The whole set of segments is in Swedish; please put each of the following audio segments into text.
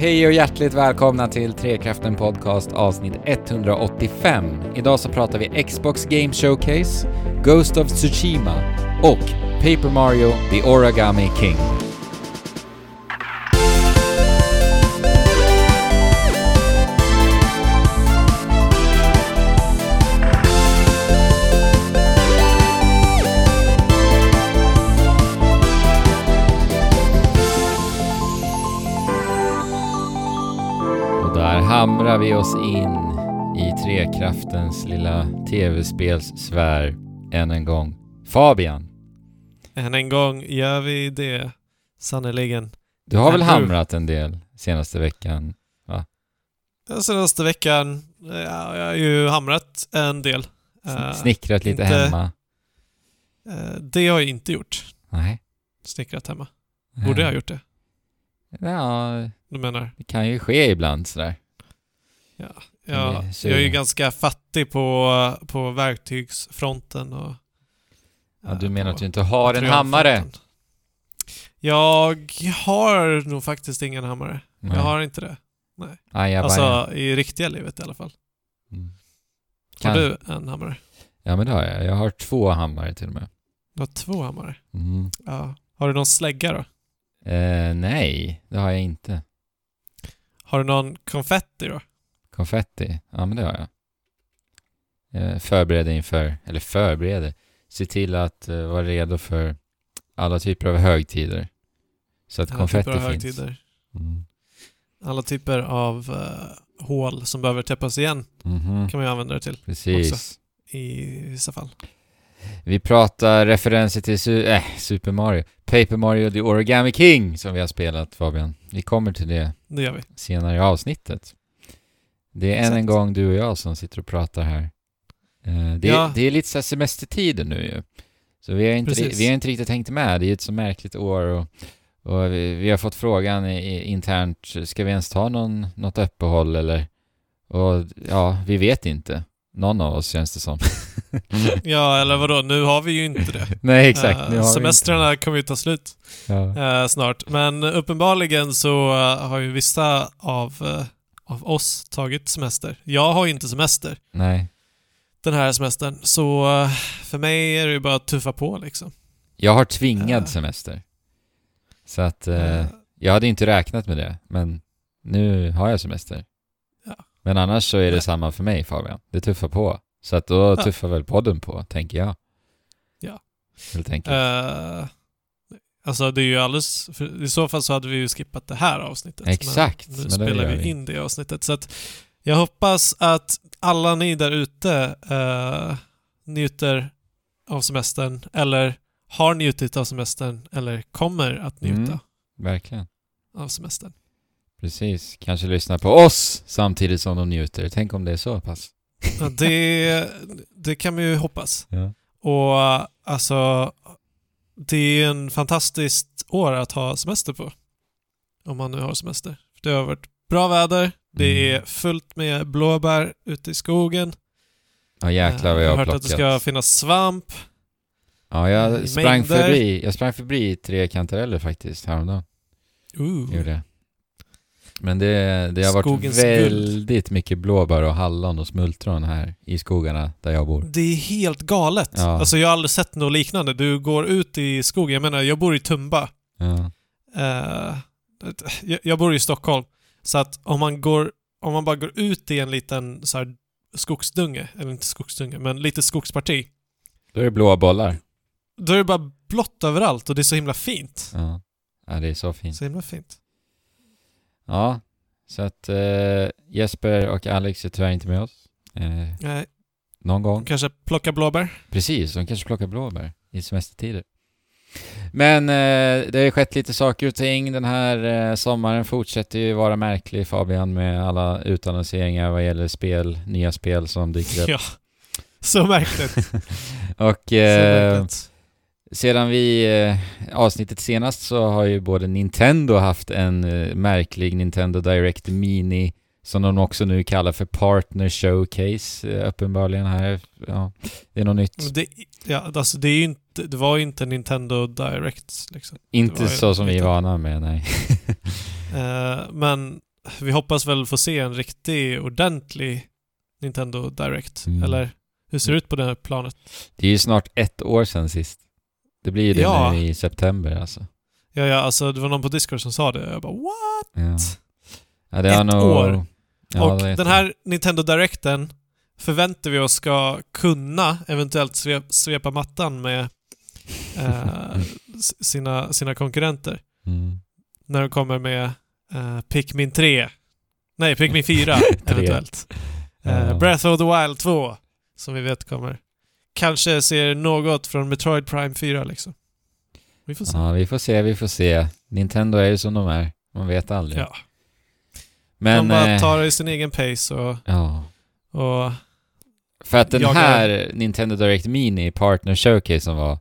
Hej och hjärtligt välkomna till Trekraften Podcast avsnitt 185. Idag så pratar vi Xbox Game Showcase, Ghost of Tsushima och Paper Mario The Origami King. Vi oss in i Trekraftens lilla tv-spelssfär än en gång. Fabian, Än en gång gör vi det, sannerligen. du har väl hamrat en del senaste veckan? Den senaste veckan, ja, jag har ju hamrat en del. Eh, Snickrat lite inte- hemma? eh, det har jag inte gjort. Nej. Snickrat hemma. Borde jag ha gjort det? Ja, Du menar? det kan ju ske ibland sådär. Ja. Men Jag, är ju ganska fattig på, på verktygsfronten och... Ja, du menar att du inte har en hammare? Jag har nog faktiskt ingen hammare. Nej. Jag har inte det. Ajabaja. Alltså i riktiga livet i alla fall. Mm. Har du en hammare? Ja men det har jag. Jag har två hammare till och med. Du har två hammare? Mm. Ja. Har du någon slägga då? Eh, nej, det har jag inte. Har du någon konfetti då? Konfetti? Ja men det har jag. jag förbereder inför, eller förbereder, se till att uh, vara redo för alla typer av högtider. Så att Alla konfetti typer av finns. högtider. Mm. Alla typer av eh, hål som behöver täppas igen Mhm. kan man ju använda det till Precis. i vissa fall. Vi pratar referenser till su- äh, Super Mario. Paper Mario The Origami King som vi har spelat Fabian. Vi kommer till det Det senare i avsnittet. Det är än en gång du och jag som sitter och pratar här. Eh, det, Ja. det är lite så semestertider nu ju. Så vi har inte, Precis. vi har inte riktigt hängt med. Det är ett så märkligt år och, och vi, vi har fått frågan i, internt, ska vi ens ta någon, något uppehåll eller? Och ja, vi vet inte. Någon av oss känns det som. Ja, eller vadå? Nu har vi ju inte det. Nej, exakt. Eh, nu har vi semestrarna kommer ju ta slut. Ja. eh, snart. Men uppenbarligen så eh, har ju vissa av, eh, av oss tagit semester. Jag har ju inte semester Nej. den här semestern. Så eh, för mig är det ju bara att tuffa på liksom. Jag har tvingad Eh. semester. Så att eh, Eh, jag hade inte räknat med det, men nu har jag semester. Ja. Men annars så är det Nej. samma för mig Fabian. Det tuffar på. Så att då Ja. tuffar väl podden på, tänker jag. Ja. Helt enkelt. Alltså det är ju alldeles... I så fall så hade vi ju skippat det här avsnittet. Exakt, Men nu men spelar vi in det avsnittet. Så att jag hoppas att alla ni där ute eh, njuter av semestern eller har njutit av semestern eller kommer att njuta Mm. Verkligen. av semestern. Precis. Kanske lyssna på oss samtidigt som de njuter. Tänk om det är så pass. Ja, det, det kan man ju hoppas. Ja. Och alltså, det är en fantastiskt år att ha semester på. Om man nu har semester. Det har varit bra väder, det Mm. är fullt med blåbär ute i skogen. Ja jäklar vad jag har har hört att det plockat. ska finnas svamp. Ja, jag sprang mängder. förbi, jag sprang förbi tre kantareller faktiskt häromdagen. Ooh. Gjorde jag. Men det, det har varit Skogens väldigt mycket blåbär och hallon och smultron här i skogarna där jag bor. Det är helt galet. Ja. Alltså jag har aldrig sett något liknande. Du går ut i skogen, jag menar jag bor i Tumba. Ja. Jag, jag bor i Stockholm. Så att om man går, om man bara går ut i en liten så här skogsdunge, eller inte skogsdunge, men lite skogsparti. Då är det blåa bollar. Då är det bara blått överallt och det är så himla fint. Ja. ja, det är så fint. Så himla fint. Ja, så att eh, Jesper och Alex är tyvärr inte med oss. Eh, Nej, någon gång. kanske plocka blåbär. Precis, de kanske plockar blåbär i semestertider. Men eh, det har ju skett lite saker och ting. Den här eh, sommaren fortsätter ju vara märklig Fabian med alla utannonseringar vad gäller spel, nya spel som dyker upp. Ja. Så märkligt. och Så eh, märkligt. Sedan vi eh, avsnittet senast så har ju både Nintendo haft en eh, märklig Nintendo Direct Mini som de också nu kallar för Partner Showcase eh, uppenbarligen här. Ja, det är något nytt. Det, ja, alltså det är ju inte, det var ju inte Nintendo Direct liksom. Inte så som vi är vana med, nej. Eh, men vi hoppas väl få se en riktig, ordentlig Nintendo Direct. Mm. Eller hur ser det ut på det här planet? Det är ju snart ett år sedan sist. Det blir ju det Ja. nu i september alltså. Ja, ja, alltså det var någon på Discord som sa det. Jag bara what? Ja, ja Ett nog... år. Ja, och den här Nintendo Directen förväntar vi oss ska kunna eventuellt sve, svepa mattan med eh, sina, sina konkurrenter. Mm. När de kommer med eh, Pikmin 3. Nej, Pikmin 4 eventuellt. Eh. Breath of the Wild 2, som vi vet kommer. Kanske ser något från Metroid Prime 4 liksom. Vi får se. Ja, vi får se, vi får se. Nintendo är ju som de är. Man vet aldrig. Ja. Men... de bara eh, tar det i sin egen pace och, Ja. och För att den här Nintendo Direct Mini Partner Showcase som var,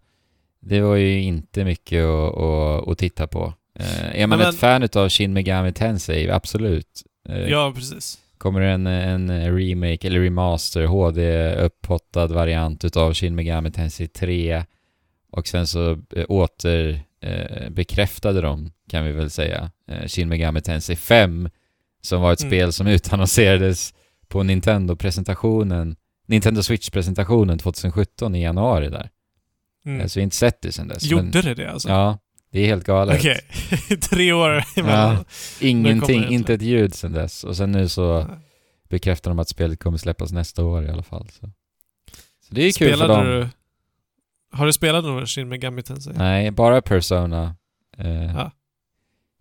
det var ju inte mycket att, att, att titta på. Eh, är man men- ett fan utav Shin Megami Tensei, absolut. Eh, ja, precis. Kommer en, en remake eller remaster, HD upphottad variant utav Shin Megami Tensei 3 och sen så eh, åter eh, bekräftade de, kan vi väl säga, eh, Shin Megami Tensei 5 som var ett Mm. spel som utannonserades på Nintendo-presentationen, Nintendo Switch-presentationen 2017 i januari där. Mm. Alltså jag har inte sett det sen dess. Gjorde men, det det alltså? Ja, det är helt galet. Okej. Tre år emellan. Ja, ingenting, inte ett ljud sen dess. Och sen nu så bekräftar de att spelet kommer släppas nästa år i alla fall. Så, så det är ju kul för Spelade dem. du... Har du spelat någon Shin Megami Tensei? Nej, bara Persona eh, Ja.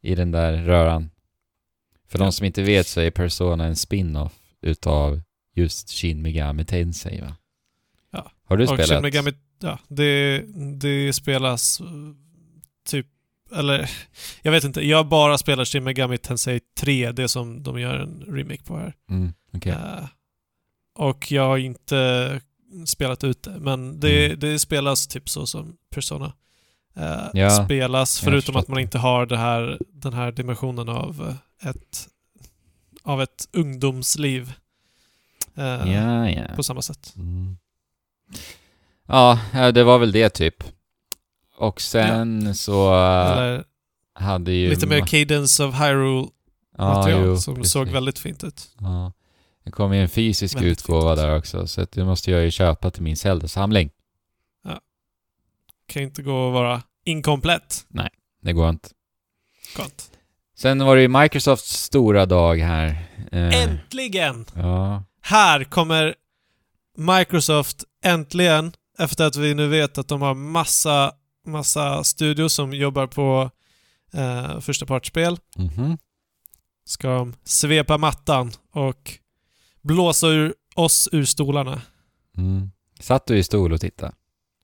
i den där röran. För Ja. de som inte vet så är Persona en spin-off utav just Shin Megami Tensei va? Ja. Har du och spelat? Shin Megami... Ja, det, det spelas typ... Eller... Jag vet inte. Jag bara spelar Shin Megami Tensei 3, det som de gör en remake på här. Mm, okej. Eh, och jag har inte spelat ut det, men det, Mm. det spelas typ så som Persona eh, Ja, spelas, förutom att man inte har det här, den här dimensionen av ett, av ett ungdomsliv eh, Ja, ja. på samma sätt. Mm. Ja, det var väl det typ. Och sen så äh, Eller hade ju... lite mer Cadence of Hyrule ja, material jo, som precis. såg väldigt fint ut. Ja. Det kommer ju en fysisk Väldigt utgåva där också, så det måste jag ju köpa till min Zelda-samling. Kan inte gå att vara inkomplett. Det går inte. Gott. Sen var det ju Microsofts stora dag här. Eh, Äntligen! Ja. Här kommer Microsoft äntligen, efter att vi nu vet att de har massa, massa studios som jobbar på eh, första partsspel, Mhm. ska de svepa mattan och blåsa ur oss ur stolarna. Mm. Satt du i stol och tittade?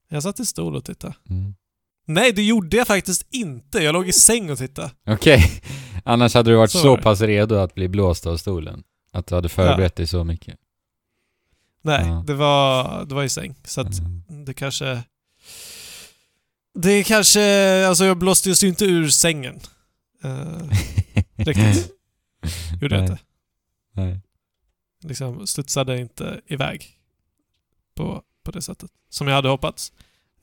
Jag satt i stol och tittade. Mm. Nej, det gjorde jag faktiskt inte. Jag låg i säng och tittade. Okej. Annars hade du varit Så så, pass redo att bli blåst av stolen. Att du hade förberett dig så mycket. Nej, Ja. det, var, det var i säng. Så att Mm. det kanske... Det kanske... Alltså jag blåste ju inte ur sängen. Eh, riktigt. Gjorde jag inte. Nej. Liksom studsade inte iväg på, på det sättet. Som jag hade hoppats.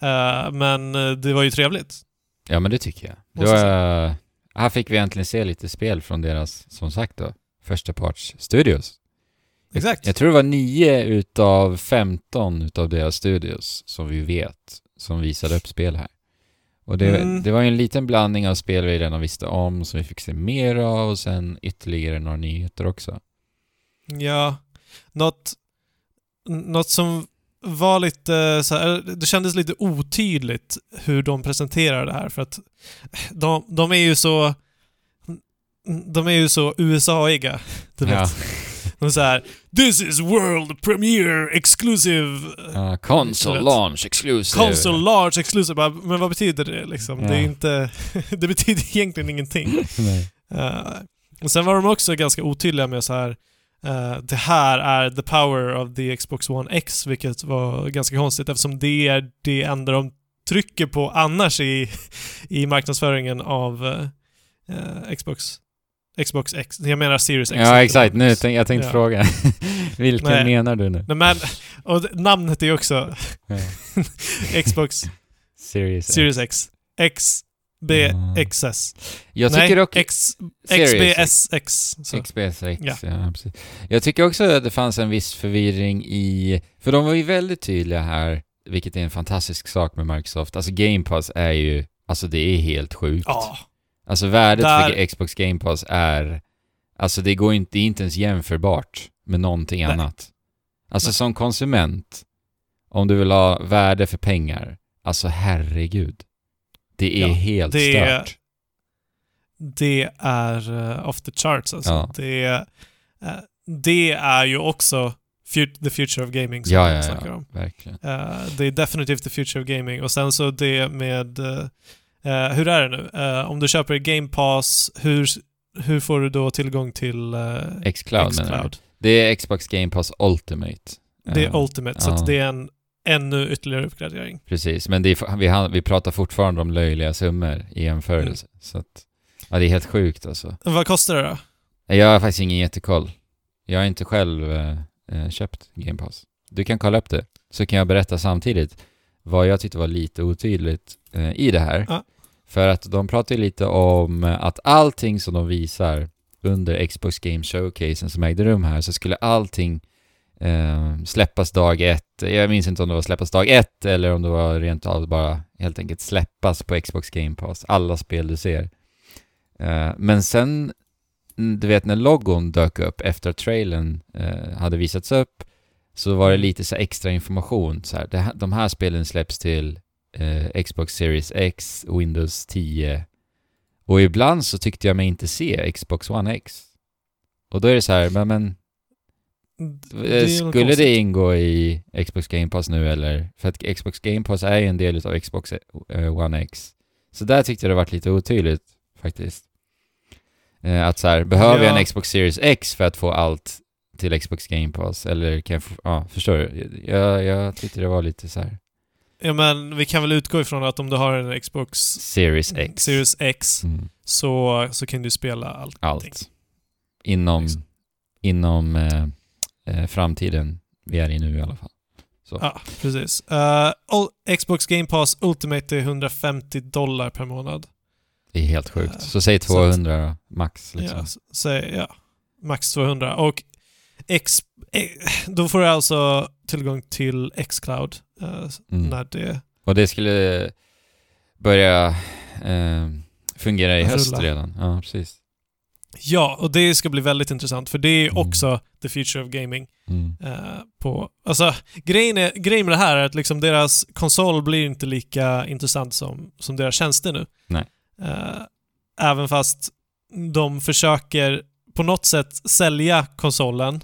Eh, men eh, det var ju trevligt. Ja men det tycker jag. Det var, här fick vi äntligen se lite spel från deras, som sagt då, första parts studios. Exakt. Jag tror det var 9 utav 15 utav deras studios som vi vet som visade upp spel här. Och det, Mm. det var ju en liten blandning av spel vi redan visste om som vi fick se mer av och sen ytterligare några nyheter också. Ja. Något, något som var lite så här, det kändes lite otydligt hur de presenterar det här för att de, de är ju så de är ju så USA-iga. Du vet. Ja. Är så här This is world premiere exclusive Ja, console vet. launch exclusive. console large exclusive. Bara, Men vad betyder det liksom? Det är inte... det betyder egentligen ingenting. Uh, och sen var de också ganska otydliga med så här. eh, det här är the power of the Xbox One X, vilket var ganska konstigt eftersom det är det enda de trycker på annars i, i marknadsföringen av eh, Xbox, Xbox X. Jag menar Series X. Ja exakt, nu tänk, jag tänkte Ja. fråga. Vilken Nej. menar du nu? Nej, men, och namnet är ju också. Xbox Series X. Series X. X XBXS. Jag Nej, tycker också... X, Series XBSX. Så. XBSX, Ja. ja. precis. Jag tycker också att det fanns en viss förvirring i... För de var ju väldigt tydliga här, vilket är en fantastisk sak med Microsoft. Alltså Game Pass är ju... Alltså det är helt sjukt. Ja. Alltså värdet Där- för Xbox Game Pass är... Alltså det går inte, det är inte ens jämförbart med någonting Nej. annat. Alltså Nej. som konsument, om du vill ha värde för pengar, alltså herregud. Det är Ja, helt det stört. Det är uh, off the charts alltså. Ja. Det, är, eh, det är ju också the future of gaming som Ja, vi ja, snackar ja, om. verkligen. Eh, det är definitivt the future of gaming. Och sen så det med... eh, eh, hur är det nu? Eh, om du köper Game Pass, hur, hur får du då tillgång till uh, Xcloud? Xcloud? Det är Xbox Game Pass Ultimate. Det är Eh, Ultimate, så att det är en ännu ytterligare uppgradering. Precis, men är, vi, vi pratar fortfarande om löjliga summor i jämförelse. Mm. Så att, ja det är helt sjukt alltså. Vad kostar det då? Jag har faktiskt ingen jättekoll. Jag har inte själv eh, eh, köpt Game Pass. Du kan kolla upp det, så kan jag berätta samtidigt vad jag tyckte var lite otydligt eh, i det här. Ja. För att de pratar ju lite om att allting som de visar under Xbox Game Showcasen som ägde rum här, så skulle allting eh, släppas dag ett. Jag minns inte om det var släppas dag ett eller om det var rent av bara helt enkelt släppas på Xbox Game Pass. Alla spel du ser. Eh, men sen, du vet när logon dök upp efter att trailern eh, hade visats upp, så var det lite så extra information. Så här, det de här spelen släpps till eh, Xbox Series X, Windows 10. Och ibland så tyckte jag mig inte se Xbox One X. Och då är det så här, men, men Det Eh, Skulle det ingå i Xbox Game Pass nu eller? För att Xbox Game Pass är ju en del av Xbox eh, One X. Så där tyckte jag det varit lite otydligt faktiskt. Eh, Att så här, behöver jag Ja. en Xbox Series X för att få allt till Xbox Game Pass? Eller kan jag få, ja, förstår du? Jag, jag tyckte det var lite så här. Ja men vi kan väl utgå ifrån att om du har en Xbox Series X. Series X Mm. så, så kan du spela allt. Allt. Inom, Liksom. inom eh, eh, framtiden vi är i nu i alla fall. Så. Ja, precis. Ul- Xbox Game Pass Ultimate är 150 dollar per månad. Det är helt sjukt. Eh, Så säg så att- 200 då, max liksom. Ja, säg, ja, max 200. Och X, då får du alltså tillgång till Xcloud eh, Mm. när det... Och det skulle börja eh, fungera i höst Rulla. redan. Ja, precis. Ja, och det ska bli väldigt intressant för det är Mm. också the future of gaming. Mm. eh, på, alltså, grejen, är, grejen med det här är att liksom deras konsol blir inte lika intressant som, som deras tjänster nu. Nej. Eh, även fast de försöker på något sätt sälja konsolen,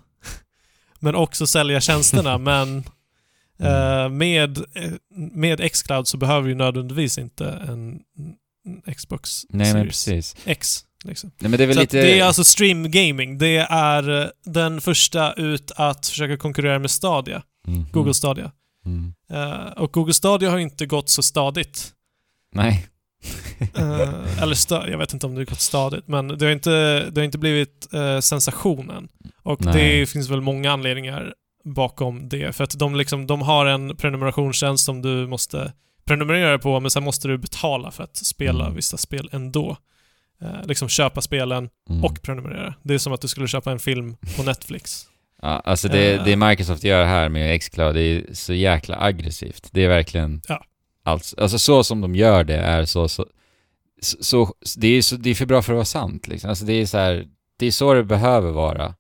men också sälja tjänsterna. men eh, med, eh, med Xcloud så behöver du nödvändigtvis inte en, Xbox Nej, men Series precis. X. Liksom. Nej, men det är lite... det är alltså stream gaming. Det är eh, den första ut att försöka konkurrera med Stadia, Mhm. Google Stadia. Mm. Eh, och Google Stadia har inte gått så stadigt. Nej. Eh, eller stö- jag vet inte om det har gått stadigt, men det har inte, det har inte blivit uh, sensationen. Och Nej. det finns väl många anledningar bakom det. För att de, liksom, de har en prenumerationstjänst som du måste prenumerera på, men sen måste du betala för att spela Mm. vissa spel ändå. Eh, liksom köpa spelen Mm. och prenumerera. Det är som att du skulle köpa en film på Netflix. Ja, alltså det, det Microsoft gör här med Xcloud, det är så jäkla aggressivt. Det är verkligen... Ja. Alltså, alltså så som de gör det är så... så, så det, är så det är för bra för att vara sant liksom. Alltså det är så här, Det är så det behöver vara.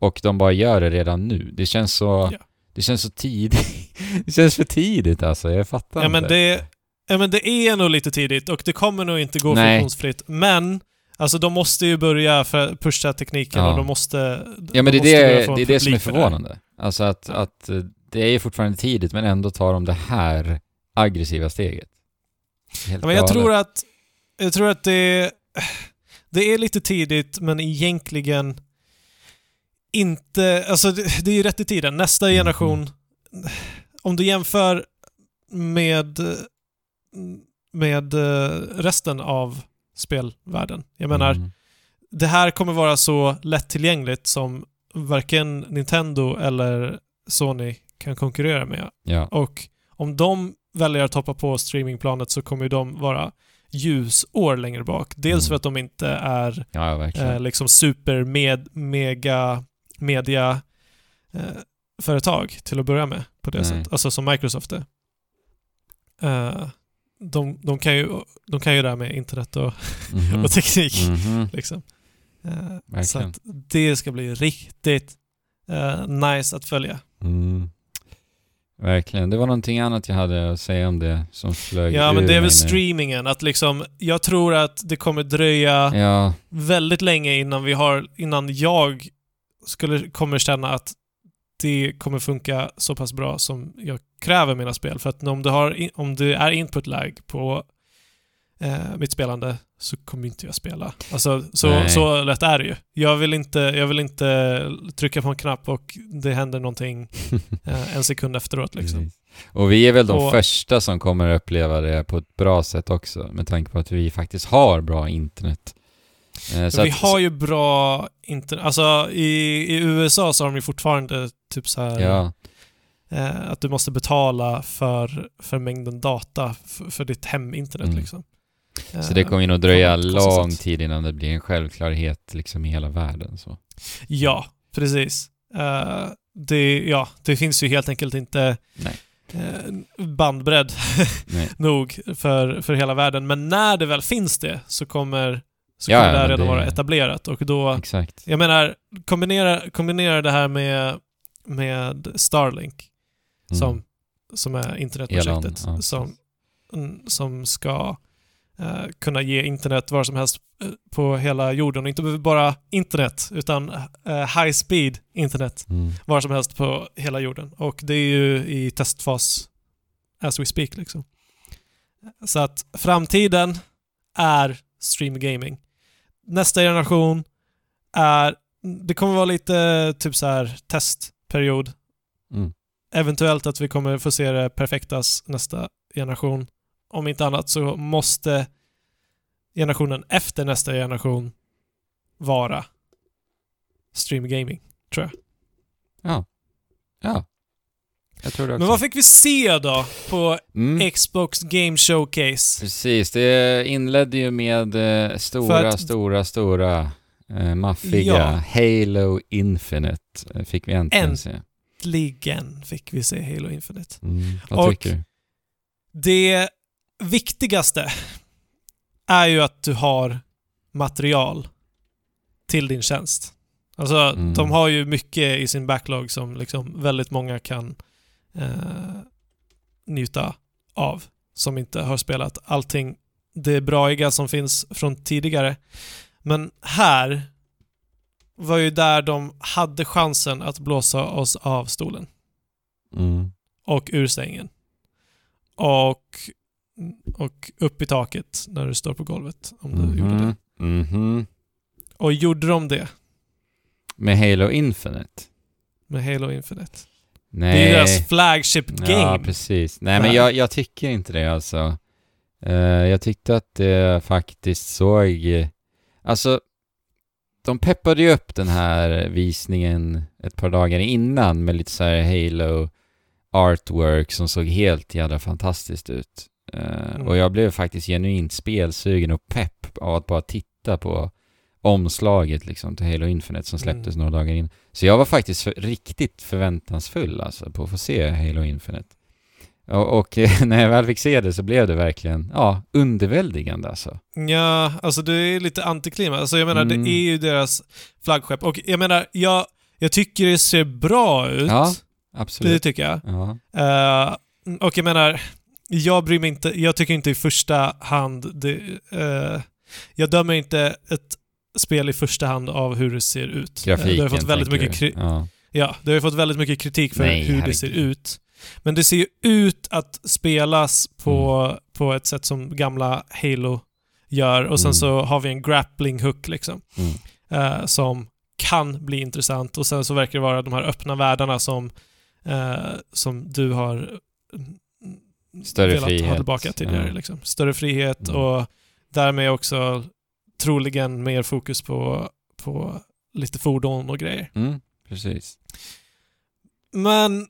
Och de bara gör det redan nu. Det känns så... Ja. Det känns så tidigt. det känns för tidigt alltså, jag fattar Ja men, inte. det, ja men det är nog lite tidigt och det kommer nog inte gå Nej. friktionsfritt. Men, alltså de måste ju börja för pusha tekniken Ja. och de måste... Ja men de det är det, är det som är publik för det förvånande. Alltså att, att det är fortfarande tidigt men ändå tar de det här aggressiva steget. Helt Ja, men jag galet. tror att, jag tror att det, det är lite tidigt men egentligen inte, alltså det, det är ju rätt i tiden. Nästa Mhm. generation, om du jämför med, med eh, resten av spelvärlden. Jag menar, Mm. det här kommer vara så lättillgängligt som varken Nintendo eller Sony kan konkurrera med. Ja. Och om de väljer att hoppa på streamingplanet så kommer ju de vara ljusår längre bak. Dels Mm. för att de inte är Ja, eh, liksom super med, mega media eh, företag till att börja med på det Nej. sättet. Alltså som Microsoft är. Eh, de, de, kan ju, de kan ju det här med internet och, Mhm. och teknik. Mhm. Liksom. Eh, så det ska bli riktigt eh, nice att följa. Mm. Verkligen. Det var någonting annat jag hade att säga om det som flög Ja, men det är väl streamingen. Att liksom, jag tror att det kommer dröja Ja, väldigt länge innan vi har, innan jag skulle, kommer känna att det kommer funka så pass bra som jag kräver mina spel. För att om du har, om det är input lag på eh, mitt spelande så kommer inte jag spela. Alltså, så, Nej. så lätt är det ju. Jag vill, inte, jag vill inte trycka på en knapp och det händer någonting eh, en sekund efteråt liksom. precis. Och vi är väl de Och- första som kommer att uppleva det på ett bra sätt också, med tanke på att vi faktiskt har bra internet. Eh, vi att- har ju bra internet. Alltså i, i USA så har de ju fortfarande typ så här Ja, eh, att du måste betala för, för mängden data för, för ditt heminternet Mm. liksom. Så det kommer ju nog dröja lång sätt. tid innan det blir en självklarhet liksom i hela världen. Så. Ja, precis. Eh, det, ja, det finns ju helt enkelt inte eh, bandbredd nog för, för hela världen. Men när det väl finns det så kommer, så Ja, kommer det här redan det- vara etablerat och då Exakt. Jag menar, kombinera, kombinera det här med, med Starlink, Mm. som, som är internetprojektet, Elon, ja, som, mm, som ska eh, kunna ge internet var som helst eh, på hela jorden. Och inte bara internet, utan eh, high speed internet Mm. var som helst på hela jorden. Och det är ju i testfas as we speak liksom. Så att framtiden är stream gaming. Nästa generation är... Det kommer vara lite typ så här testperiod. Mm. Eventuellt att vi kommer få se det perfektas nästa generation. Om inte annat så måste generationen efter nästa generation vara stream gaming, tror jag. Ja. Ja. Jag tror det också. Men vad fick vi se då på Mm. Xbox Game Showcase? Precis, det inledde ju med eh, stora, att- stora, stora, eh, maffiga Ja. Halo Infinite eh, fick vi äntligen En- se. Äntligen fick vi se Halo Infinite. Mm. Vad Och- tycker du? Det viktigaste är ju att du har material till din tjänst. Alltså, Mm. de har ju mycket i sin backlog som liksom väldigt många kan eh, njuta av. Som inte har spelat allting det braiga som finns från tidigare. Men här var ju där de hade chansen att blåsa oss av stolen Mm. och ur sängen. Och, och upp i taket när du står på golvet. Om du gjorde det. Mhm. Mhm. Och gjorde de det Med Halo Infinite? med Halo Infinite? Nej. Det är deras flagship game. Ja, precis. Nej, men jag, jag tycker inte det alltså. Eh, jag tyckte att det faktiskt såg... Alltså, de peppade ju upp den här visningen ett par dagar innan med lite så här Halo artwork som såg helt jävla fantastiskt ut. Eh, Mm. Och jag blev faktiskt genuint spelsugen och pepp av att bara titta på omslaget liksom till Halo Infinite som släpptes Mm. några dagar in. Så jag var faktiskt för, riktigt förväntansfull alltså på att få se Halo Infinite. Och, och när jag väl fick se det så blev det verkligen, ja, underväldigande alltså. Ja, alltså det är lite antiklimax. Alltså jag menar, Mm. det är ju deras flaggskepp. Och jag menar, jag, jag tycker det ser bra ut. Ja, det absolut. tycker jag. Ja. Eh, och jag menar, jag bryr mig inte, jag tycker inte i första hand, det, eh, jag dömer inte ett spel i första hand av hur det ser ut. Eh, Grafiken det har fått väldigt mycket kri- Ja. Ja, det har fått väldigt mycket kritik för Nej, hur det ser ut. Men det ser ju ut att spelas på, Mm. på ett sätt som gamla Halo gör och sen Mm. så har vi en grappling hook liksom. Mm. eh, som kan bli intressant och sen så verkar det vara de här öppna världarna som, eh, som du har Större velat ha frihet. tillbaka tidigare. Ja. Liksom. Större frihet Mm. och därmed också troligen mer fokus på, på lite fordon och grejer. Mm, precis. Men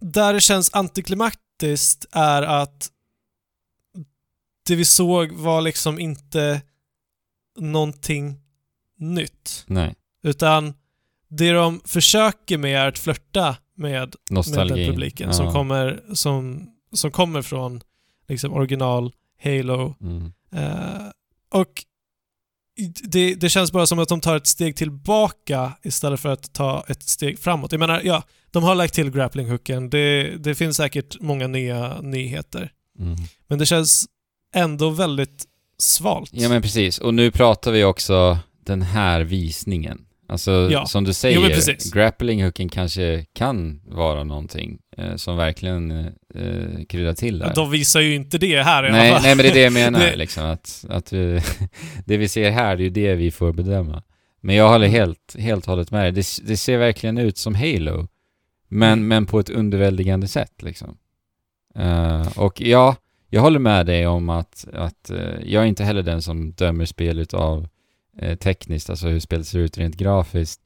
där det känns antiklimaktiskt är att det vi såg var liksom inte någonting nytt. Nej. Utan det de försöker med är att flörta med, med Nostalgi. den publiken Ja. som, kommer, som, som kommer från liksom original Halo. Mm. Eh, och det, det känns bara som att de tar ett steg tillbaka istället för att ta ett steg framåt. Jag menar, ja, de har lagt till grappling-hooken. Det, det finns säkert många nya nyheter. Mm. Men det känns ändå väldigt svalt. Ja men precis, och nu pratar vi också den här visningen. Alltså Ja. som du Jo, säger, precis. grappling hooken kanske kan vara någonting eh, som verkligen eh, kryddar till där. De visar ju inte det här i nej, nej men det är det jag menar liksom, att, att vi, det vi ser här, det är ju det vi får bedöma. Men jag håller helt, helt och hållet med dig. det, det ser verkligen ut som Halo. Men, Mm. men på ett underväldigande sätt liksom. Eh, och ja, jag håller med dig om att, att eh, jag är inte heller den som dömer spel utav eh, tekniskt, alltså hur spelet ser ut rent grafiskt.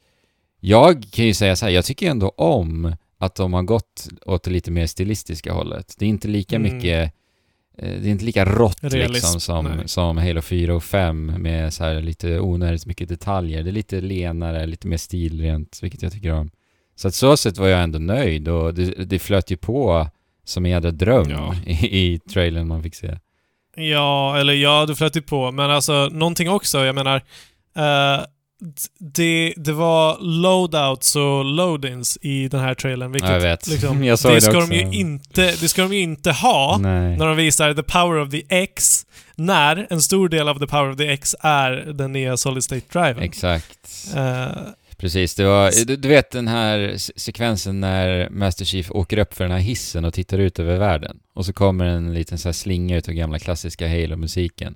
Jag kan ju säga så här, jag tycker ändå om att de har gått åt det lite mer stilistiska hållet. Det är inte lika Mm. mycket eh, det är inte lika rått Realism, liksom som, nej. som Halo 4 och 5 med så här lite onödigt mycket detaljer. Det är lite lenare, lite mer stilrent, vilket jag tycker om. Så att så sätt var jag ändå nöjd och det, det flöt ju på som en jädra dröm Ja. i, i trailern man fick se. Ja, eller ja, du flöt ju på. Men alltså, någonting också, jag menar... eh, det, det var loadouts och load-ins i den här trailern, vilket Ja, jag vet. liksom, Jag sa det, det ska också. de ju inte, det ska de ju inte ha Nej. när de visar the power of the X, när en stor del av the power of the X är den nya solid state driven. Exakt. Eh, Precis, det var, du, du vet den här se- sekvensen när Master Chief åker upp för den här hissen och tittar ut över världen. Och så kommer en liten så här slinga utav gamla klassiska Halo-musiken.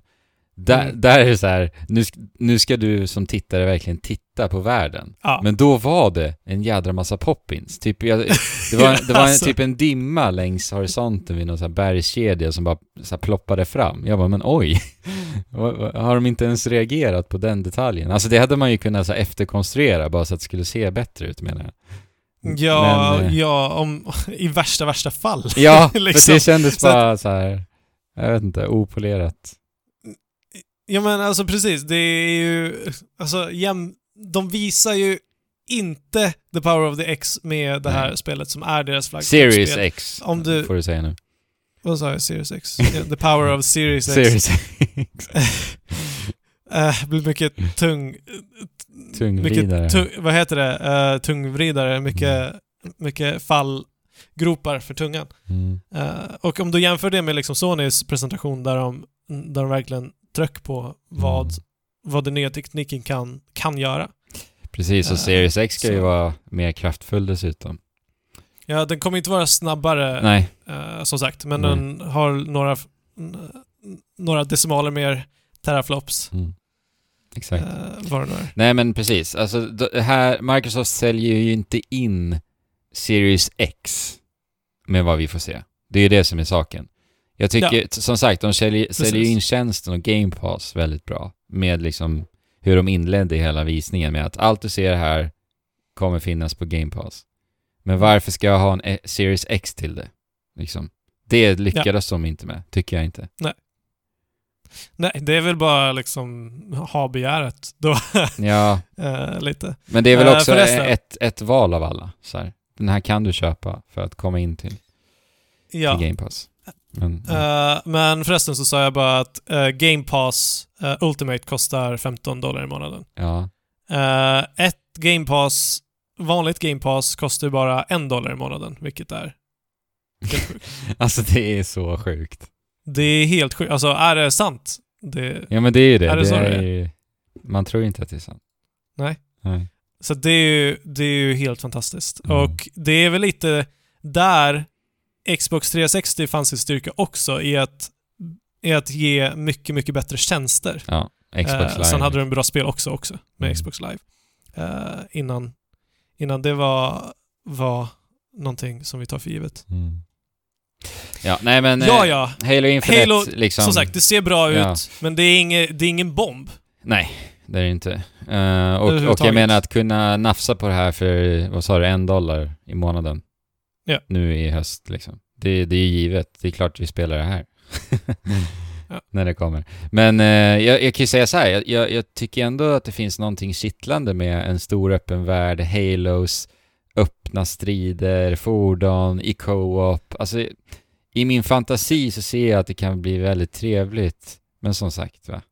Där, Mm. där är det så här, nu, nu ska du som tittare verkligen titta på världen. ja. Men då var det en jädra massa poppins. Typ, jag, det var, det var en, Alltså. typ en dimma längs horisonten vid någon så här bergskedja som bara så här ploppade fram. Jag bara, men oj. Har de inte ens reagerat på den detaljen? Alltså det hade man ju kunnat så här, efterkonstruera bara så att det skulle se bättre ut menar jag. Ja, Men, eh, ja om, i värsta, värsta fall. Ja, för liksom. det kändes Så att- bara så här, jag vet inte, opolerat. Ja men alltså precis, det är ju... Alltså jäm, de visar ju inte the power of the X med det här Nej. spelet som är deras flaggskeppsspel. Series X, Om du- får du säga nu. Vad sa jag? Series X? Ja, the power of Series X. Series X. Eh, blir mycket tung... Tungvridare. Mycket tung, vad heter det? Uh, tungvridare. Mycket, mycket fallgropar för tungan. Mm. Eh, och om du jämför det med liksom Sonys presentation där de, där de verkligen tryck på vad, Mm. vad den nya tekniken kan, kan göra. Precis, och Eh, Series X ska ju så. vara mer kraftfull dessutom. Ja, den kommer inte vara snabbare Nej, eh, som sagt, men Nej. den har några, några decimaler mer teraflops. mm. exakt. Är. Nej men precis, alltså här, Microsoft säljer ju inte in Series X med vad vi får se. Det är ju det som är saken. Jag tycker, Ja. som sagt, de säljer, säljer ju in tjänsten och Game Pass väldigt bra. Med liksom hur de inledde hela visningen med att allt du ser här kommer finnas på Game Pass. Men varför ska jag ha en E- Series X till det? Liksom. Det lyckades de inte med, tycker jag inte. Nej, det är väl bara liksom ha begäret då, Ja, eh, lite. men det är väl Eh, också förresten. ett, ett val av alla. Så här. Den här kan du köpa för att komma in till, Ja. till Game Pass. Men, Eh, men förresten så sa jag bara att eh, Game Pass eh, Ultimate kostar 15 dollar i månaden. ja. Ett Game Pass, vanligt Game Pass kostar bara en dollar i månaden, vilket är helt sjukt. Alltså det är så sjukt. Det är helt sjukt. Alltså, är det sant? Det, Ja men det är ju det. Är det det så är det ju, man tror inte att det är sant. Nej. Nej. så det är, ju, det är ju helt fantastiskt. Mm. Och det är väl lite där Xbox 360 fanns sin styrka också, i att, i att ge mycket, mycket bättre tjänster. Ja, Xbox Eh, Live. Sen hade de bra spel också, också med Mm. Xbox Live. Eh, innan, innan det var, var någonting som vi tar för givet. Mm. Ja, nej men... ja, eh, ja. Halo Infinite Halo, liksom... Som sagt, det ser bra Ja. ut, men det är, inge, det är ingen bomb. Nej, det är det inte. Eh, och, och jag menar att kunna nafsa på det här för, vad sa du, en dollar i månaden? Ja. Nu i höst liksom. Det, det är ju givet. Det är klart vi spelar det här. Ja. när det kommer. Men eh, jag, jag kan ju säga så här, jag, jag, jag tycker ändå att det finns någonting kittlande med en stor öppen värld, Halos, öppna strider, fordon, i co-op. Alltså, i min fantasi så ser jag att det kan bli väldigt trevligt. Men som sagt, va?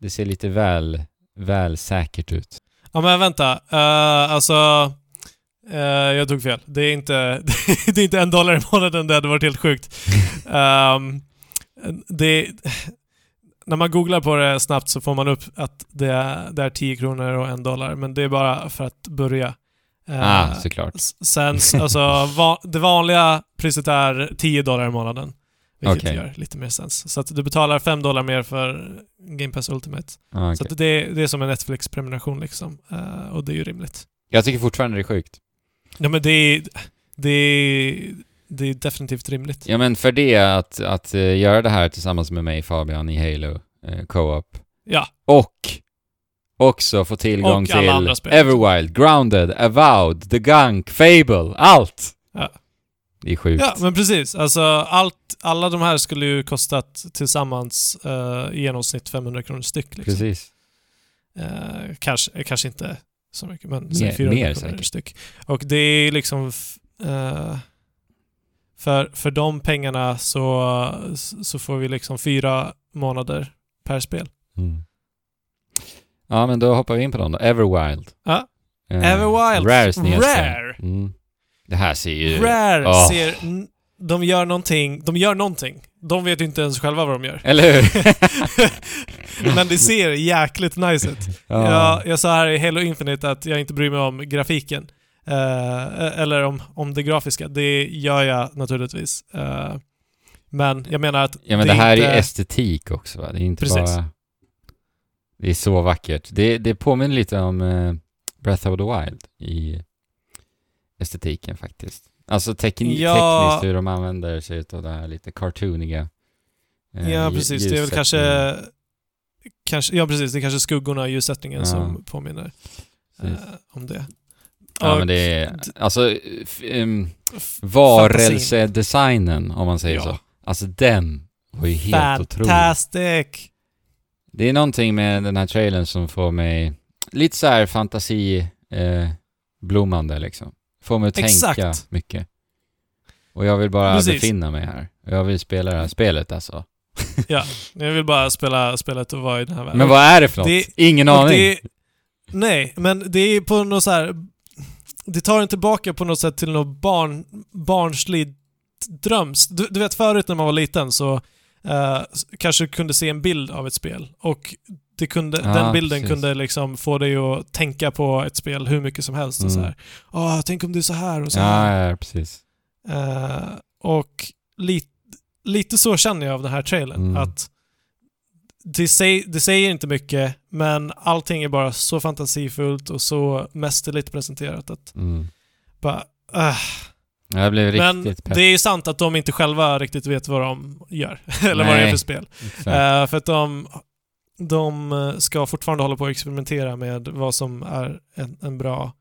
Det ser lite väl, väl säkert ut. Ja men vänta, uh, alltså... Uh, jag tog fel. Det är inte, det är inte en dollar i månaden, det hade varit helt sjukt. Um, det, när man googlar på det snabbt så får man upp att det är, det är 10 kronor och en dollar, men det är bara för att börja. Uh, ah, såklart. Sen, alltså, va, det vanliga priset är 10 dollar i månaden. Vilket Okej. gör lite mer sens. Så att du betalar 5 dollar mer för Game Pass Ultimate. Ah, Så okej. att det, det är som en Netflix-prenumeration liksom. Eh, och det är ju rimligt. Jag tycker fortfarande det är sjukt. Ja men det är, det är, det är definitivt rimligt. Ja men för det att, att eh, göra det här tillsammans med mig Fabian i Halo eh, Co-op Ja, och också få tillgång Och till. Everwild, Grounded, Avowed, The Gunk, Fable, allt! Ja. Det är sjukt. ja men precis. Alltså allt, alla de här skulle ju kostat tillsammans eh, i genomsnitt 500 kronor styck. Liksom. Precis. Eh, kanske, kanske inte så mycket, men Mer- säg 400 mer kronor styck. Och det är liksom... eh, för, för de pengarna så, så får vi liksom fyra månader per spel. Mm. Ja men då hoppar vi in på dem då. Everwild. Ja. Eh, Everwild. Rares. Rare. Mm. Det här ser ju... Rare Åh. ser... De gör någonting. De gör någonting. De vet ju inte ens själva vad de gör. Eller hur? Men det ser jäkligt nice ut. Jag, jag sa här i Halo Infinite att jag inte bryr mig om grafiken. Eh, eller om, om det grafiska. Det gör jag naturligtvis. Eh, men jag menar att Ja men det det, här inte... är estetik också va? Det är inte Precis. bara... Det är så vackert. Det, det påminner lite om eh, Breath of the Wild i estetiken faktiskt. Alltså tekni- Ja. tekniskt hur de använder sig av det här lite cartooniga. eh, Ja, precis. Det är väl kanske... kanske ja, precis. Det är kanske skuggorna och ljussättningen Ja. som påminner eh, om det. Ja Och men det är, alltså, f- varelsedesignen om man säger Ja. så. Alltså den var ju helt otrolig. Fantastic! Det är någonting med den här trailern som får mig lite så här fantasi eh, blommande liksom. Får mig att Exakt. tänka mycket. Och jag vill bara Precis. befinna mig här. Jag vill spela det här spelet alltså. Ja, jag vill bara spela spelet och vara i den här världen. Men vad är det för något? Det- Ingen aning. det, nej, men det är på något så här. Det tar en tillbaka på något sätt till något barn, barnsligt dröms. Du, du vet förut när man var liten så s- kanske du kunde se en bild av ett spel och det kunde, Ja, den bilden precis. kunde liksom få dig att tänka på ett spel hur mycket som helst. Och så Mm. här. Åh, tänk om det är så här och så här. Ja, ja, precis. Eh, och li, lite så känner jag av den här trailern. Mm. Att det, säg, det säger inte mycket, men allting är bara så fantasifullt och så mästerligt presenterat att Mm. bara... ah. Jag blev Men riktigt pepp. det är ju sant att de inte själva riktigt vet vad de gör. Eller vad det är Nej. för spel. Eh, för att de, de eh, ska fortfarande hålla på och experimentera med vad som är en, en bra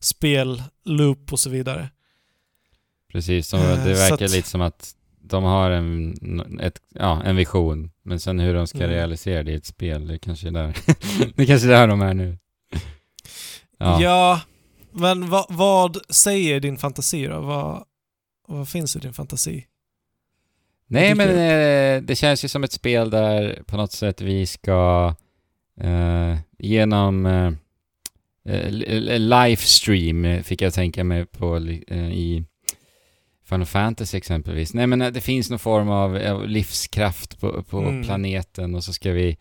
spelloop och så vidare. Precis, Eh, det så verkar att- lite som att de har en, ett, ja, en vision, men sen hur de ska Mm. realisera det i ett spel, det kanske är där, det kanske är där de är nu. Ja. Ja, men vad, vad säger din fantasi då? Vad, vad finns i din fantasi? Nej men eh, det känns ju som ett spel där på något sätt vi ska eh, genom eh, eh, li- livestream fick jag tänka mig på eh, i Final Fantasy exempelvis. Nej men eh, det finns någon form av livskraft på, på Mm. planeten och så ska vi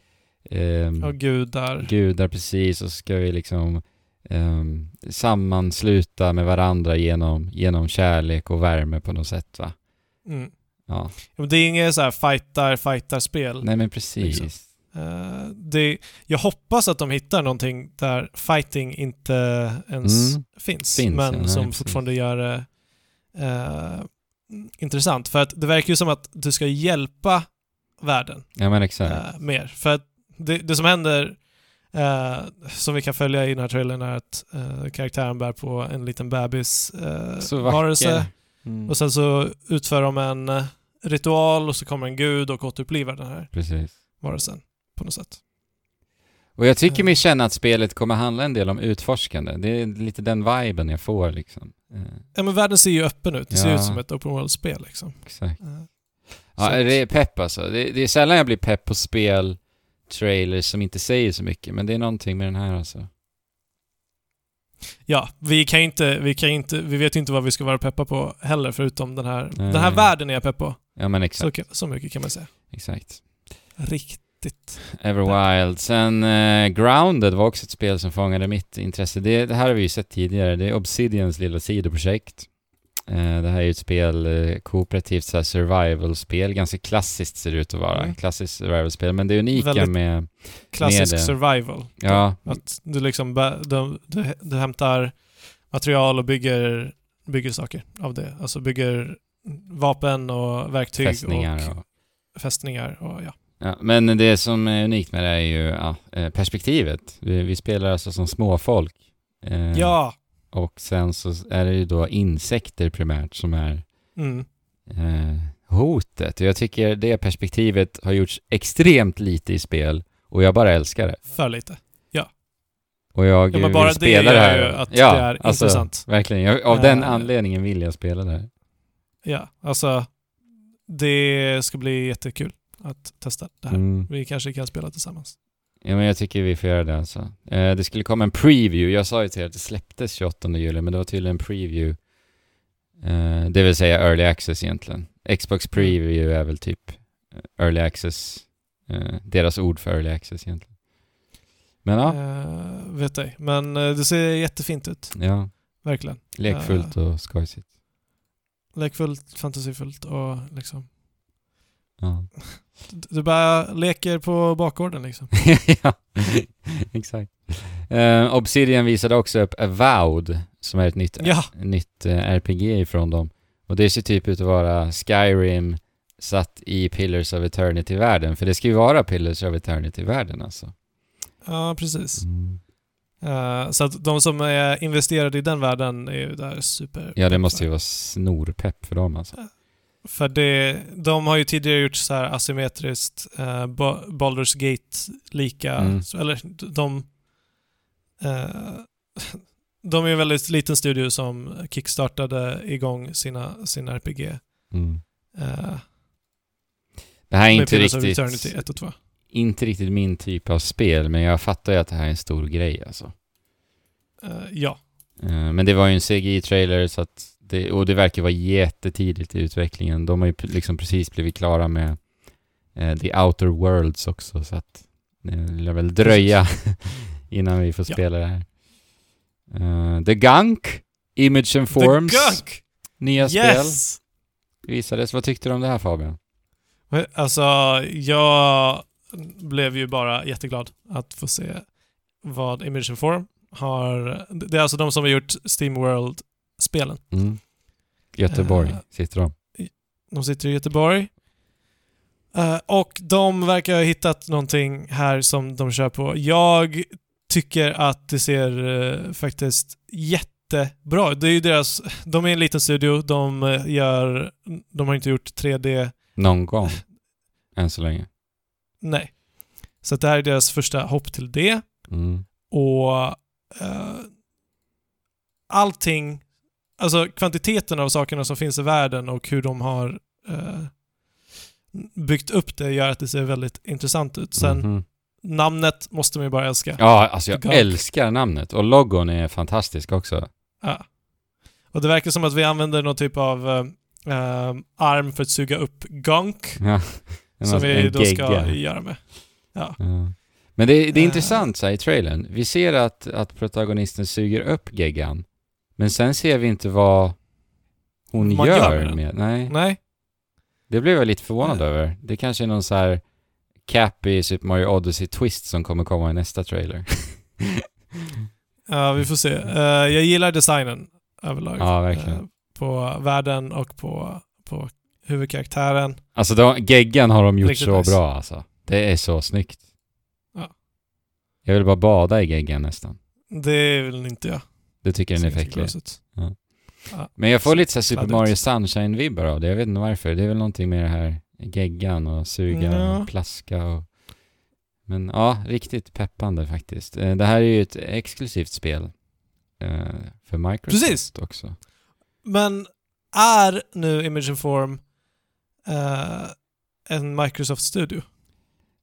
ehm, Ja, gudar. gudar precis och så ska vi liksom ehm, sammansluta med varandra genom, genom kärlek och värme på något sätt va. Mm. Ja, Ja, men Det är inget så här fightar, fightar-spel. nej men precis. Liksom. Eh, det, jag hoppas att de hittar någonting där fighting inte ens Mm. finns, Finns, men ja, nej, som precis. fortfarande gör det eh, intressant. För att det verkar ju som att du ska hjälpa världen Ja men exakt. eh, mer. För att det, det som händer, som vi kan följa i den här trailern, är att karaktären bär på en liten bebis eh, Så vacker. varelse. Mm. Och sen så utför de en, ritual och så kommer en gud och återupplivar den här Precis. varelsen på något sätt. Och jag tycker Eh. mig känna att spelet kommer handla en del om utforskande. Det är lite den viben jag får liksom. Eh, Ja men världen ser ju öppen ut. Det ser Ja. ut som ett open world-spel liksom. exakt. Eh, Ja, det är pepp alltså. Det, det är sällan jag blir pepp på spel, trailers som inte säger så mycket, men det är någonting med den här alltså. Ja, vi kan inte, vi kan inte, vi vet inte vad vi ska vara peppa på heller förutom den här, Nej. den här världen är jag pepp på. Ja men Så, exakt. kan- så mycket kan man säga. exakt. Riktigt. Everwild. Sen eh, Grounded var också ett spel som fångade mitt intresse. Det, det här har vi ju sett tidigare. Det är Obsidians lilla sidoprojekt. Eh, det här är ju ett spel, eh, kooperativt så survival-spel. Ganska klassiskt ser det ut att vara. Mm. Klassiskt survival-spel. Men det unika Väldigt med... Klassisk Med survival. Ja, Att du liksom, du, du, du hämtar material och bygger, bygger saker av det. Alltså bygger vapen och verktyg fästningar och och... fästningar och ja. Ja, men det som är unikt med det är ju ja, eh, perspektivet. Vi, vi spelar alltså som småfolk. Ja! Och sen så är det ju då insekter primärt som är Mm. eh, hotet. Jag tycker det perspektivet har gjorts extremt lite i spel och jag bara älskar det. För lite. Och jag Ja, men vill bara det spela det gör här. ju att ja, det är alltså, intressant. Verkligen. Jag, av den Eh. anledningen vill jag spela det här. Ja, alltså det ska bli jättekul att testa det här. Mm. Vi kanske kan spela tillsammans. Ja, men jag tycker vi får göra det alltså. Eh, det skulle komma en preview. Jag sa ju till er att det släpptes 28 juli, men det var tydligen en preview. Eh, det vill säga early access egentligen. Xbox preview är väl typ eh, early access. Eh, deras ord för early access egentligen. Men ja, Eh, vet ej. Men eh, det ser jättefint ut. ja. Verkligen. Lekfullt och skojsigt. Lekfullt, fantasifullt och liksom... Ja. Du bara leker på bakgården liksom. ja, exakt. Eh, Obsidian visade också upp Avowed, som är ett nytt, Ja, nytt eh, RPG ifrån dem. Och det ser typ ut att vara Skyrim satt i Pillars of Eternity-världen, för det ska ju vara Pillars of Eternity-världen alltså. ja precis. Mm. Eh, så att de som är investerade i den världen är ju där super... Ja, det måste ju vara snorpepp för dem alltså. För det, de har ju tidigare gjort så här asymmetriskt uh, Baldur's Gate-lika, Mm. eller de... eh, de är en väldigt liten studio som kickstartade igång sina, sin RPG. Mm. Uh, Det här är inte Eternity riktigt, 1 och 2. inte riktigt min typ av spel, men jag fattar ju att det här är en stor grej alltså. Eh, ja. Eh, Men det var ju en CGI-trailer så att det, och det verkar vara jättetidigt i utvecklingen. De har ju liksom precis blivit klara med eh, The Outer Worlds också så att det lär väl dröja innan vi får Ja. spela det här. Eh, The Gunk, Image and Forms, The Gunk! nya spel Yes! visades. Vad tyckte du om det här Fabian? Alltså, jag blev ju bara jätteglad att få se vad Immersion Form har... Det är alltså de som har gjort Steamworld-spelen. Mm. Göteborg Eh, sitter de. De sitter i Göteborg. Eh, och de verkar ha hittat någonting här som de kör på. Jag tycker att det ser eh, faktiskt jättebra ut. Det är ju deras... De är en liten studio. De gör... De har inte gjort 3D... Någon gång. Än så länge. Nej. Så det här är deras första hopp till det. Mm. Och eh, allting, alltså kvantiteten av sakerna som finns i världen och hur de har eh, byggt upp det gör att det ser väldigt intressant ut. Sen Mhm. namnet måste man ju bara älska. Ja, alltså jag Gunk. älskar namnet. Och logon är fantastisk också. Ja. Och det verkar som att vi använder någon typ av eh, eh, arm för att suga upp gunk Ja. som vi då ska gegga. göra med. Ja. Ja. Men det, det är Eh. intressant så här, i trailern. Vi ser att, att protagonisten suger upp geggan. Men sen ser vi inte vad hon Man gör, gör med. Nej, Nej, det blev jag lite förvånad Eh. över. Det kanske är någon så här Cap i Super Mario Odyssey twist som kommer komma i nästa trailer. ja, vi får se. Eh, jag gillar designen överlag. ja, verkligen. Eh, på världen och på, på huvudkaraktären. Alltså de, geggan har de gjort Riktigt så nice. bra alltså. Det är så snyggt. Ja. Jag vill bara bada i geggan nästan. Det vill inte jag. Det tycker den är fäcklig. Ja. Men jag får lite så Super. Mario Sunshine-vibbar av det. Jag vet inte varför. Det är väl någonting med det här geggan och suga Ja. och plaska och... Men ja, riktigt peppande faktiskt. Eh, Det här är ju ett exklusivt spel eh, för Microsoft Precis. också. Men är nu Image and Form eh, en Microsoft Studio?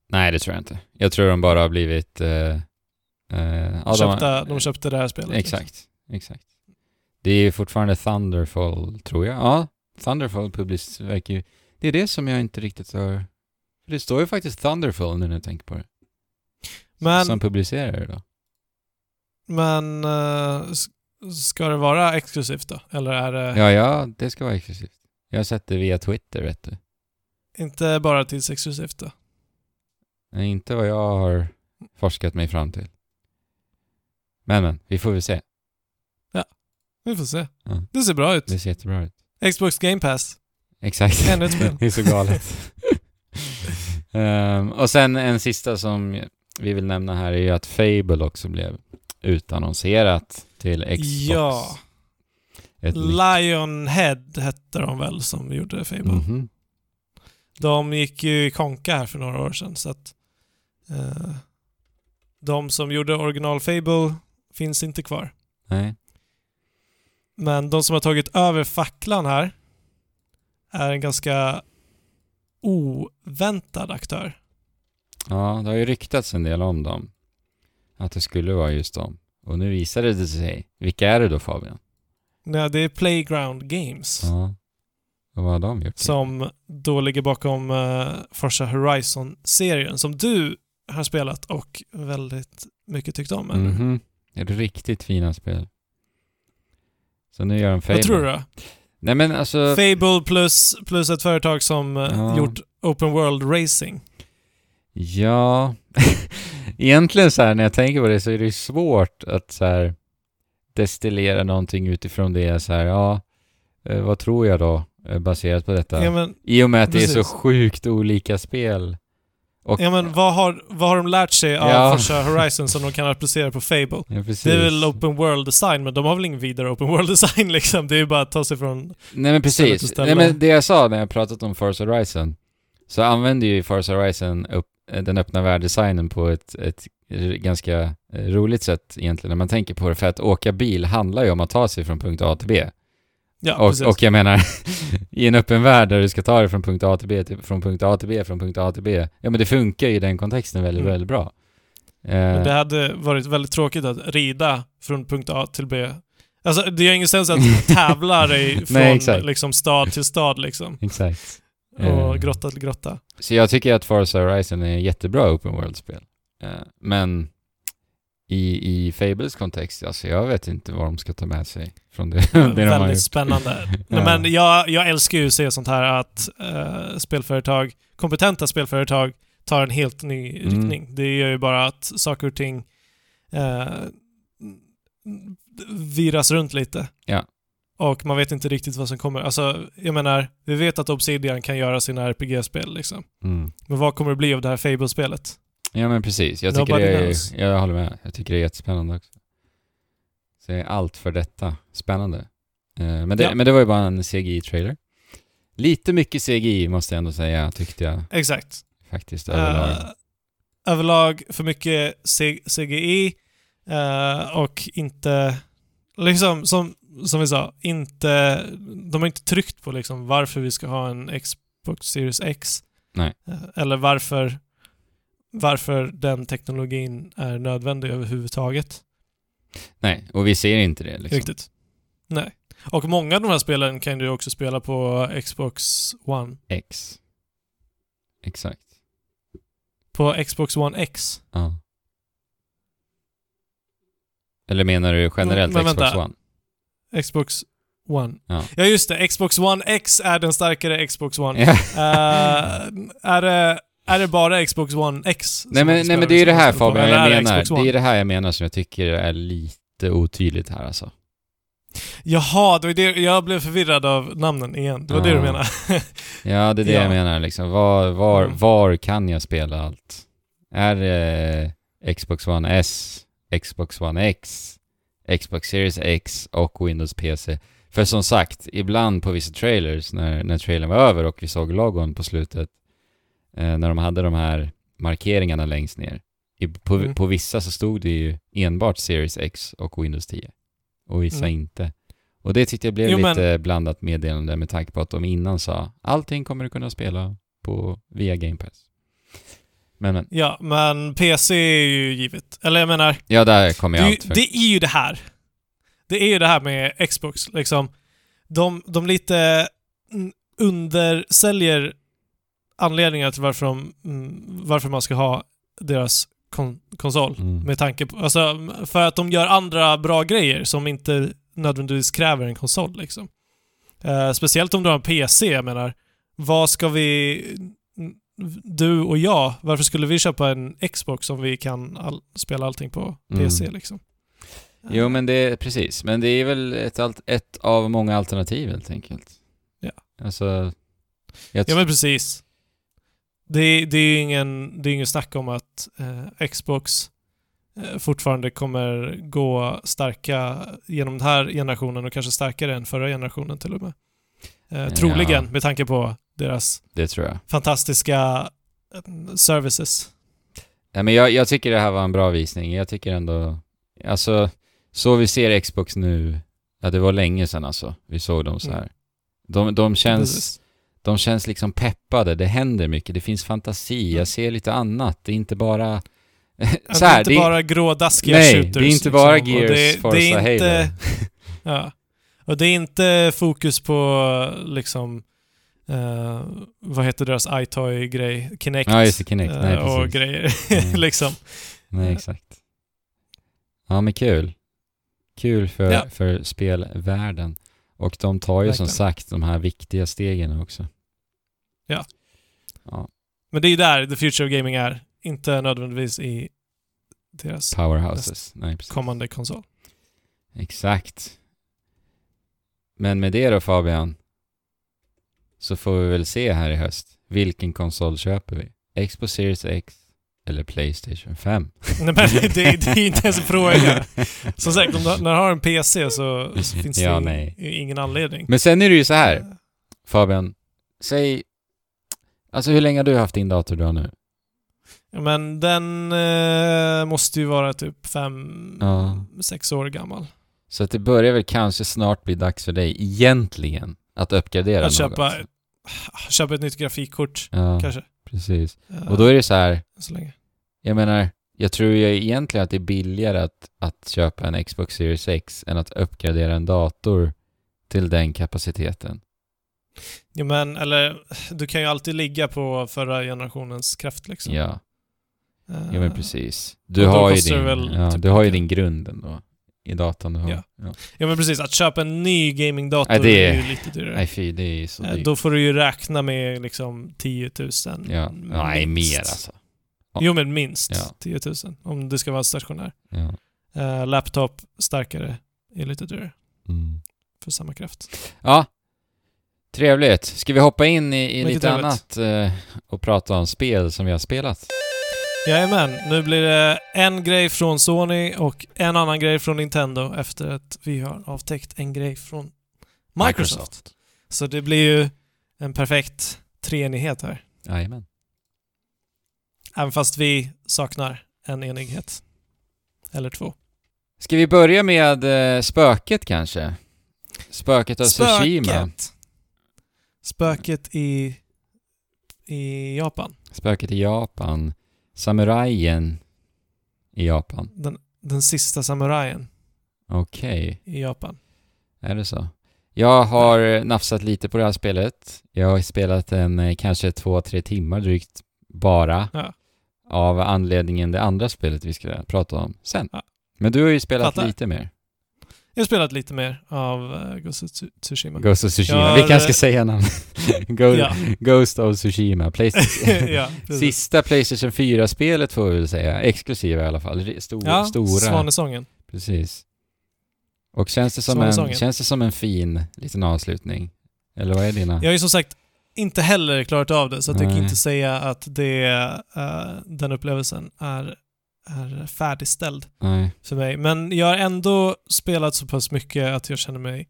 Nej, det tror jag inte. Jag tror de bara har blivit... Eh, eh, De, köpte, de köpte det här spelet. liksom. Exakt, exakt. Det är fortfarande Thunderfall, tror jag. Ja, Thunderfall publiceras, verkar ju... Det är det som jag inte riktigt har... för Det står ju faktiskt Thunderfall nu när jag tänker på det. Men, Som publicerar det då. men eh, ska det vara exklusivt då? Eller är det Ja, ja, det ska vara exklusivt. Jag har sett det via Twitter, vet du. inte bara tidsexklusivt då? Nej, inte vad jag har forskat mig fram till. Men, men, vi får väl se. Vi får se. Ja. Det ser bra ut. Det ser jättebra ut. Xbox Game Pass. Exakt. Ännu ett spel. det är så galet. Ehm, och sen en sista som vi vill nämna här är ju att Fable också blev utannonserat till Xbox. Ja. Ett Lionhead hette de väl som gjorde Fable. Mhm. De gick ju i konka här för några år sedan så att eh, de som gjorde original Fable finns inte kvar. Nej. Men de som har tagit över facklan här är en ganska oväntad aktör. Ja, det har ju ryktats en del om dem. Att det skulle vara just dem. Och nu visade det sig. Vilka är det då Fabian? Nej, det är Playground Games Ja. Och vad har de gjort? som då ligger bakom uh, Forza Horizon-serien som du har spelat och väldigt mycket tyckt om. eller? Det är riktigt fina spel. Så nu gör de Fable. Vad tror du då? Nej men alltså... Fable plus, plus ett företag som eh, Ja. gjort Open World Racing. Ja, egentligen så här när jag tänker på det så är det ju svårt att så här destillera någonting utifrån det så här, ja, eh, vad tror jag då eh, baserat på detta? Ja, men, I och med att det är så precis. sjukt olika spel. Och, ja, men vad, har, vad har de lärt sig av Ja. Forza Horizon som de kan applicera på Fable? ja. Det är väl Open World Design, men de har väl ingen vidare Open World Design liksom. Det är ju bara att ta sig från... Nej men precis. Nej men det jag sa när jag pratat om Forza Horizon, så använder ju Forza Horizon upp, eh, den öppna världsdesignen på ett, ett ganska eh, roligt sätt egentligen när man tänker på det, för att åka bil handlar ju om att ta sig från punkt A till B. Ja, precis. Och, och jag menar, i en öppen värld där du ska ta dig från punkt A till B, till, från punkt A till B, från punkt A till B. Ja men det funkar ju i den kontexten väldigt, Mm. väldigt bra. Eh, det hade varit väldigt tråkigt att rida från punkt A till B. Alltså, det gör ingen sens att tävla dig från Nej, liksom, stad till stad liksom. Exakt. Och Eh, grotta till grotta. Så jag tycker att Forza Horizon är jättebra open world-spel. Eh, men i, i Fables kontext, alltså jag vet inte vad de ska ta med sig från det, det de Väldigt spännande. Ja. Men jag, jag älskar ju att se sånt här att eh, spelföretag, kompetenta spelföretag, tar en helt ny Mm. riktning. Det gör ju bara att saker och ting eh, viras runt lite. Ja. Och man vet inte riktigt vad som kommer. Alltså, jag menar, vi vet att Obsidian kan göra sina RPG-spel liksom. Mm. Men vad kommer det bli av det här Fable-spelet? Ja men precis, jag tycker Nobody det är, knows. jag håller med. Jag tycker det är jättespännande också. Så är allt för detta spännande. Eh, men, det, Ja. men det var ju bara en CGI-trailer. Lite mycket CGI måste jag ändå säga, tyckte jag Exakt. faktiskt överlag. Eh, överlag för mycket CGI eh, och inte... Liksom, som, som vi sa, inte... De har inte tryckt på liksom varför vi ska ha en Xbox Series X. Nej. Eh, eller varför, varför den teknologin är nödvändig överhuvudtaget. Nej, och vi ser inte det liksom. Riktigt. Nej. Och många av de här spelen kan du också spela på Xbox One. X. Exakt. På Xbox One X. Ja. Eller menar du generellt Men Xbox vänta. One? Xbox One. Ja. Ja, just det. Xbox One X är den starkare Xbox One. Eh, är, det, är det bara Xbox One X? nej men, nej men det är ju det här? Fabian jag menar. Det är det här jag menar som jag tycker är lite otydligt här alltså. Jaha, det var det, jag blev förvirrad av namnen igen. Det var det Ja. du menade. Ja, det är det Ja. jag menar liksom. Var, var, Mm. var kan jag spela allt? Är det Xbox One S, Xbox One X, Xbox Series X och Windows PC? För som sagt, ibland på vissa trailers, när, när trailern var över och vi såg logon på slutet, eh, när de hade de här markeringarna längst ner. I, på, Mm. på vissa så stod det ju enbart Series X och Windows 10. Och vissa Mm. inte. Och det tyckte jag blev Jo, men- lite blandat meddelande med tanke på att de innan sa allting kommer du kunna spela på, via Game Pass. Men, men, Ja, men PC är ju givet. Eller jag menar, ja där kommer jag allt för. det är ju det här. Det är ju det här med Xbox. Liksom, de, de lite undersäljer anledningar till varför, de, mm, varför man ska ha deras kon konsol. Mm. Med tanke på, alltså, för att de gör andra bra grejer som inte nödvändigtvis kräver en konsol. Liksom. Eh, speciellt om du har en PC, jag menar. Vad ska vi... Du och jag, varför skulle vi köpa en Xbox om vi kan all, spela allting på Mm. PC liksom? Jo men det är precis, men det är väl ett, alt- ett av många alternativ helt enkelt. Ja. Alltså... Jag Ja men precis. Det, det är ju ingen, det är ingen snack om att eh, Xbox eh, fortfarande kommer gå starka genom den här generationen och kanske starkare än förra generationen till och med. Eh, troligen Ja. med tanke på deras fantastiska eh, services. Ja, men jag, jag tycker det här var en bra visning. Jag tycker ändå... Alltså, så vi ser Xbox nu... Ja, det var länge sedan alltså. Vi såg dem så här. Mm. De, de, känns, Precis. De känns liksom peppade. Det händer mycket. Det finns fantasi. Mm. Jag ser lite annat. Det är inte bara... Så det är här, inte är- bara grådaskiga Nej, shooters. det är inte bara liksom. Gears, det, Forza, det är inte. Ja. Och det är inte fokus på liksom eh, vad heter deras iToy-grej? Kinect. Ja, just det. Kinect. Nej, eh, och grejer. Mm. liksom. Nej, exakt. Ja, men kul. Kul för, Ja. för spelvärlden. Och de tar ju som Verkligen. sagt de här viktiga stegen också. Ja. Ja, Men det är ju där the future of gaming är. Inte nödvändigtvis i deras powerhouses. Nej, precis. kommande konsol. Exakt. Men med det då Fabian, så får vi väl se här i höst. Vilken konsol köper vi? Xbox Series X eller Playstation 5? Nej, men det, det är inte ens en fråga. Som sagt, om du, när du har en PC så finns det Ja, ingen anledning. Men sen är det ju så här, Fabian. Säg... Alltså hur länge har du haft din dator du har nu? Ja, men den eh, måste ju vara typ fem, Ja. sex år gammal. Så att det börjar väl kanske snart bli dags för dig, egentligen, att uppgradera Att något. köpa, köpa ett nytt grafikkort, Ja, kanske. precis. Eh, Och då är det så här, Så länge. Jag menar, jag tror ju egentligen att det är billigare att, att köpa en Xbox Series X än att uppgradera en dator till den kapaciteten. Ja, men, eller, du kan ju alltid ligga på förra generationens kraft liksom. Ja, Eh, ja men precis. Du har ju din, ja, typ du har ju din grund ändå i datorn du har. Ja. Ja. Ja, men precis. Att köpa en ny gamingdator Nej, det är är- ju lite dyrare. Nej fy, det är så Eh, dyrt. Då får du ju räkna med liksom 10 000. Ja. Nej, mer alltså. Jo, men minst Ja. 10 000. Om du ska vara stationär. Ja. Eh, laptop, starkare, är lite dyrare. Mm. För samma kraft. Ja, trevligt. Ska vi hoppa in i, i lite trevligt. annat eh, och prata om spel som vi har spelat? Jajamän, nu blir det en grej från Sony och en annan grej från Nintendo efter att vi har avtäckt en grej från Microsoft. Så det blir ju en perfekt treenighet här. Jajamän. Även fast vi saknar en enighet. Eller två. Ska vi börja med eh, spöket kanske? Spöket av Tsushima. Spöket! Spöket i, i Japan. Spöket i Japan. Samurajen i Japan. Den, den sista samurajen Okej, i Japan. är det så? Jag har nafsat lite på det här spelet. Jag har spelat en eh, kanske två, tre timmar drygt bara. Ja. Av anledningen det andra spelet vi ska prata om sen. Ja. Men du har ju spelat Fattar. lite mer. Jag har spelat lite mer av uh, Ghost of Tsu- Tsushima. Ghost of Tsushima. Jag Vi har, kanske ska eh, säga namn. Go- Ja, Ghost of Tsushima. Playstation. ja. Sista Playstation 4-spelet får vi väl säga. Exklusiva i alla fall. Stor, Ja, stora. Svanesången. Precis. Och känns det, som en, känns det som en fin liten avslutning? Eller vad är dina? Jag har ju som sagt inte heller klarat av det, så att jag kan inte säga att det, eh, den upplevelsen är, är färdigställd Nej. för mig. Men jag har ändå spelat så pass mycket att jag känner mig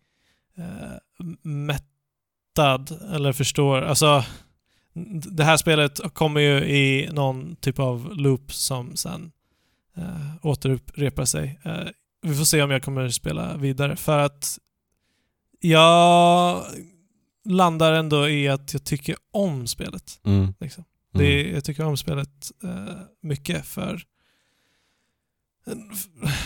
eh, mättad eller förstår. Alltså, det här spelet kommer ju i någon typ av loop som sen eh, återupprepar sig. Eh, vi får se om jag kommer spela vidare för att jag landar ändå i att jag tycker om spelet. Mm. Liksom. Mm. Det är, jag tycker om spelet eh, mycket för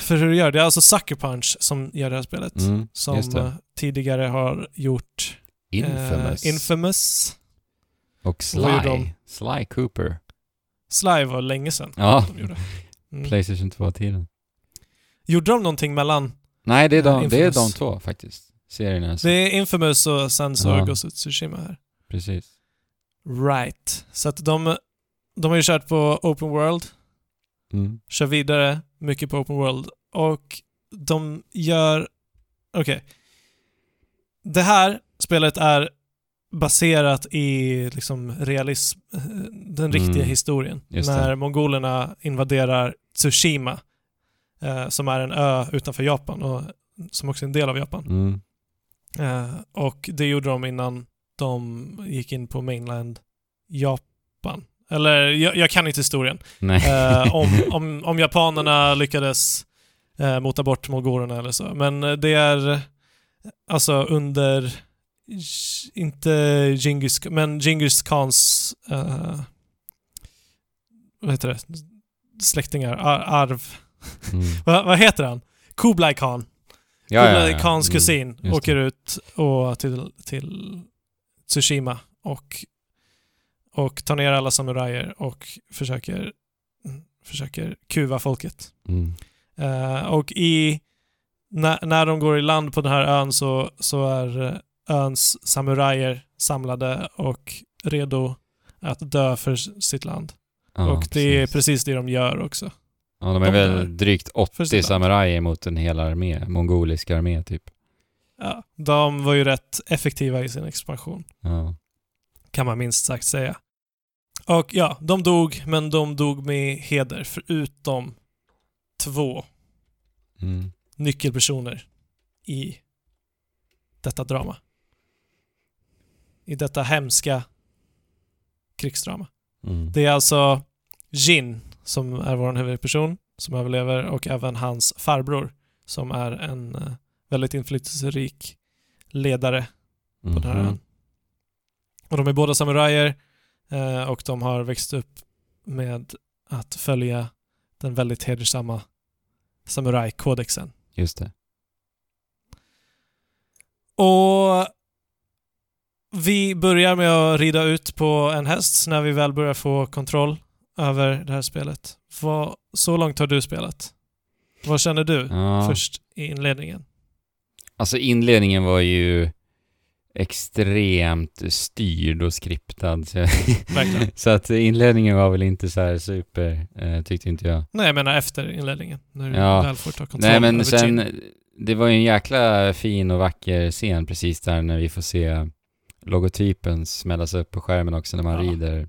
för hur det gör. Det är alltså Sucker Punch som gör det här spelet. Mm. Som eh, tidigare har gjort Infamous. Eh, Infamous. och Vad gjorde Sly. Sly Cooper. Sly var länge sedan Ja. Mm. Playstation 2-tiden. Gjorde de någonting mellan... Nej, det är, de, det är de Infamous. två faktiskt. Serierna. alltså. Det är Infamous och sen så Ja. Ghost of Tsushima här. Precis. Right. Så att de, de har ju kört på Open World, Mm. kör vidare mycket på Open World och de gör... Okej. Det här spelet är baserat i liksom realism, eh, den riktiga Mm. historien. Just det. När mongolerna invaderar Tsushima, eh, som är en ö utanför Japan och som också är en del av Japan. Mm. Eh, och det gjorde de innan de gick in på mainland Japan. Eller, jag, jag kan inte historien. Eh, om, om, om japanerna lyckades eh, mota bort mongolerna eller så. Men det är alltså under, inte Genghis, men Genghis Khans, vad heter det, släktingar, ar, arv. Mm. vad, vad heter han? Kublai Khan. Ja, ja, Kublai ja. Khans Mm. kusin just åker ut och till, till Tsushima och, och tar ner alla samurajer och försöker, försöker kuva folket. Mm. Eh, och i, när, när de går i land på den här ön så, så är eh, öns samurajer samlade och redo att dö för sitt land. Ja, och det är precis. precis det de gör också. Ja, de är de är väl drygt för 80 sitt land. samurajer mot en hel armé. Mongolisk armé, typ. Ja, de var ju rätt effektiva i sin expansion. Ja. kan man minst sagt säga. Och ja, de dog, men de dog med heder, förutom två Mm. nyckelpersoner i detta drama. I detta hemska krigsdrama. Mm. Det är alltså Jin som är vår huvudperson som överlever och även hans farbror som är en eh, väldigt inflytelserik ledare på den här Mhm. ön. Och de är båda samurajer eh, och de har växt upp med att följa den väldigt hedersamma samurajkodexen. Just det. Och vi börjar med att rida ut på en häst när vi väl börjar få kontroll över det här spelet. Vad, så långt har du spelat? Vad känner du Ja. först i inledningen? Alltså inledningen var ju extremt styrd och skriptad. Så, så att inledningen var väl inte så här super, eh, tyckte inte jag. Nej, jag menar efter inledningen. När du Ja. väl får ta kontroll Nej men över sen, Jin. det var ju en jäkla fin och vacker scen precis där när vi får se logotypen smällas upp på skärmen också när man Ja. rider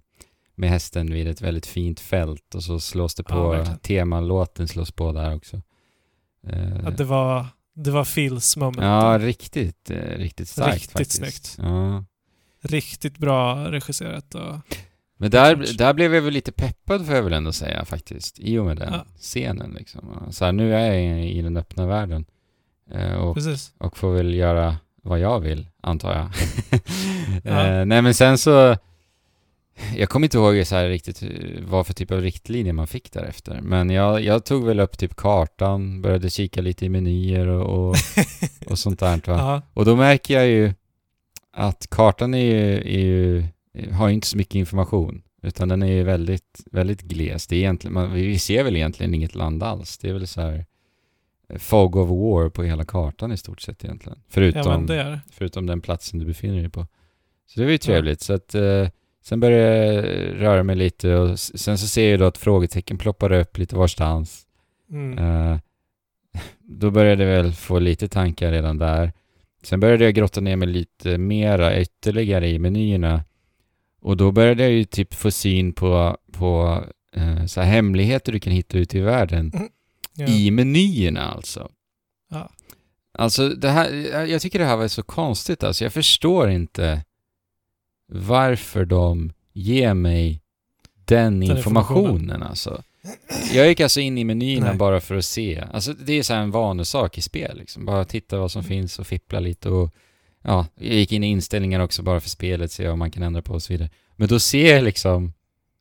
med hästen vid ett väldigt fint fält och så slås det Ja, på, verkligen. temalåten slås på där också. Eh, Att det var, det var Phils moment. ja, riktigt, eh, riktigt starkt Riktigt faktiskt. snyggt. Ja. Riktigt bra regisserat och... Men där, där blev jag väl lite peppad får jag väl ändå säga faktiskt, i och med den Ja. scenen liksom. Så här, nu är jag i, den öppna världen. Eh, och, Precis. och får väl göra vad jag vill, antar jag. Ja. eh, nej men sen så, jag kommer inte ihåg så riktigt eh, vad för typ av riktlinjer man fick därefter. Men jag, jag tog väl upp typ kartan, började kika lite i menyer och, och, och sånt där. Va? ja, Och då märker jag ju att kartan är ju, är ju, har ju inte så mycket information. Utan den är ju väldigt, väldigt gles. Det är egentligen, man, vi ser väl egentligen inget land alls. Det är väl så här eh, fog of war på hela kartan i stort sett egentligen. Förutom, ja förutom den platsen du befinner dig på. Så det var ju trevligt. Så att, eh, sen började jag röra mig lite och sen så ser jag då att frågetecken ploppar upp lite varstans. Mm. Eh, då började jag väl få lite tankar redan där. Sen började jag grotta ner mig lite mera ytterligare i menyerna. Och då började jag ju typ få syn på, på eh, så hemligheter du kan hitta ute i världen. Ja. I menyerna alltså. Ja. Alltså det här, jag- jag tycker det här var så konstigt alltså. Jag förstår inte varför de ger mig den, informationen, informationen. alltså. Jag gick alltså in i menyerna Nej. bara för att se. Alltså det är så här en vanesak i spel liksom. Bara titta vad som finns och fippla lite och ja, jag gick in i inställningar också bara för spelet, se vad man kan ändra på och så vidare. Men då ser jag liksom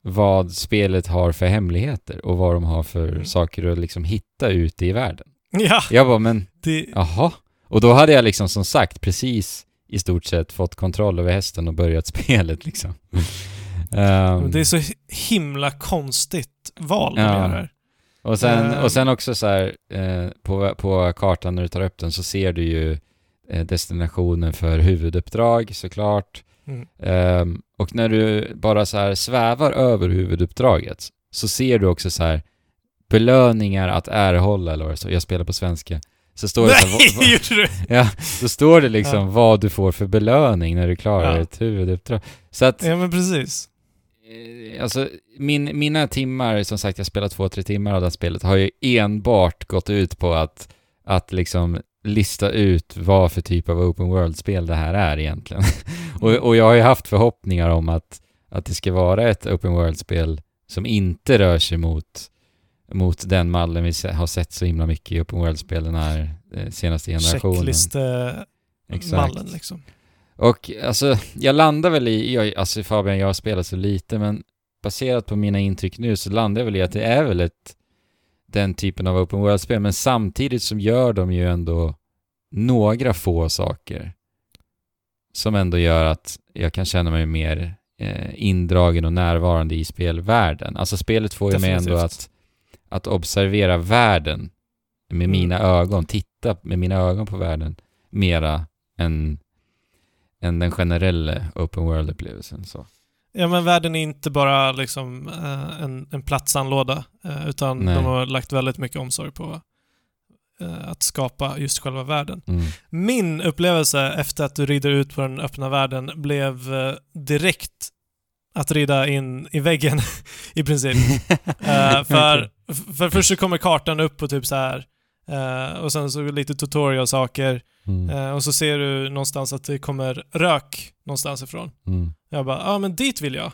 vad spelet har för hemligheter och vad de har för Mm. saker att liksom hitta ute i världen. Ja, Jag bara, men det, Jaha. Och då hade jag liksom som sagt precis i stort sett fått kontroll över hästen och börjat spelet liksom. Ehm, det är så himla konstigt val de Ja. gör och, sen, ehm. och sen också så här, eh, på, på kartan när du tar upp den så ser du ju eh, destinationen för huvuduppdrag såklart. Mm. Ehm, och när du bara så här svävar över huvuduppdraget så ser du också så här belöningar att erhålla eller vad det står. Jag spelar på svenska. Så står det så Nej, gjorde du? Ja, då står det liksom Ja. vad du får för belöning när du klarar Ja. ett huvuduppdrag. Så att, Ja, men precis. eh, alltså, min, mina timmar, som sagt jag spelar två, tre timmar av det här spelet, har ju enbart gått ut på att, att liksom lista ut vad för typ av open world-spel det här är egentligen. och, och jag har ju haft förhoppningar om att, att det ska vara ett open world-spel som inte rör sig mot, mot den mallen vi har sett så himla mycket i open world-spel den här eh, senaste generationen. Checklistemallen Exakt. liksom. Och alltså, jag landar väl i, jag, alltså Fabian, jag har spelat så lite, men baserat på mina intryck nu så landar jag väl i att det är väl ett, den typen av open world-spel, men samtidigt som gör de ju ändå några få saker som ändå gör att jag kan känna mig mer eh, indragen och närvarande i spelvärlden. Alltså spelet får ju mig ändå att, att observera världen med Mm. mina ögon, titta med mina ögon på världen mera än, än den generella open world-upplevelsen. Så. Ja men världen är inte bara liksom eh, en, en platsanlåda eh, utan Nej. de har lagt väldigt mycket omsorg på eh, att skapa just själva världen. Mm. Min upplevelse efter att du rider ut på den öppna världen blev eh, direkt att rida in i väggen i princip. Eh, för, för först så kommer kartan upp på typ så här eh, och sen så lite tutorial-saker Mm. eh, och så ser du någonstans att det kommer rök någonstans ifrån. Mm. Jag bara, ja men dit vill jag.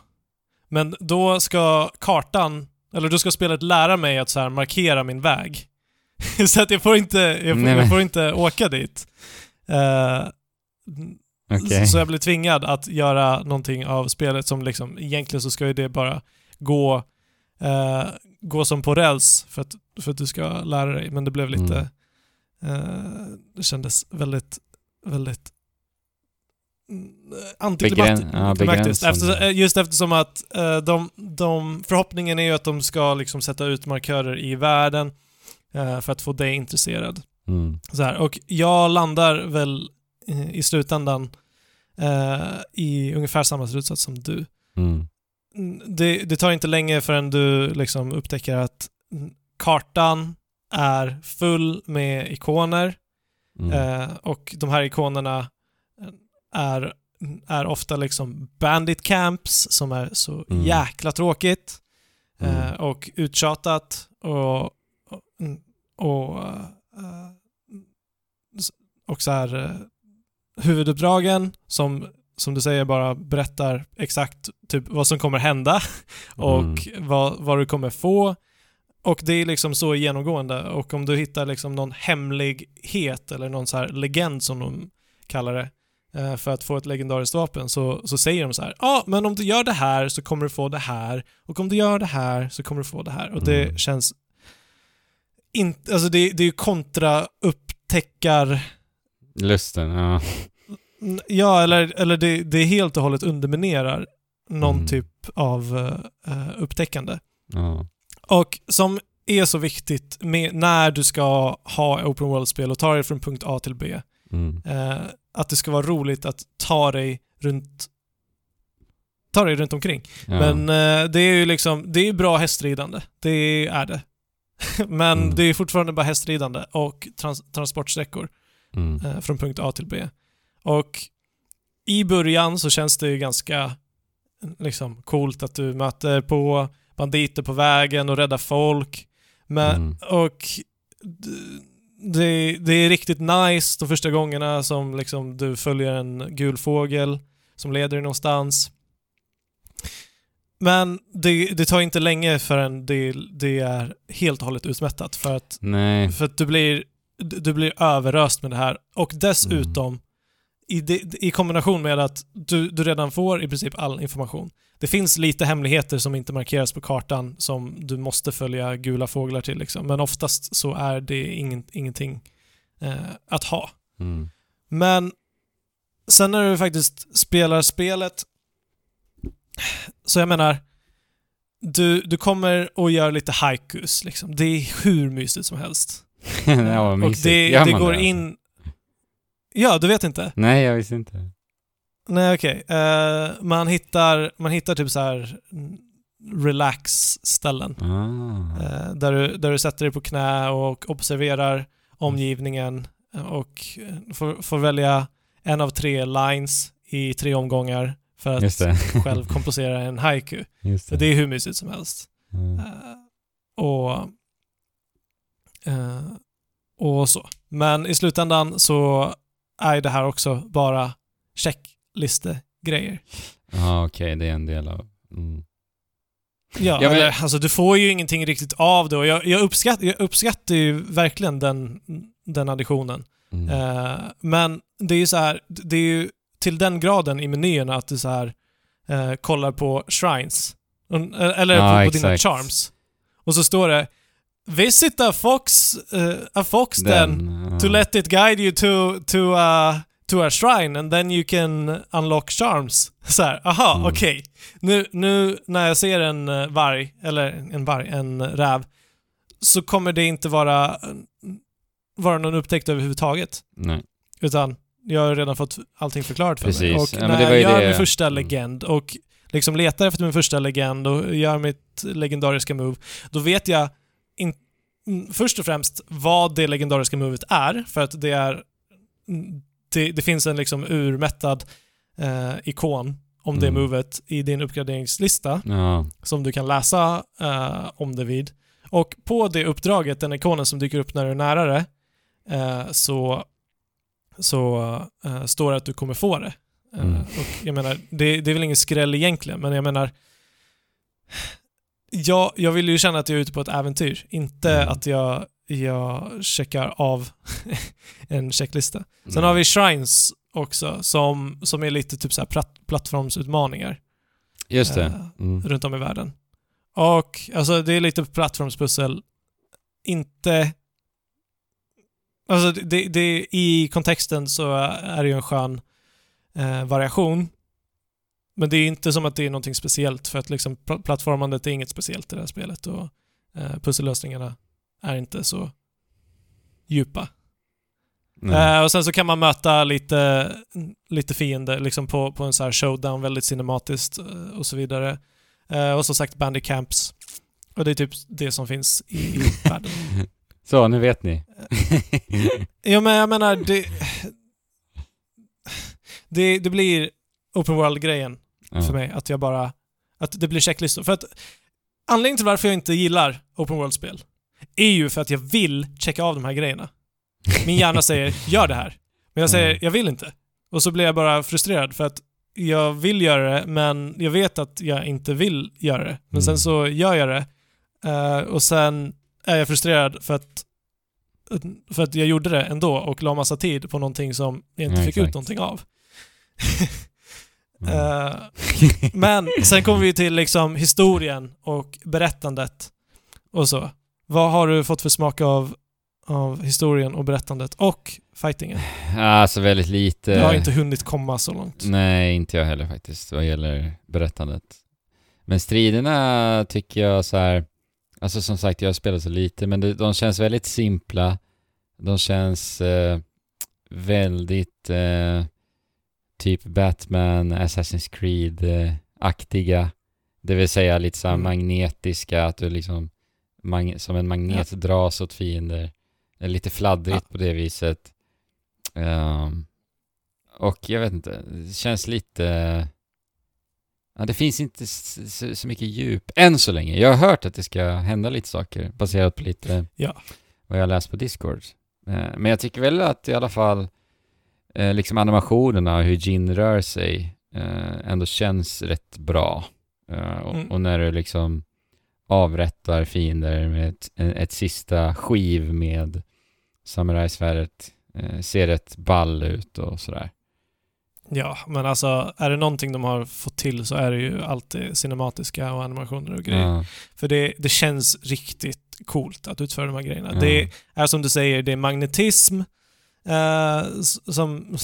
Men då ska kartan, eller då ska spelet lära mig att så här markera min väg. så att jag får inte, jag får, Nej, jag får inte åka dit. Eh, Okej. Så jag blir tvingad att göra någonting av spelet som liksom, egentligen så ska ju det bara gå, eh, gå som på räls för att, för att du ska lära dig. Men det blev lite, eh, det kändes väldigt, väldigt mm, antiklimatiskt. Begräns- ja. Efter, eh, just eftersom att eh, de, de, förhoppningen är ju att de ska liksom sätta ut markörer i världen eh, för att få dig intresserad. Mm. Så här, och jag landar väl i slutändan i ungefär samma slutsats som du. Mm. Mm, Det, det tar inte länge förrän du liksom upptäcker att mm, kartan är full med ikoner Mm. eh, och de här ikonerna är, är ofta liksom bandit camps som är så Mm. jäkla tråkigt Mm. eh, och uttjatat och, och, och, eh, och så här eh, huvuduppdragen som, som du säger bara berättar exakt typ vad som kommer hända och vad, vad du kommer få. Och det är liksom så genomgående och om du hittar liksom någon hemlighet eller någon så här legend som de kallar det eh, för att få ett legendariskt vapen så, så säger de så här ja ah, men om du gör det här så kommer du få det här och om du gör det här så kommer du få det här och det Mm. känns inte, alltså det, det är ju kontra upptäckar Lusten, ja. Ja, eller, eller det, det helt och hållet underminerar någon Mm. typ av eh, upptäckande. ja. Och som är så viktigt med, när du ska ha open world-spel och ta dig från punkt A till B. Mm. Eh, att det ska vara roligt att ta dig runt ta dig runt omkring. ja. Men eh, det är ju liksom, det är bra hästridande. Det är det. Men Mm. det är fortfarande bara hästridande och trans- transportsträckor. Mm. eh, från punkt A till B. Och i början så känns det ju ganska liksom coolt att du möter på banditer på vägen och räddar folk. Men, Mm. Och det, det är riktigt nice de första gångerna som liksom du följer en gul fågel som leder dig någonstans. Men det, det tar inte länge förrän det, det är helt och hållet utmättat för att, Nej. för att du, blir, du blir överöst med det här. Och dessutom, i, det, i kombination med att du, du redan får i princip all information. Det finns lite hemligheter som inte markeras på kartan som du måste följa gula fåglar till liksom. Men oftast så är det ingen, ingenting eh, att ha. Mm. Men sen när du faktiskt spelar spelet, så jag menar, du, du kommer och gör lite haikus liksom. Det är hur mysigt som helst. det var och det, det går alltså? in... Ja, du vet inte? Nej, jag visste inte. Nej, okej. Eh, man, hittar, man hittar typ så här relax-ställen. Ah. Eh, där, du, där du sätter dig på knä och observerar omgivningen och får, får välja en av tre lines i tre omgångar för att det. själv komposera en haiku. Just För det är hur mysigt som helst. Mm. Eh, och, och så. Men i slutändan så är det här också bara checklistegrejer. Ja, okej, det är en del av... Mm. Ja, Ja, men- eller, alltså du får ju ingenting riktigt av det och jag, jag, uppskatt, jag uppskattar ju verkligen den, den additionen. Mm. Eh, men det är ju så här, det är ju till den graden i menyerna att du så här eh, kollar på shrines. Mm, Eller Ja, på, på dina charms. Och så står det Visit a fox, eh, a fox den, ja. to let it guide you to, to, a, to a shrine and then you can unlock charms. Så här, aha, Mm. okej. Nu, nu när jag ser en eh, varg, eller en varg, en räv, så kommer det inte vara, vara någon upptäckt överhuvudtaget. Nej. Utan jag har redan fått allting förklarat för mig. Precis. Och Ja, när jag gör det- min första Mm. legend och liksom letar efter min första legend och gör mitt legendariska move, då vet jag in, mm, först och främst vad det legendariska movet är, för att det är mm, det, det finns en liksom urmättad eh, ikon om det Mm. movet i din uppgraderingslista Ja. som du kan läsa eh, om det vid. Och på det uppdraget, den ikonen som dyker upp när du är nära det, eh, så, så eh, står det att du kommer få det. Eh, Mm. Och jag menar, det, det är väl ingen skräll egentligen, men jag menar jag, jag vill ju känna att jag är ute på ett äventyr, inte Mm. att jag, jag checkar av en checklista. Sen har vi shrines också, som, som är lite typ så här platt, plattformsutmaningar Just det. eh, Mm. runt om i världen. Och alltså det är lite plattformspussel. Inte... Alltså det, det, i kontexten så är det ju en skön eh, variation. Men det är inte som att det är någonting speciellt för att liksom pl- plattformandet är inget speciellt i det här spelet och eh, pussellösningarna är inte så djupa. Eh, och sen så kan man möta lite, lite fiender liksom på, på en så här showdown, väldigt cinematiskt eh, och så vidare. Eh, och som sagt bandicamps. Och det är typ det som finns i, i världen. Så, nu vet ni. Ja men jag menar, det, det, det blir open world-grejen Ja. för mig. Att jag bara... Att det blir checklistor. För att anledningen till varför jag inte gillar open world-spel är ju för att jag vill checka av de här grejerna. Min hjärna säger gör det här. Men jag säger Mm. jag vill inte. Och så blir jag bara frustrerad för att jag vill göra det men jag vet att jag inte vill göra det. Men sen Mm. så gör jag det. Eh, och sen är jag frustrerad för att för att jag gjorde det ändå och la massa tid på någonting som jag inte Ja, fick ut exakt. någonting av. Mm. Eh, men sen kommer vi till liksom historien och berättandet och så. Vad har du fått för smak av, av historien och berättandet och fightingen? Alltså väldigt lite. Jag har inte hunnit komma så långt. Nej, inte jag heller faktiskt, vad gäller berättandet. Men striderna tycker jag så här. alltså som sagt, jag har spelat så lite, men det, de känns väldigt simpla. De känns eh, väldigt eh, typ Batman, Assassin's Creed-aktiga. Det vill säga lite så Mm. magnetiska, att du liksom som en magnet dras åt fiender. Lite fladdrigt på det viset. Ehm, och jag vet inte, det känns lite... Ja, det finns inte så, så mycket djup än så länge. Jag har hört att det ska hända lite saker baserat på lite Ja. vad jag läst på Discord. Eh, men jag tycker väl att i alla fall eh, liksom animationerna och hur Jin rör sig eh, ändå känns rätt bra. Eh, och, Mm. och när du liksom avrättar fiender med ett, ett sista skiv med samurajsvärdet eh, ser rätt ball ut och sådär. Ja, men alltså är det någonting de har fått till så är det ju alltid cinematiska och animationer och grejer. Ja, För det, det känns riktigt coolt att utföra de här grejerna. ja. Det är som du säger, det är magnetism. Eh, s- som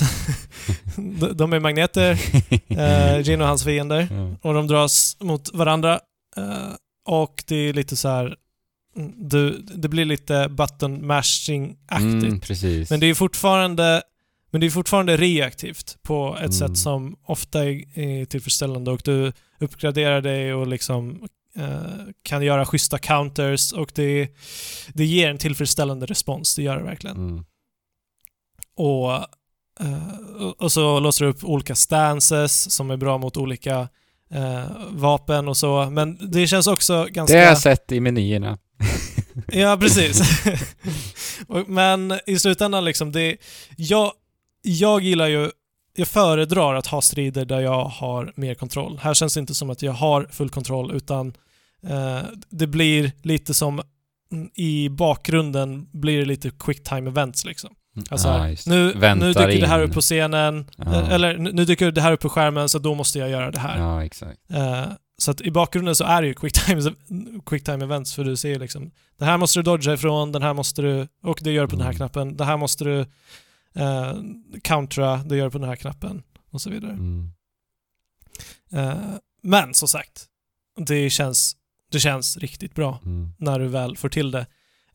de- är magneter, uh, Jin och hans fiender. ja. Och de dras mot varandra. eh, och det är lite så här... mm, Du, det blir lite button mashing-aktigt. Mm. Men det är fortfarande men det är fortfarande reaktivt på ett Mm. sätt som ofta är, är tillfredsställande och du uppgraderar dig och liksom eh, kan göra schyssta counters och det, det ger en tillfredsställande respons, det gör det verkligen. Och, eh, och- så låser du upp olika stances som är bra mot olika eh, vapen och så, men det känns också ganska... Det har jag sett i menyerna. Ja, precis. Men i slutändan liksom, det... Jag, jag gillar ju... Jag föredrar att ha strider där jag har mer kontroll. Här känns det inte som att jag har full kontroll utan eh, det blir lite som mm, i bakgrunden blir det lite quick time events liksom. Alltså, Ja, just det. nu, Väntar nu dyker det här in. upp på scenen, Ja. eh, eller nu dyker det här upp på skärmen så då måste jag göra det här. Ja, exakt. Eh, så att i bakgrunden så är det ju quick time, quick events för du ser ju liksom den här måste du dodga ifrån, den här måste du, och det gör du på den här Mm. knappen, det här måste du eh, countera, det gör du på den här knappen och så vidare. Mm. Eh, men som sagt, det känns, det känns riktigt bra Mm. när du väl får till det.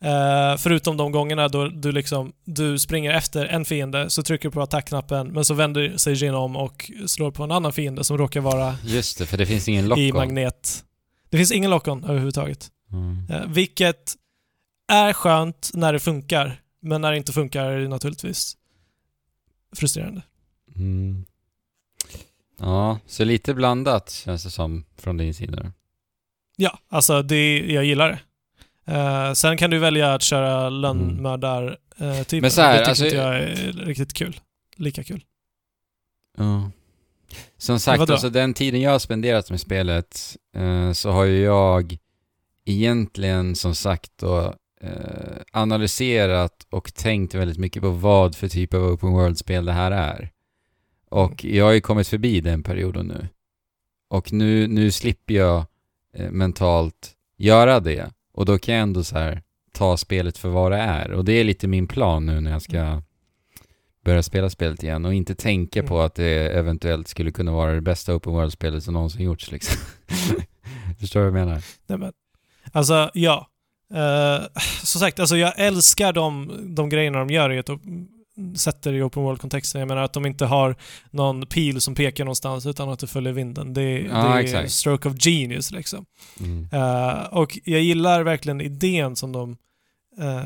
Eh, förutom de gångerna då du liksom, du springer efter en fiende, så trycker du på attackknappen, men så vänder sig Jin om och slår på en annan fiende som råkar vara Just det, för det finns ingen i lock-on. magnet. Det finns ingen lock-on överhuvudtaget. Mm. Eh, vilket är skönt när det funkar, men när det inte funkar är det naturligtvis frustrerande. Mm. Ja, så lite blandat känns det som från din sida. Ja, alltså det, jag gillar det. Eh, sen kan du välja att köra lönnmördar-typen. Men så här, det tycker alltså- inte jag är riktigt kul. Lika kul. Ja. Som sagt, alltså den tiden jag har spenderat med spelet eh, så har ju jag egentligen som sagt då analyserat och tänkt väldigt mycket på vad för typ av open world-spel det här är. Och jag har ju kommit förbi den perioden nu. Och nu, nu slipper jag mentalt göra det. Och då kan jag ändå så här ta spelet för vad det är. Och det är lite min plan nu när jag ska börja spela spelet igen och inte tänka Mm. på att det eventuellt skulle kunna vara det bästa open world-spelet som någonsin gjorts liksom. Förstår du vad jag menar? Nej, men, alltså, ja. Uh, som sagt, alltså, jag älskar de, de grejerna de gör i ett sätter i open world-kontexten. Jag menar att de inte har någon pil som pekar någonstans utan att det följer vinden. Det, Ja, det är stroke of genius liksom. Mm. Eh, och jag gillar verkligen idén som de eh,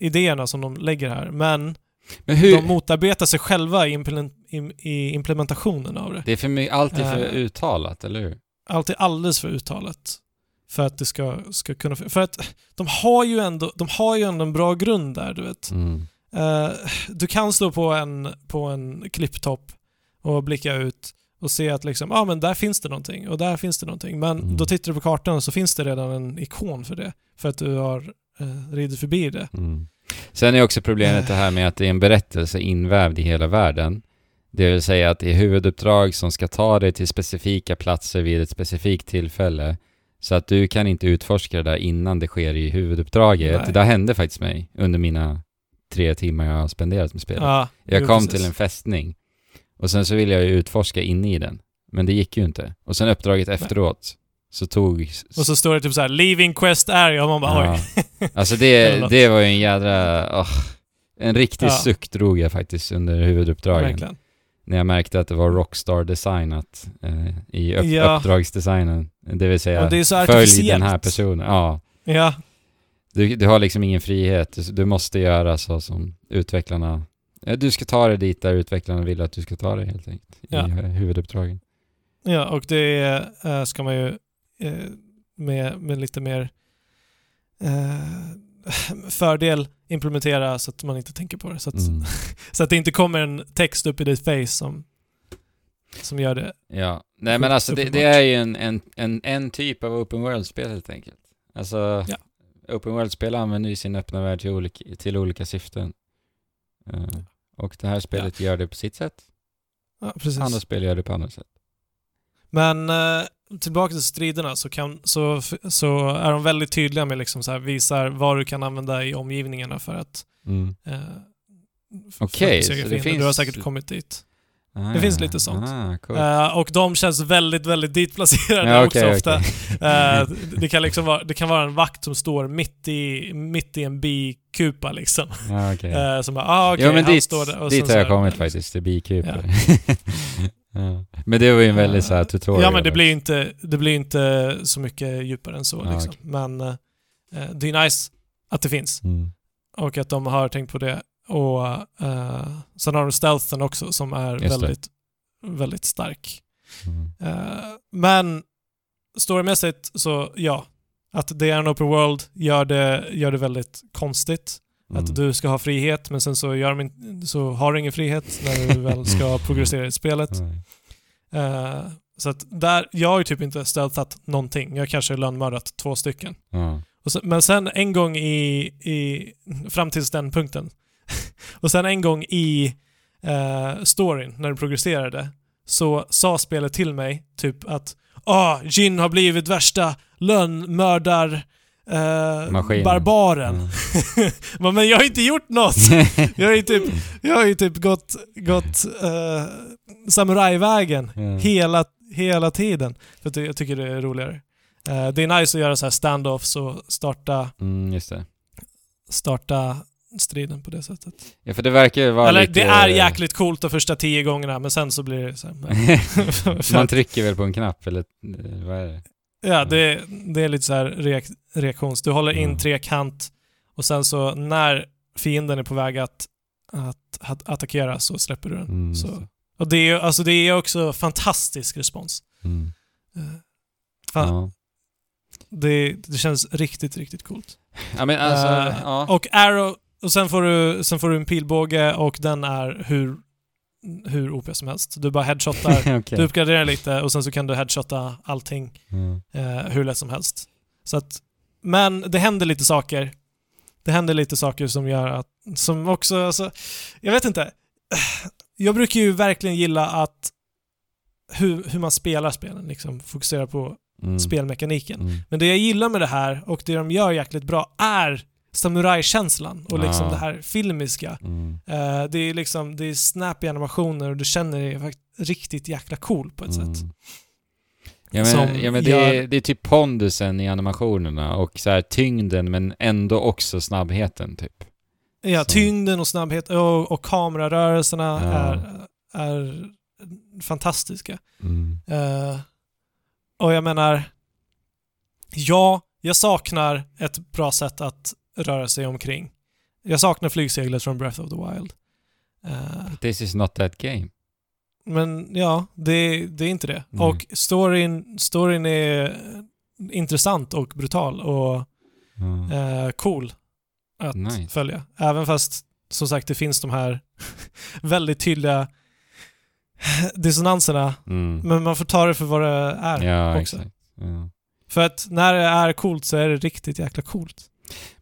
idéerna som de lägger här. Men Men hur... de motarbetar sig själva i, implement, i, i implementationen av det. Det är för mig alltid för Eh. uttalat, eller hur? Allt är alldeles för uttalat. För att det ska, ska kunna... För att de har ju ändå, de har ju ändå en bra grund där, du vet. Mm. Eh, du kan stå på en, på en klipptopp och blicka ut och se att liksom, ah, men där finns det någonting och där finns det någonting. Men Mm. då tittar du på kartan och så finns det redan en ikon för det. För att du har eh, ridit förbi det. Mm. Sen är också problemet det här med att det är en berättelse invävd i hela världen. Det vill säga att det är huvuduppdrag som ska ta dig till specifika platser vid ett specifikt tillfälle. Så att du kan inte utforska det där innan det sker i huvuduppdraget. Nej. Det där hände faktiskt mig under mina tre timmar jag har spenderat med spelet. Ja, jag kom precis. till en fästning och sen så ville jag ju utforska inne i den. Men det gick ju inte. Och sen uppdraget efteråt så tog... Och så står det typ så här “Leaving Quest Area” och man bara Ja. oj. Alltså det, det var ju en jädra... åh. en riktig Ja. suck drog jag faktiskt under huvuduppdragen. Verkligen. När jag märkte att det var Rockstar designat eh, i upp, Ja. uppdragsdesignen. Det vill säga, följ den här personen. Ja. Ja, Du, du har liksom ingen frihet. Du, måste göra så som utvecklarna... Du ska ta dig dit där utvecklarna vill att du ska ta dig helt enkelt. Ja. I huvuduppdragen. ja och det eh, ska man ju eh, med, med lite mer eh, fördel implementera så att man inte tänker på det. Så att, Mm. så att det inte kommer en text upp i ditt face som, som gör det. Ja, nej men alltså det, det är ju en, en, en, en typ av open world-spel helt enkelt. Alltså, Ja. Open world-spel använder ju sin öppna värld till olika, till olika syften. Eh, och det här spelet gör det på sitt sätt, Ja, precis. andra spel gör det på andra sätt. Men eh, tillbaka till striderna så, kan, så, så är de väldigt tydliga med liksom så här, visar vad du kan använda i omgivningarna för att Mm. eh, Okej, besegra så det fiender. Du har finns- säkert kommit dit. Ah, Det finns lite sånt. Ah, cool. Eh, och de känns väldigt, väldigt ditplacerade Ja, också okej, ofta. okej. Eh, det, kan liksom vara, det kan vara en vakt som står mitt i, mitt i en bikupa liksom. Ja, okej. Eh, som bara, ah, okej, men han dit, står där. Och dit har jag här- kommit faktiskt, till bikuper. ja. Men det var ju en väldigt så här tutorial. Ja, men det blir inte, det blir inte så mycket djupare än så. Ja, liksom. Men eh, det är nice att det finns Mm. och att de har tänkt på det. Och uh, sen har de stealthen också som är väldigt, väldigt stark. Mm. Eh, men storymässigt så ja, att det är en open world gör det, gör det väldigt konstigt. Mm. Att du ska ha frihet men sen så, in, så har du ingen frihet när du väl ska progressera i spelet. Eh, så att där, jag har ju typ inte stealthat någonting. Jag har kanske lönnmördat två stycken. Och sen, men sen en gång i, i, fram tills den punkten. och sen en gång i eh, storyn, när du progresserade, så sa spelet till mig typ att ah, Jin har blivit värsta lönnmördar eh, Maskinen. barbaren. Mm. Men, jag har inte gjort något! Jag har ju typ, jag har typ gått, gått eh, samurajvägen Ja. hela, hela tiden. För jag tycker det är roligare. Eh, det är nice att göra så här standoffs och starta, Mm, just det. starta striden på det sättet. Ja, för det verkar ju vara Eller lite... det är jäkligt coolt de första tio gångerna, men sen så blir det så här, Man trycker väl på en knapp eller eh, vad är det? Ja, det, det är lite så här reak, reaktions... Du håller in Mm. trekant och sen så när fienden är på väg att, att, att attackera så släpper du den. Mm, så. Och det är, alltså det är också fantastisk respons. Mm. Eh, Fan, Ja. det, det känns riktigt, riktigt coolt. ja, men alltså, Eh, ja. Och arrow, och sen får, du, sen får du en pilbåge och den är hur, hur OP som helst. Du bara headshottar, Okej. du uppgraderar lite och sen så kan du headshotta allting Mm. eh, hur lätt som helst. Så att, men det händer lite saker. Det händer lite saker som gör att, som också, alltså, jag vet inte. Jag brukar ju verkligen gilla att hur, hur man spelar spelen, liksom fokusera på Mm. spelmekaniken. Mm. Men det jag gillar med det här och det de gör jäkligt bra är samurajkänslan och liksom Ja. det här filmiska. Mm. Eh, det är liksom, det är snappy animationer och du känner dig riktigt jäkla cool på ett sätt. Mm. Ja men, ja, men det, gör- är, det är typ pondusen i animationerna och så här tyngden men ändå också snabbheten typ. Ja, Som- tyngden och snabbhet och, och kamerarörelserna Ja. är, är fantastiska. Mm. Eh, och jag menar, ja, jag saknar ett bra sätt att röra sig omkring. Jag saknar flygseglet från Breath of the Wild. Eh, This is not that game. men ja, det, det är inte det. Nej. Och storyn, storyn är intressant och brutal och Mm. eh, cool att Nice. följa. Även fast, som sagt, det finns de här väldigt tydliga dissonanserna. Mm. Men man får ta det för vad det är Ja, också. exakt. Ja. För att när det är coolt så är det riktigt jäkla coolt.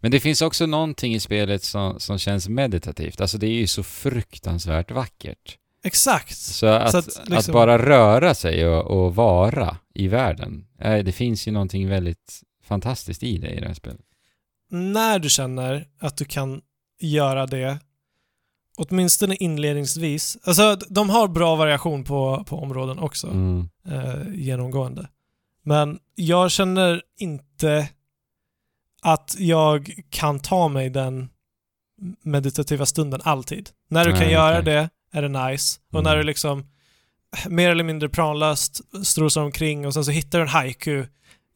Men det finns också någonting i spelet som, som känns meditativt. Alltså det är ju så fruktansvärt vackert. Exakt. Så att, Så att, att liksom- bara röra sig och, och vara i världen, eh, det finns ju någonting väldigt fantastiskt i det i det här spelet. När du känner att du kan göra det, åtminstone inledningsvis. Alltså, de har bra variation på, på områden också, Mm. eh, genomgående. Men jag känner inte att jag kan ta mig den meditativa stunden alltid. När du kan Nej, göra okej. det är det nice. Och Mm. när du liksom mer eller mindre planlöst strosar omkring och sen så hittar du en haiku,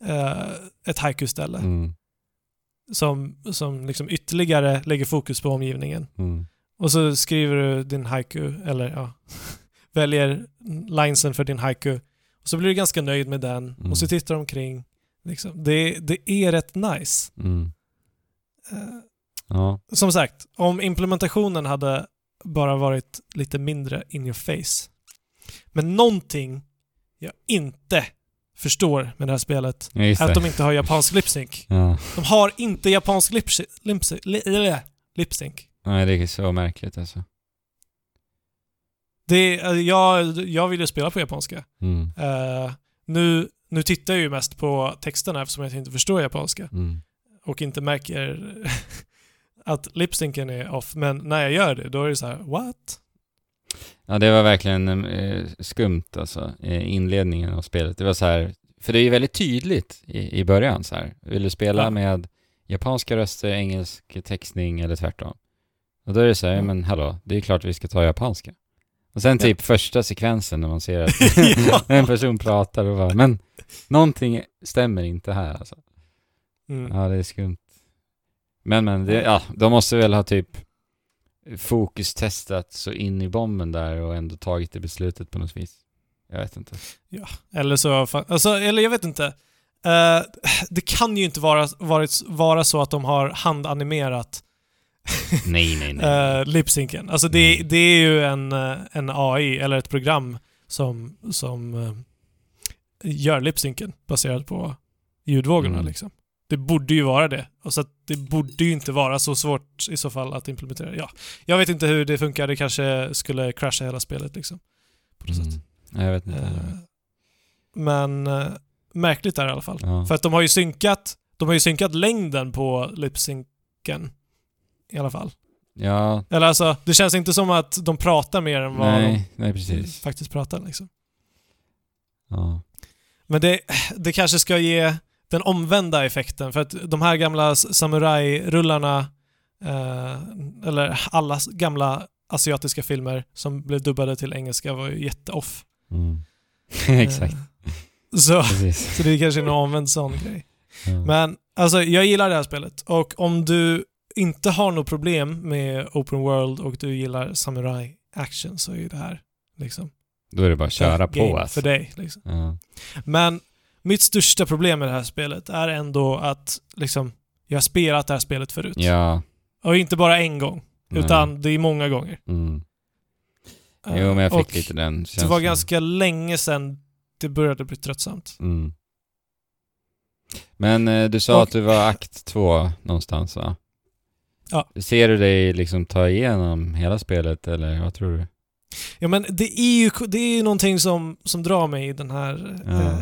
eh, ett haiku-ställe Mm. som, som liksom ytterligare lägger fokus på omgivningen. Mm. Och så skriver du din haiku, eller ja, väljer linesen för din haiku. Och så blir du ganska nöjd med den Mm. och så tittar du omkring. Liksom. Det, det är rätt nice. Mm. eh, Ja. som sagt, om implementationen hade bara varit lite mindre in your face. Men någonting jag inte förstår med det här spelet Ja, är att de inte har japansk lipsync. Ja. De har inte japansk lipsync. Li, li, lipsync. Nej, det är så märkligt alltså. Det, är- jag, jag vill ju spela på japanska. Mm. Eh, nu, nu tittar jag ju mest på texterna eftersom jag inte förstår japanska Mm. och inte märker att lipsynken är off. Men när jag gör det, då är det så här: what? Ja, det var verkligen eh, skumt alltså, eh, inledningen av spelet. Det var så här, för det är ju väldigt tydligt i, i början så här. Vill du spela Ja. med japanska röster, engelsk textning eller tvärtom? Och då är det så här, Ja. men hallå, det är klart vi ska ta japanska. Och sen Ja. typ första sekvensen när man ser att Ja. en person pratar och bara, men någonting stämmer inte här alltså. Mm. Ja, det är skumt. Men men, det, ja, de måste väl ha typ fokustestat så in i bomben där och ändå tagit det beslutet på något vis. Jag vet inte. Eller så, alltså, eller jag vet inte. Eh, det kan ju inte vara, varit, vara så att de har handanimerat Nej, nej, nej. uh, lipsynken. Alltså det, Mm. det är ju en, eh, en AI, eller ett program, som, som eh, gör lipsynken baserat på ljudvågorna Mm. liksom. Det borde ju vara det. Och så att det borde ju inte vara så svårt i så fall att implementera. Ja, jag vet inte hur det funkar. Det kanske skulle crasha hela spelet liksom. På något sätt. Mm. Nej, Jag vet inte. Heller. men eh, märkligt är det i alla fall. Ja. För att de har ju synkat, de har ju synkat längden på lipsynken. I alla fall. ja, Eller alltså, det känns inte som att de pratar mer än vad nej, nej de precis. faktiskt pratar liksom. Ja. Men det, det kanske ska ge den omvända effekten för att de här gamla samurajrullarna eh, eller alla gamla asiatiska filmer som blev dubbade till engelska var ju jätteoff. Mm. Exakt, Eh, så, precis. så det är kanske en omvänd sån grej. Ja. Men alltså, jag gillar det här spelet och om du inte har något problem med open world och du gillar samurai action så är det här liksom Då är det bara att köra på alltså. för dig. Liksom. Ja. Men mitt största problem med det här spelet är ändå att liksom, jag har spelat det här spelet förut. ja. Och inte bara en gång, nej. utan det är många gånger. Mm. Eh, Jo, men jag fick lite den Det var känslan. ganska länge sedan det började bli tröttsamt. Mm. Men eh, du sa Och- att du var akt två någonstans va? Ja. Ser du dig liksom ta igenom hela spelet eller vad tror du? Ja men det är ju det är ju någonting som, som drar mig i den här Ja. eh,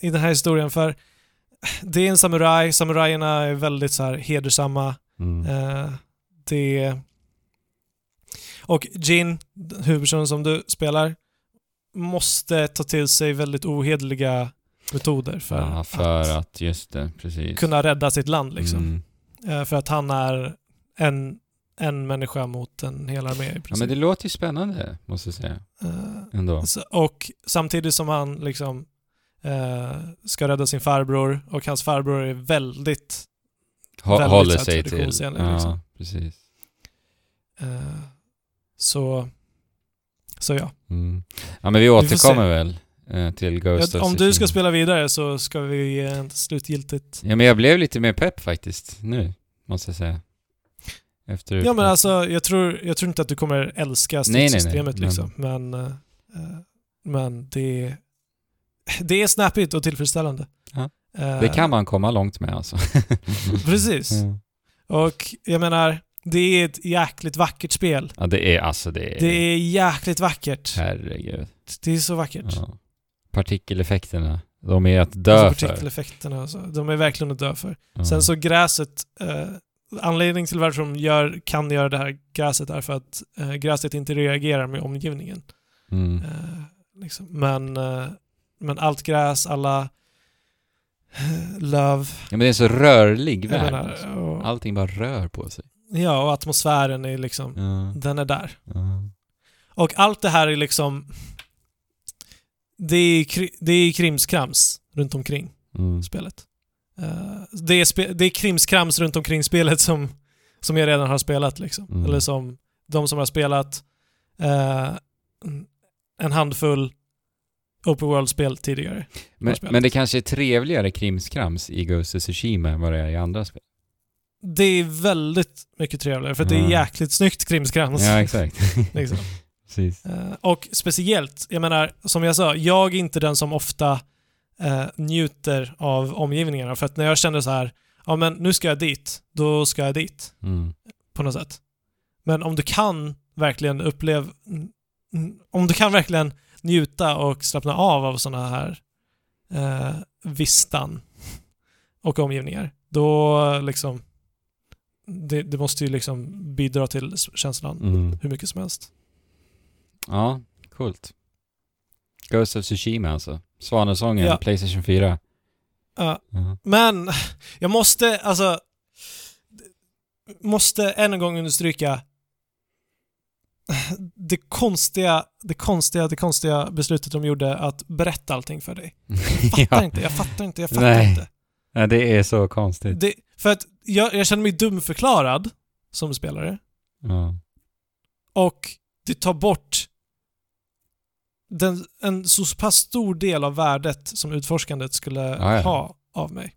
i den här historien för det är en samuraj, samurajerna är väldigt så här hedersamma. Mm. Eh, det... Och Jin, huvudpersonen som du spelar, måste ta till sig väldigt ohederliga metoder för, ja, för att, att, just det, precis. kunna rädda sitt land. Liksom. Mm. Eh, för att han är en, en människa mot en hel armé i Ja, princip. men det låter ju spännande, måste jag säga. Eh, Ändå. så- och samtidigt som han liksom eh, ska rädda sin farbror och hans farbror är väldigt Hå- väldigt håller sig till... traditionsenlig, Ja, liksom. precis. eh, så så ja. Mm. Ja, men vi återkommer väl eh, till Ghost Ja, Om du ska spela vidare så ska vi ge ett slutgiltigt... Ja, men jag blev lite mer pepp faktiskt, nu, måste jag säga. Efter Ja men alltså, jag tror, jag tror inte att du kommer älska stridssystemet liksom. Men, eh, men det, det är snappigt och tillfredsställande. Ja. Eh, Det kan man komma långt med alltså. Precis. Ja. Och jag menar, det är ett jäkligt vackert spel. Ja, det är alltså det är... Det är jäkligt vackert. Herregud. Det är så vackert. Ja. Partikeleffekterna, de är att dö alltså för. partikeleffekterna och så. De är verkligen att dö för. Ja. Sen så gräset, eh, anledningen till varför de gör, kan göra det här gräset är för att eh, gräset inte reagerar med omgivningen. Mm. Eh, liksom. men, eh, men allt gräs, alla eh, löv, Ja, men det är en så rörlig värld. menar, och, Allting bara rör på sig. ja, och atmosfären är liksom, Ja. den är där. Ja. Och allt det här är liksom, det är, det är krimskrams runt omkring Mm. spelet. Eh, det, är det är krimskrams runt omkring spelet som, som jag redan har spelat liksom. Mm. Eller som de som har spelat eh, en handfull open world-spel tidigare. Men, men det kanske är trevligare krimskrams i Ghost of Tsushima än vad det är i andra spel. det är väldigt mycket trevligare för att det är Ja. jäkligt snyggt krimskrams. Ja, exakt. Liksom. Eh, och speciellt, jag menar, som jag sa, jag är inte den som ofta eh, njuter av omgivningarna. För att när jag känner så här, ja men nu ska jag dit, då ska jag dit Mm. på något sätt. Men om du kan verkligen uppleva, om du kan verkligen njuta och slappna av av sådana här eh, vistan och omgivningar, då liksom det, det måste ju liksom bidra till känslan Mm. hur mycket som helst. Ja, coolt. Ghost of Tsushima alltså. Svanesången, Ja. Playstation 4. Ja. Ja. Men jag måste, alltså, måste än en gång understryka det konstiga, det konstiga, det konstiga beslutet de gjorde att berätta allting för dig. Jag fattar ja. inte, jag fattar inte, jag fattar Nej. inte. ja, det är så konstigt. Det, för att jag, jag känner mig dumförklarad som spelare Ja. och det tar bort den, en så pass stor del av värdet som utforskandet skulle Ja, ja. ha av mig.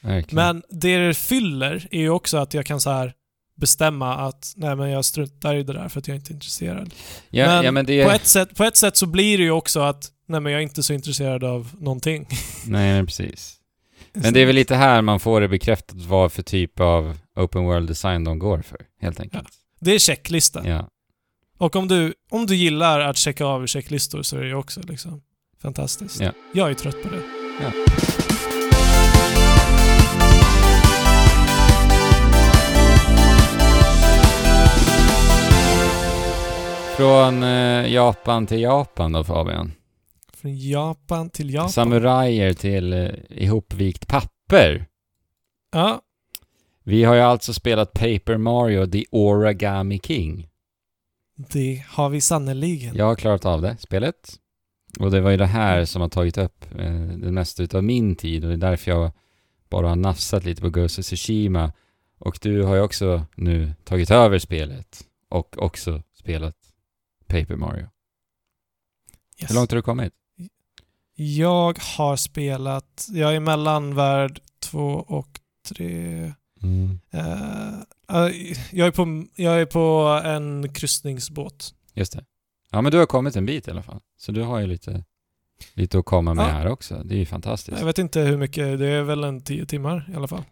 Verkligen. Men det det fyller är ju också att jag kan så här bestämma att nej men jag struntar i det där för att jag inte är intresserad. ja, men ja, men det... På, ett sätt, på ett sätt så blir det ju också att nej men jag är inte så intresserad av någonting. Nej, precis. Men det är väl lite här man får det bekräftat vad för typ av open world design de går för, helt enkelt. Det är checklistan. Ja. Och om du, om du gillar att checka av checklistor så är det ju också liksom fantastiskt. Ja. Jag är trött på det. Ja. Från eh, Japan till Japan då Fabian. Från Japan till Japan. Samurajer till eh, ihopvikt papper. ja, Vi har ju alltså spelat Paper Mario The Origami King. Det har vi sannoliken. Jag har klarat av det, spelet. Och det var ju det här som har tagit upp eh, det mesta utav min tid och det är därför jag bara har nafsat lite på Ghost of Tsushima. Och du har ju också nu tagit över spelet och också spelat Paper Mario. Yes. Hur långt har du kommit? Jag har spelat, jag är mellan värld två och tre. Mm. Eh, eh, jag, är på, jag är på en kryssningsbåt. Just det. Ja men du har kommit en bit i alla fall. Så du har ju lite, lite att komma med Ja. här också. Det är ju fantastiskt. Jag vet inte hur mycket, det är väl en tio timmar i alla fall.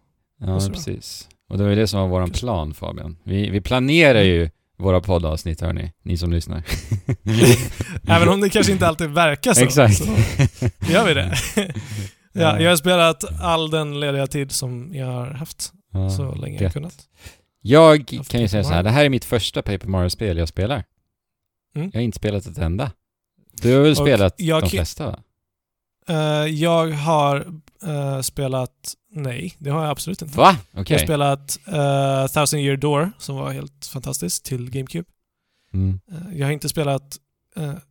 Ja, precis. Och det var ju det som var våran plan Fabian. Vi, vi planerar ju våra poddavsnitt hörni, ni som lyssnar. Även om det kanske inte alltid verkar så. Exakt. Så gör vi det. Ja. jag har spelat all den lediga tid som jag har haft Ja, så länge jag gött. kunnat. Jag Haft kan ju säga så här, det här är mitt första Paper Mario-spel jag spelar. Mm. Jag har inte spelat ett enda. Du har väl Och spelat jag de flesta va? Eh, jag har eh, spelat, nej, det har jag absolut inte. Va? Jag Okej. har spelat uh, Thousand Year Door, som var helt fantastiskt, till GameCube. Mm. Jag har inte spelat,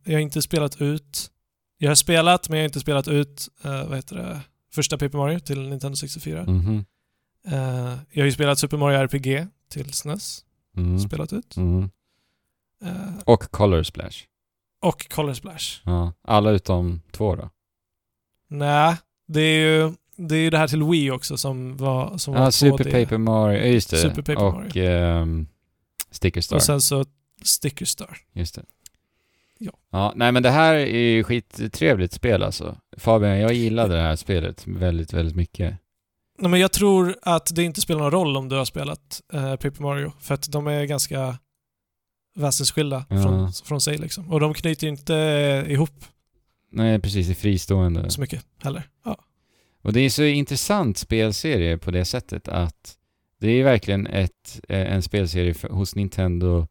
jag har inte spelat ut, jag har spelat, men jag har inte spelat ut, vad heter det, första Paper Mario till Nintendo 64. Mhm. Eh, jag har ju spelat Super Mario RPG till SNES, Mm. spelat ut. Mm. Eh, Och Color Splash. och Color Splash. Ja. Alla utom två då? Nej, det är ju det, är det här till Wii också som var, som var Ja, 2D. Super Paper Mario, just det. Super Paper och Mario. ehm, Sticker Star. Och sen så Sticker Star. Just det. Ja. Ja, nej men det här är ju skittrevligt spel alltså. Fabian, jag gillade det här spelet väldigt, väldigt mycket. Nej, men jag tror att det inte spelar någon roll om du har spelat eh, Paper Mario, för att de är ganska väsensskilda Ja. från, från sig liksom. Och de knyter inte ihop Nej, precis, det är fristående. så mycket heller. Ja. Och det är så intressant spelserie på det sättet att det är verkligen ett, eh, en spelserie för, hos Nintendo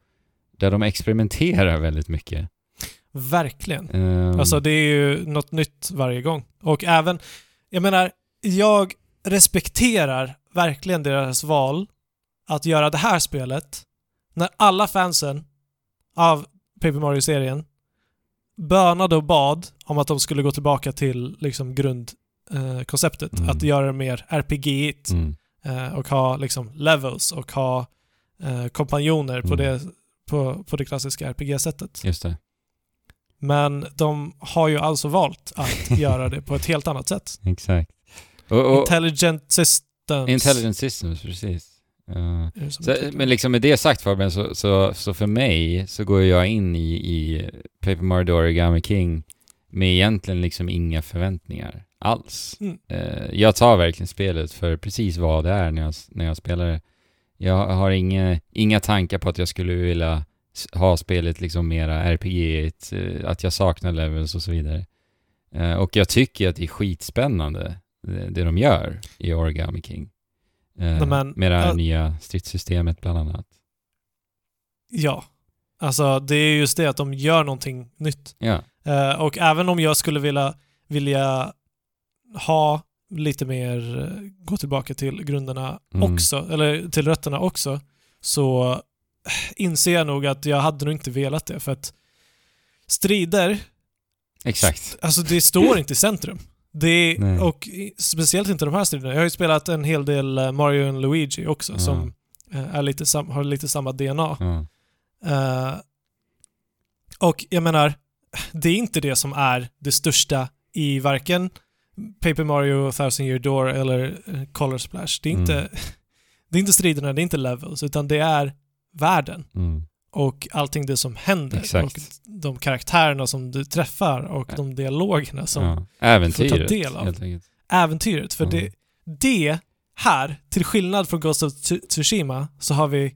där de experimenterar väldigt mycket. Verkligen. Ehm, Alltså det är ju något nytt varje gång. Och även, jag menar, jag respekterar verkligen deras val att göra det här spelet när alla fansen av Paper Mario-serien bönade och bad om att de skulle gå tillbaka till liksom grundkonceptet. Mm. Att göra det mer RPG-igt mm, eh, och ha liksom levels och ha eh, kompanjoner på, Mm. det, på, på det klassiska RPG-sättet. just det. Men de har ju alltså valt att göra det på ett helt annat sätt. Exakt. Och, och Intelligent Systems. Intelligent Systems, precis. Eh, som så, men liksom med det sagt Fabian, så, så, så för mig så går jag in i, i Paper Mario Origami King med egentligen liksom inga förväntningar alls. Mm. Eh, jag tar verkligen spelet för precis vad det är när jag, när jag spelar det. Jag har inga, inga tankar på att jag skulle vilja ha spelet liksom mera RPG, att jag saknar levels och så vidare. Eh, och jag tycker att det är skitspännande det, det de gör i Origami King. Eh, men, med det här ja. nya stridssystemet bland annat. Ja. Alltså det är just det att de gör någonting nytt. Ja. Eh, och även om jag skulle vilja, vilja ha lite mer, eh, gå tillbaka till grunderna Mm. också, eller till rötterna också, så eh, inser jag nog att jag hade nog inte velat det. För att strider, Exakt. alltså det står inte i centrum. Det, Nej. och speciellt inte de här striderna. Jag har ju spelat en hel del eh, Mario och Luigi också Ja. som eh, är lite sam, har lite samma DNA. Ja. Eh, och jag menar, det är inte det som är det största i varken Paper Mario Thousand Year Door eller Color Splash. Det är, Mm. inte, det är inte striderna, det är inte levels, utan det är världen Mm. Och allting det som händer Exakt. och de karaktärerna som du träffar och de dialogerna som ja. Äventyret, får ta del av. helt enkelt. äventyret. För Mm. det, det här, till skillnad från Ghost of Tsu- Tsushima, så har vi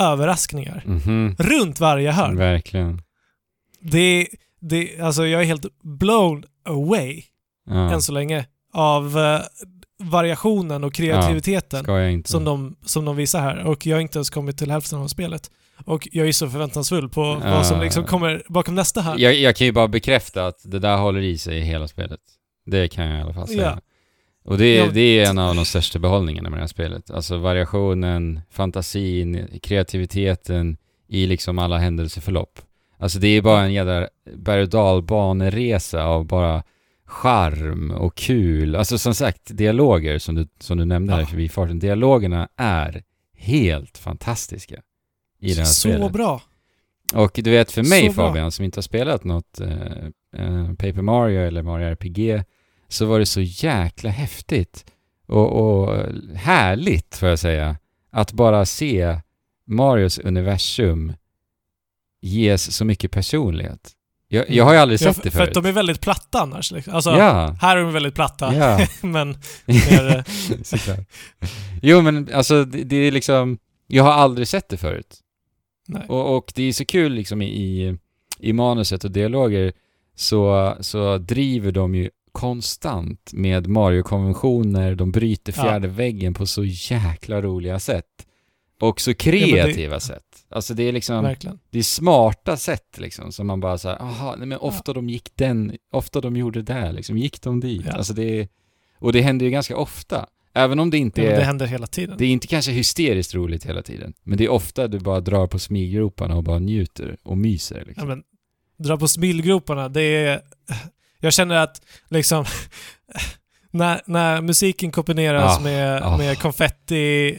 överraskningar Mhm. runt varje hörn. Verkligen. Det, det, alltså jag är helt blown away Ja. än så länge av eh, variationen och kreativiteten inte. som, de, som de visar här. Och jag har inte ens kommit till hälften av spelet. Och jag är så förväntansfull på Ja. vad som liksom kommer bakom nästa här. jag, jag kan ju bara bekräfta att det där håller i sig i hela spelet. Det kan jag i alla fall säga. Ja. Och det, Ja. det är en av de största behållningarna med det här spelet. Alltså variationen, fantasin, kreativiteten i liksom alla händelseförlopp. Alltså det är bara en jävla berg och dalbaneresa av bara charm och kul. Alltså som sagt, dialoger som du, som du nämnde här Ja. förbi farten. Dialogerna är helt fantastiska i det här så spelet. bra. Och du vet, för mig Så bra. Fabian, som inte har spelat något eh, eh, Paper Mario eller Mario RPG, så var det så jäkla häftigt och, och härligt, får jag säga, att bara se Marios universum ges så mycket personlighet. Jag, jag har ju aldrig Ja, sett det för, för att förut. de är väldigt platta annars. Liksom. Alltså, ja, här är de väldigt platta. ja. men mer, eh. Jo men alltså det, det är liksom, jag har aldrig sett det förut. Och, och det är så kul liksom i, i, manuset och dialoger så, så driver de ju konstant med Mario-konventioner, de bryter Ja. fjärde väggen på så jäkla roliga sätt. Och så det- kreativa sätt. Alltså det är liksom, Verkligen. det är smarta sätt liksom som man bara såhär, aha, nej men ofta de gick den, ofta de gjorde det där liksom, gick de dit? Ja. Alltså det är, och det händer ju ganska ofta. Även om det inte Ja, är det händer hela tiden. det är inte kanske hysteriskt roligt hela tiden, men det är ofta du bara drar på smilgroparna och bara njuter och myser Ja, liksom. men, dra på smilgroparna, det är... Jag känner att liksom... När, när musiken kombineras Ah, med, ah. med konfetti,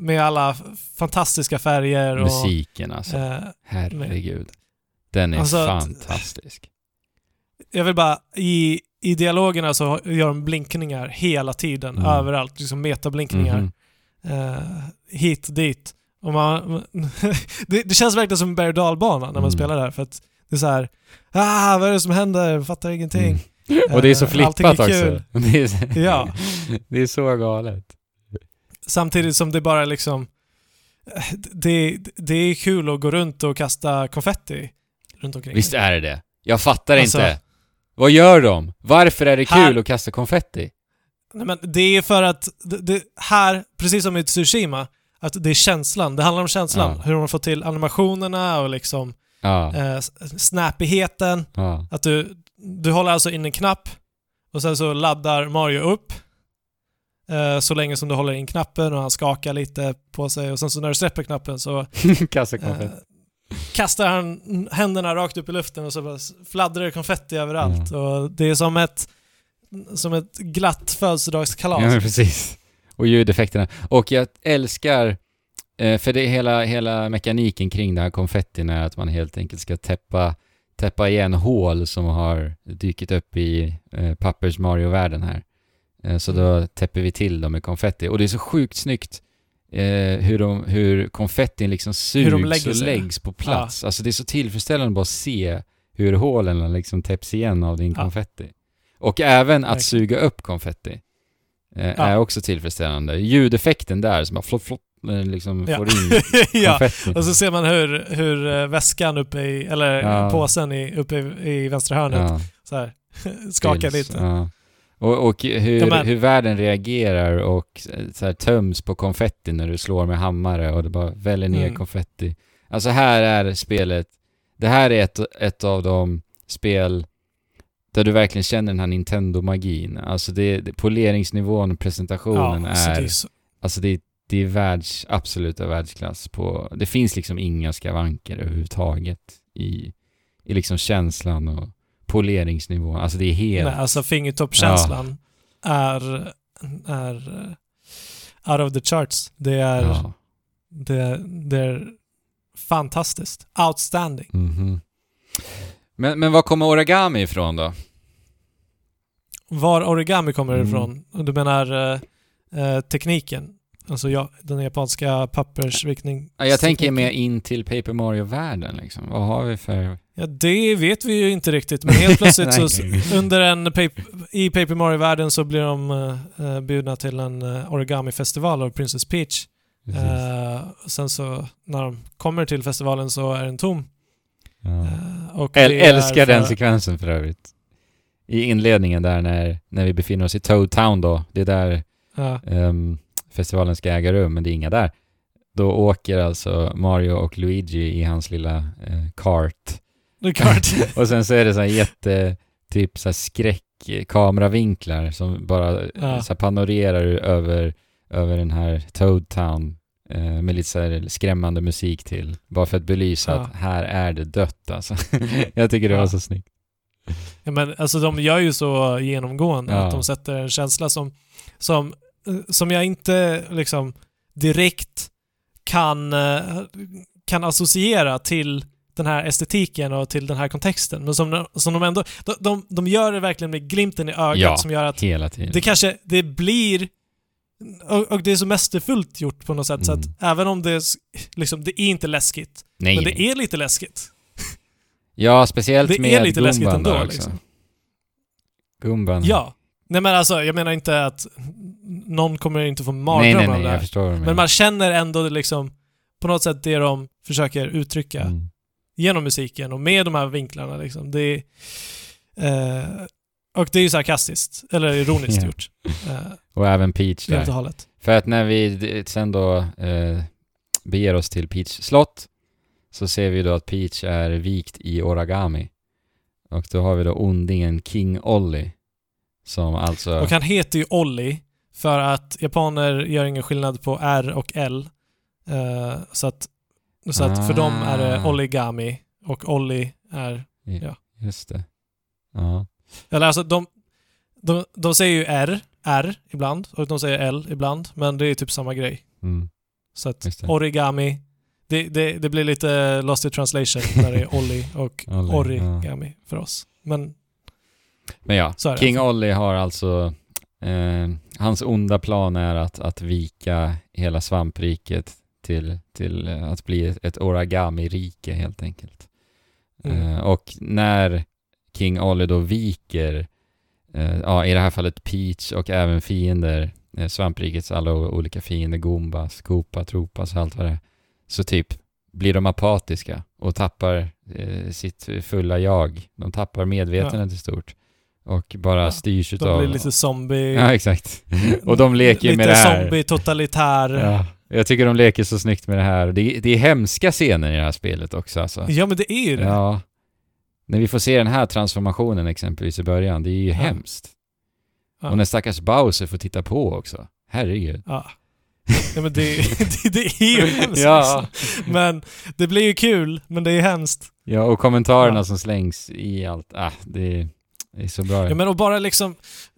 med alla fantastiska färger och... Musiken alltså, eh, herregud. Den är Alltså fantastisk. Jag vill bara, i, i dialogerna så gör de blinkningar hela tiden, Mm. överallt. Liksom metablinkningar. Mhm. eh, hit dit. Och man, det, det känns verkligen som en berg dalbana när man Mm. spelar det här. För att det är så här, ah, vad är det som händer? Jag fattar ingenting. Mm. Och det är så Eh, är flippat kul. också. Det är, Ja. det är så galet. Samtidigt som det bara liksom, det, det är kul att gå runt och kasta konfetti runt omkring. Visst är det det? Jag fattar Alltså- inte. Vad gör de? Varför är det kul Här- att kasta konfetti? Nej, men det är för att det, det, här, precis som i Tsushima, att det är känslan. Det handlar om känslan. Ja. Hur de har fått till animationerna och liksom Ja, eh, snappigheten. ja. Att du, du håller alltså in en knapp och sen så laddar Mario upp eh, så länge som du håller in knappen och han skakar lite på sig och sen så när du släpper knappen så Kasta eh. Kastar han händerna rakt upp i luften och så bara fladdrar det konfetti överallt. Och det är som ett, som ett glatt födelsedagskalas. Ja, precis. Och ljudeffekterna. Och jag älskar, eh, för det är hela, hela mekaniken kring det här konfettin är att man helt enkelt ska täppa, täppa igen hål som har dykt upp i eh, pappers Mario-världen här. Eh, så då täpper vi till dem med konfetti. Och det är så sjukt snyggt eh, hur, de, hur konfettin liksom sugs de lägger och läggs på plats. Alltså det är så tillfredsställande bara att se hur hålen liksom täpps igen av din Ja. konfetti. Och även att suga upp konfetti eh, Ja. är också tillfredsställande. Ljudeffekten där som bara flopp, flopp, eh, liksom Ja. får in ja. Och så ser man hur, hur eh, väskan uppe i, eller Ja. påsen i, uppe i, i vänstra hörnet Ja. så här, skakar Bills, lite. Och, och hur, Ja, hur världen reagerar och eh, så här, töms på konfetti när du slår med hammare och det bara väller ner Mm. konfetti. Alltså här är spelet, det här är ett, ett av de spel där du verkligen känner den här Nintendo-magin. Alltså det, det, poleringsnivån presentationen Ja, så är, det är så, alltså det, det är världs, absoluta världsklass på, det finns liksom inga skavanker överhuvudtaget i, i liksom känslan och poleringsnivån. Alltså det är helt... nej, alltså fingertoppkänslan är, är eh, out of the charts. Det är, ja. det, det är fantastiskt. Outstanding. Mhm. Men, men var kommer origami ifrån då? Var origami kommer Mm. ifrån? Du menar eh, eh, tekniken? Alltså ja, den japanska pappersvikning. Ja, Jag tänker mer in till Paper Mario-världen liksom. Vad har vi för... Ja, det vet vi ju inte riktigt, men helt plötsligt så under en paper, i Paper Mario-världen så blir de eh, bjudna till en uh, origami-festival av Princess Peach. Eh, sen så när de kommer till festivalen så är den tom. ja. Och Äl, älskar den för- sekvensen för övrigt. I inledningen där när, när vi befinner oss i Toad Town då, det är där Ja, ehm, festivalen ska äga rum, men det är inga där. Då åker alltså Mario och Luigi i hans lilla eh, kart. Och sen så är det så här jätte, typ så här skräck kameravinklar som bara Ja. så här panorerar över, över den här Toad Town eh, med lite så här skrämmande musik till. Bara för att belysa Ja. att här är det dött alltså. Jag tycker det Ja. var så snyggt. Ja, men alltså de gör ju så genomgående Ja. att de sätter en känsla som, som, eh, som jag inte liksom direkt kan, eh, kan associera till den här estetiken och till den här kontexten. Men som, som de ändå... De, de, de gör det verkligen med glimten i ögat Ja. som gör att Hela tiden. det kanske, det blir... Och, och det är så mästerfullt gjort på något sätt så Mm. att även om det är, liksom, det är inte läskigt, nej, men nej. det är lite läskigt. Ja, speciellt det är med lite läskigt Gumban ändå, där också. liksom. Gumban. Ja. Nej men alltså, jag menar inte att någon kommer inte få mardrömmar av det jag här. förstår vad du Men man känner ändå liksom på något sätt det de försöker uttrycka Mm. genom musiken och med de här vinklarna liksom. Det är, eh, och det är ju sarkastiskt, eller ironiskt Ja. gjort. Eh, Och även Peach helt och där. hållet. För att när vi sen då eh, beger oss till Peach slott så ser vi då att Peach är vikt i origami. Och då har vi då ondingen King Ollie. Som alltså... Och han heter ju Olli för att japaner gör ingen skillnad på R och L. Eh, så att, så att för dem är det Ah. Oligami och Olli är... ja. Just det. Ja. Eller alltså de, de, de säger ju R, R ibland och de säger L ibland, men det är typ samma grej. Mm. Så att origami, det, det, det blir lite lost in translation när det är Olli och origami för oss. Men Men ja, King alltså. Ollie har alltså... Eh, hans onda plan är att, att vika hela svampriket till, till eh, att bli ett, origami-rike helt enkelt. Mm. Eh, och när King Ollie då viker, eh, ja i det här fallet Peach och även fiender, eh, svamprikets alla olika fiender, Goombas, Koopa, Tropas och allt vad det är, så typ blir de apatiska och tappar eh, sitt fulla jag. De tappar medvetandet i stort. Och bara Ja, styrs de utav... blir lite zombie... Ja, exakt. och de leker lite med det här. zombie, totalitär. Ja. Ja, jag tycker de leker så snyggt med det här. Det, är- det är hemska scener i det här spelet också alltså. men det är ju det. Ja. När vi får se den här transformationen exempelvis i början, det är ju Ja. hemskt. Ja. Och när stackars Bowser får titta på också. Herregud. Ja. Ja, men det, det, det är ju hemskt. Ja. liksom. Men det blir ju kul, men det är hemskt. Ja, och kommentarerna Ja. som slängs i allt. Ah, det, det är så bra. Ja, men och bara liksom,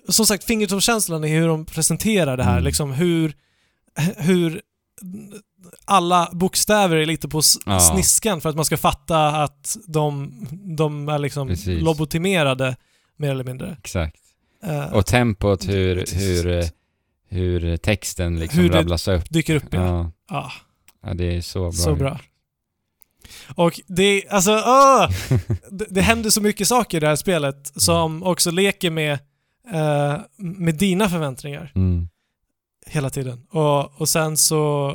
som sagt, fingertoppskänslan i hur de presenterar det här. Mm. Liksom hur, hur alla bokstäver är lite på Ja. sniskan för att man ska fatta att de, de är liksom Precis. lobotimerade, mer eller mindre. Exakt. Eh, Och tempot, hur, Det hur, hur texten liksom Hur det- rabblas upp. Dyker upp ja. Ja, ja. ja, det är så bra. Så bra. Och det, alltså, åh! det, det händer så mycket saker i det här spelet som också leker med, eh, med dina förväntningar Mm. hela tiden. Och, och sen så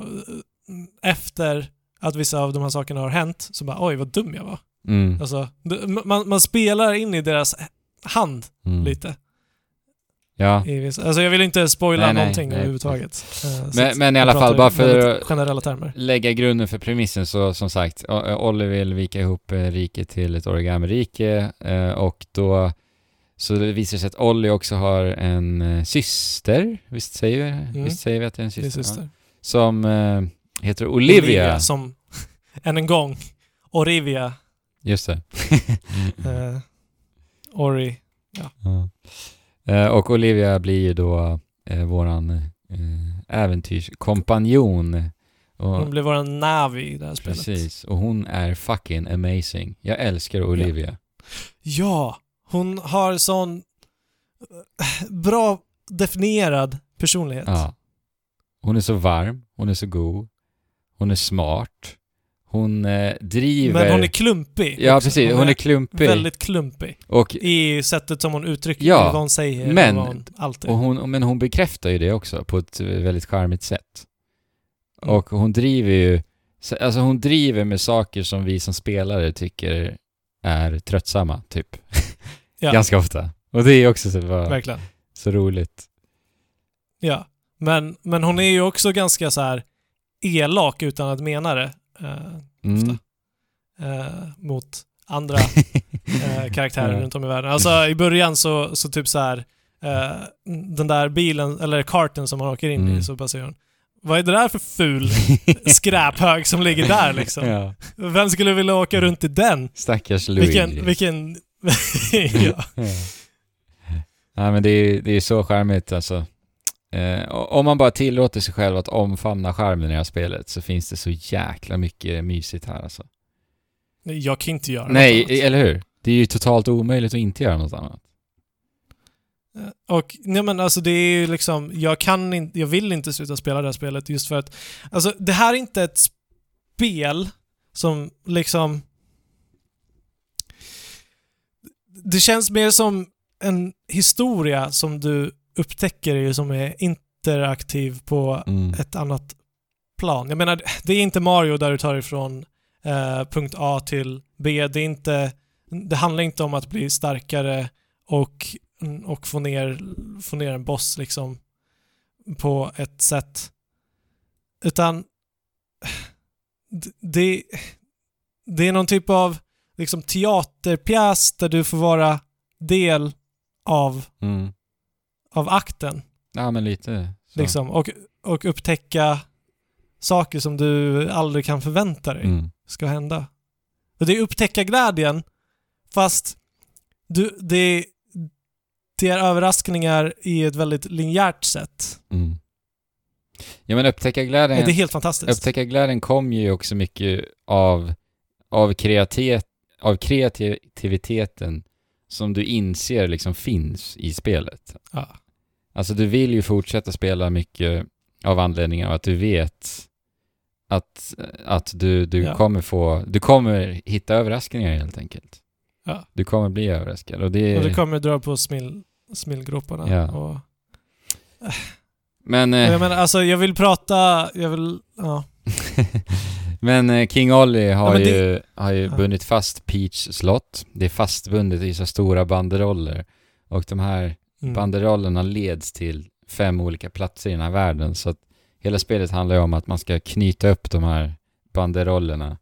eh, efter att vissa av de här sakerna har hänt så bara oj vad dum jag var. Mm. Alltså, man, man spelar in i deras hand Mm. lite. Ja, vissa, alltså jag vill inte spoila Nej, nej, någonting nej, överhuvudtaget. Eh, Men- att men i alla fall, bara för- termer. lägga grunden för premissen så som sagt, O- Olli vill vika ihop eh, riket till ett origami-rike eh, och då så det visar sig att Olli också har en eh, syster, visst säger, vi, Mm. visst säger vi att det är en syster? Min syster. Ja. Som eh, heter Olivia. Som, än en gång, Olivia. Just det. Eh, Ori. Ja. Eh, och Olivia blir ju då eh, våran eh, äventyrskompanjon. Och, Hon blev vår Navi i det här spelet. precis, och hon är fucking amazing. Jag älskar Olivia. Ja, hon har sån eh, bra definierad personlighet. Ja. Hon är så varm, hon är så god, hon är smart, hon eh, driver... Men hon är klumpig. Ja, också. precis. Hon är klumpig. väldigt klumpig. Och, I sättet som hon uttrycker Ja, vad hon säger men- vad hon alltid. och hon, men hon bekräftar ju det också på ett väldigt charmigt sätt. Mm. Och hon driver ju... så- Alltså hon driver med saker som vi som spelare tycker är tröttsamma, typ. Ja. Ganska ofta. Och det är också så, bara, Verkligen. så roligt. Ja. Men, men hon är ju också ganska så här elak utan att mena det. Eh, Mm. Ofta. eh, mot andra eh, karaktärer runt om i världen. Alltså i början så, så typ så här den där bilen, eller karten som man åker in Mm. i, så bara säger hon Vad är det där för ful skräphög som ligger där liksom? ja. Vem skulle vilja åka runt i den? Stackars Louis. Vilken, vilken... ja. Ja. Nej men det är, det är så charmigt alltså. Eh, om man bara tillåter sig själv att omfamna charmen i det här spelet så finns det så jäkla mycket mysigt här alltså. Jag kan inte göra något Nej, annat. eller hur? Det är ju totalt omöjligt att inte göra något annat. Eh, Och nej men alltså det är ju liksom, jag kan inte, jag vill inte sluta spela det här spelet just för att, alltså det här är inte ett spel som liksom det känns mer som en historia som du upptäcker ju som är interaktiv på Mm. ett annat plan. Jag menar, det är inte Mario där du tar ifrån eh, punkt A till B. Det är inte, det handlar inte om att bli starkare och, och få, ner, få ner en boss liksom på ett sätt. Utan det, det är någon typ av liksom teaterpjäs där du får vara del av, Mm. Av akten. Ja men lite så. Liksom, och, och upptäcka saker som du aldrig kan förvänta dig Mm. ska hända. Och det är upptäcka glädjen fast du, det, det är överraskningar i ett väldigt linjärt sätt. Mm. Ja men upptäcka glädjen, Det är helt fantastiskt. upptäcka glädjen kommer ju också mycket av, av, kreativitet, av kreativiteten som du inser liksom finns i spelet. Ja. Alltså du vill ju fortsätta spela mycket av anledningen av att du vet att, att du, du Ja. kommer få, du kommer hitta överraskningar helt enkelt. Ja. Du kommer bli överraskad och det, Och det kommer dra på smill, smillgroparna. Ja. Och, Men, eh, jag menar, alltså jag vill prata, jag vill, ja. men eh, King Ollie har Ja, men det- ju, har ju bundit fast Peach slott. Det är fastbundet i så stora banderoller. Och de här Mm. banderollerna leds till fem olika platser i den här världen. Så att hela spelet handlar ju om att man ska knyta upp de här banderollerna.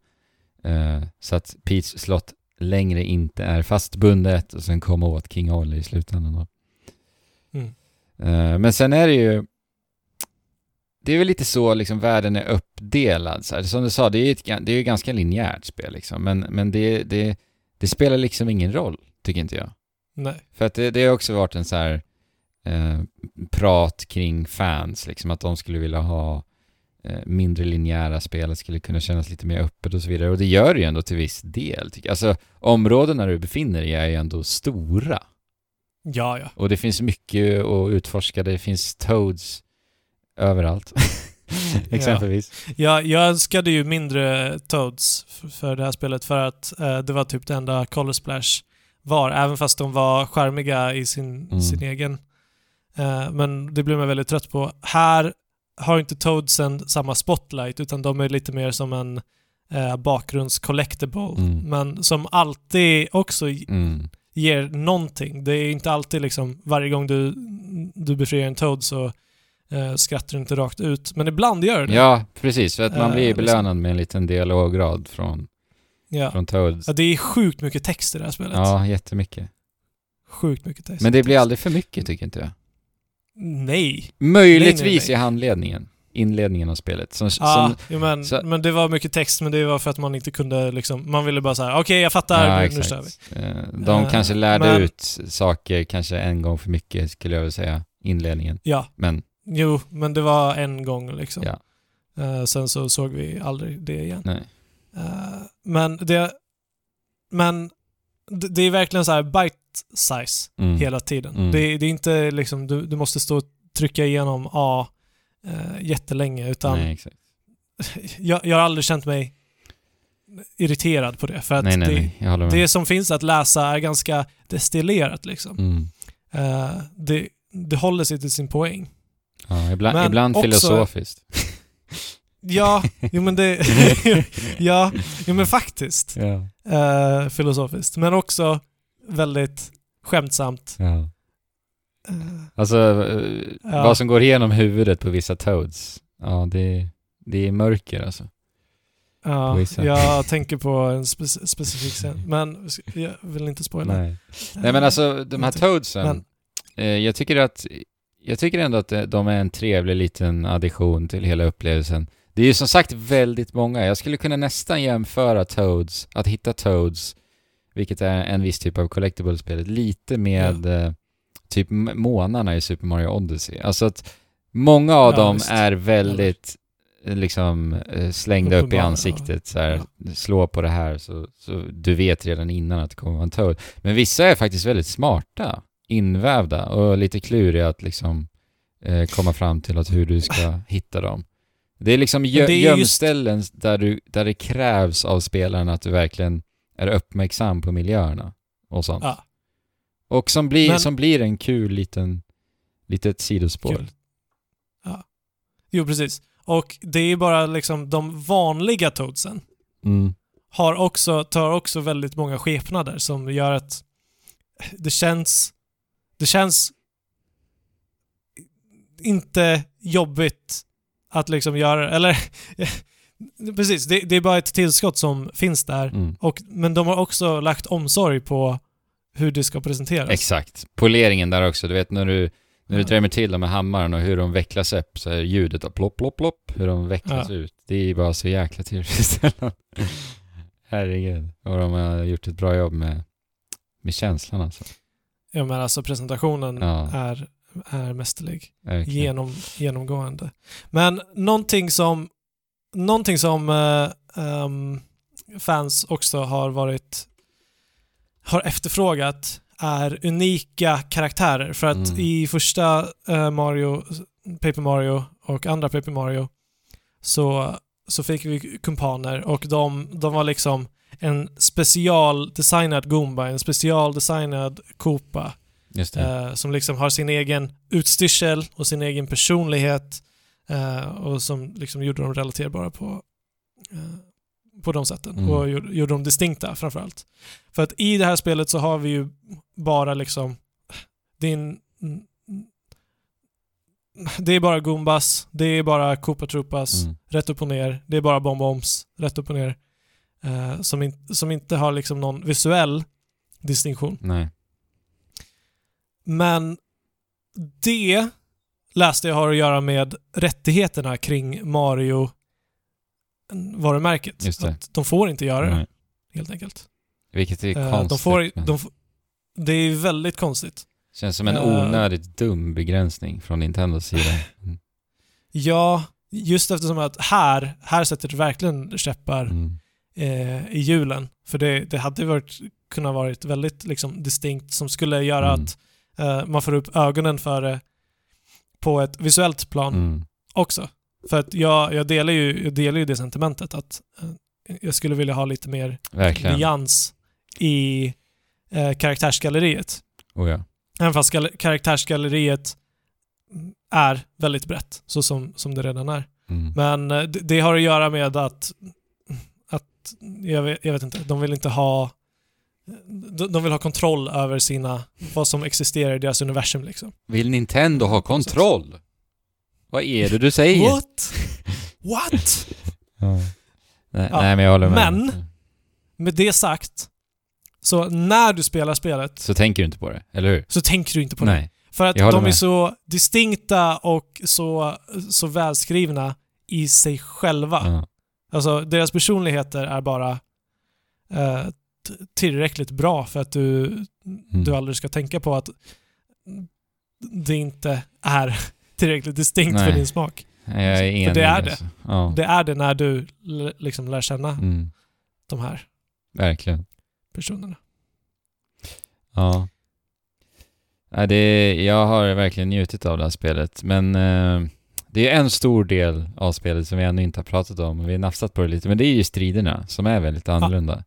Eh, så att Peach slott längre inte är fastbundet och sen komma åt King Ollie i slutändan då. Mm. Eh, men sen är det ju det är väl lite så liksom världen är uppdelad. Så här. Som du sa, det är ju ett, det är ett ganska linjärt spel liksom. Men, men det, det, det spelar liksom ingen roll, tycker inte jag. Nej. För att det, det har också varit en så här eh, prat kring fans, liksom att de skulle vilja ha eh, mindre linjära spel, att skulle kunna kännas lite mer öppet och så vidare. Och det gör det ju ändå till viss del. Tycker jag. Alltså områdena du befinner dig i är ju ändå stora. Ja, ja. Och det finns mycket att utforska. Det finns Toads överallt. Exempelvis. Jag, jag önskade ju mindre Toads för det här spelet för att eh, det var typ det enda Color Splash var, även fast de var charmiga i sin, Mm. sin egen. Eh, men det blev man väldigt trött på. Här har inte Toadsen samma spotlight utan de är lite mer som en eh, bakgrunds-collectible. Mm. Men som alltid också Mm. ger någonting. Det är inte alltid liksom varje gång du, du befriar en Toad så eh, skrattar du inte rakt ut. Men ibland gör det. Ja, precis. För att man Eh, blir liksom. belönad med en liten dialograd från, Ja. från Toads. Ja, det är sjukt mycket text i det här spelet. Ja, jättemycket. Sjukt mycket text. Men det blir aldrig för mycket tycker inte jag. Nej. Möjligtvis Nej, nej, nej. i handledningen. Inledningen av spelet. Som, Ja, som, jo, men, så- men det var mycket text, men det var för att man inte kunde liksom... Man ville bara säga okej jag fattar, ja, nu, nu kör vi. Eh, De Eh, kanske lärde men- ut saker kanske en gång för mycket skulle jag vilja säga. Inledningen. Ja, Men jo, men det var en gång liksom. Ja. Eh, sen så såg vi aldrig det igen. nej. Eh, men det... Men det, är verkligen så här bite size Mm. hela tiden. Mm. Det, det är inte liksom, du, du måste stå och trycka igenom A eh, jättelänge, utan Nej, jag, jag har aldrig känt mig irriterad på det. För att nej, nej, det, nej. Det som finns att läsa är ganska destillerat liksom. Mm. Eh, det, det håller sig till sin poäng. Ja, ibland, Men ibland också- filosofiskt. Ja, jo men det... ja, jo men faktiskt. ja. eh, filosofiskt. Men också väldigt skämtsamt. ja. Eh, Alltså, eh, Ja. vad som går igenom huvudet på vissa Toads. Ja, det, det är mörker alltså. ja, jag tänker på en spe- specifik scen. Men jag vill inte spoila. Nej. Nej men alltså de här. Toadsen. Men- eh, jag tycker att jag tycker ändå att de är en trevlig liten addition till hela upplevelsen. Det är ju som sagt väldigt många. Jag skulle kunna nästan jämföra Toads, att hitta Toads, vilket är en viss typ av collectible-spelet, lite med eh, typ månarna i Super Mario Odyssey. Alltså att många av Ja, dem visst. är väldigt eh, liksom eh, slängda upp i ansiktet så här, slå på det här så, så du vet redan innan att det kommer vara en Toad. Men vissa är faktiskt väldigt smarta, invävda och lite kluriga att liksom eh, komma fram till att hur du ska hitta dem. Det är liksom gö- det är just- gömställen där, du, där det krävs av spelaren att du verkligen är uppmärksam på miljöerna och sånt. Ja. Och som blir, Men- som blir en kul liten, litet sidospår. Kul. Ja. Jo, precis. Och det är bara liksom de vanliga Toadsen Mm. har också, tar också väldigt många skepnader som gör att det känns... Det känns inte jobbigt att liksom göra... Eller... precis, det, det är bara ett tillskott som finns där. Mm. Och, men de har också lagt omsorg på hur det ska presenteras. Exakt. Poleringen där också. Du vet när du, när du Ja. drämmer till dem med hammaren och hur de vecklas upp så är ljudet av plopp, plopp, plopp. Hur de vecklas Ja. ut. Det är bara så jäkla tillfredsställande. Herregud. Och de har gjort ett bra jobb med, med känslan alltså. Ja, men alltså presentationen Ja. är, är mästerlig. Verkligen. genom, genomgående. Men någonting som, någonting som eh, ehm, fans också har varit har efterfrågat är unika karaktärer. För att Mm. i första eh, Mario, Paper Mario och andra Paper Mario så, så fick vi kumpaner och de, de var liksom en specialdesignad Goomba, en specialdesignad Koopa Eh, som liksom har sin egen utstyrsel och sin egen personlighet eh, och som liksom gjorde dem relaterbara på, eh, på de sätten Mm. och gjorde, gjorde dem distinkta framförallt. För att i det här spelet så har vi ju bara liksom din det är bara Goombas, det är bara Koopa Troopas, Mm. rätt upp och ner. Det är bara Bomboms, rätt upp och ner. Som, in, som inte har liksom någon visuell distinktion. Nej. Men det läste jag har att göra med rättigheterna kring Mario varumärket. Just det. Att de får inte göra det, Nej. helt enkelt. Vilket är Eh, konstigt. de får, men de, det är väldigt konstigt. Känns som en eh, onödigt dum begränsning från Nintendos sida. Mm. Ja, just eftersom att här, här sätter det verkligen käppar Mm. eh, i hjulen. För det, det hade varit, kunnat varit väldigt liksom, distinkt som skulle göra Mm. att eh, man får upp ögonen för det på ett visuellt plan. Mm. också. För att jag, jag, delar ju, jag delar ju det sentimentet att eh, jag skulle vilja ha lite mer Verkligen. nyans i eh, karaktärsgalleriet. Oh, ja. Även fast gal- karaktärsgalleriet är väldigt brett, så som, som det redan är. Mm. Men det, det har att göra med att, att jag, vet, jag vet inte, de vill inte ha de, vill ha kontroll över sina, vad som existerar i deras universum liksom. Vill Nintendo ha kontroll? Vad är det du säger? What? What? Ja. Nej, Ja, nej, men jag håller med. men- Med det sagt, så när du spelar spelet Så tänker du inte på det, eller hur? så tänker du inte på det. Nej. För att de är med. så distinkta och så, så välskrivna i sig själva. Ja. Alltså deras personligheter är bara eh, tillräckligt bra för att du, Mm. du aldrig ska tänka på att det inte är tillräckligt distinkt Nej. för din smak. Jag är enig. För det är alltså. Ja. Det är det när du liksom lär känna Mm. de här Verkligen. personerna. Ja. Nej, det, jag har verkligen njutit av det här spelet, men eh, det är en stor del av spelet som vi ännu inte har pratat om. Vi har nafsat på det lite, men det är ju striderna som är väldigt annorlunda. Eh,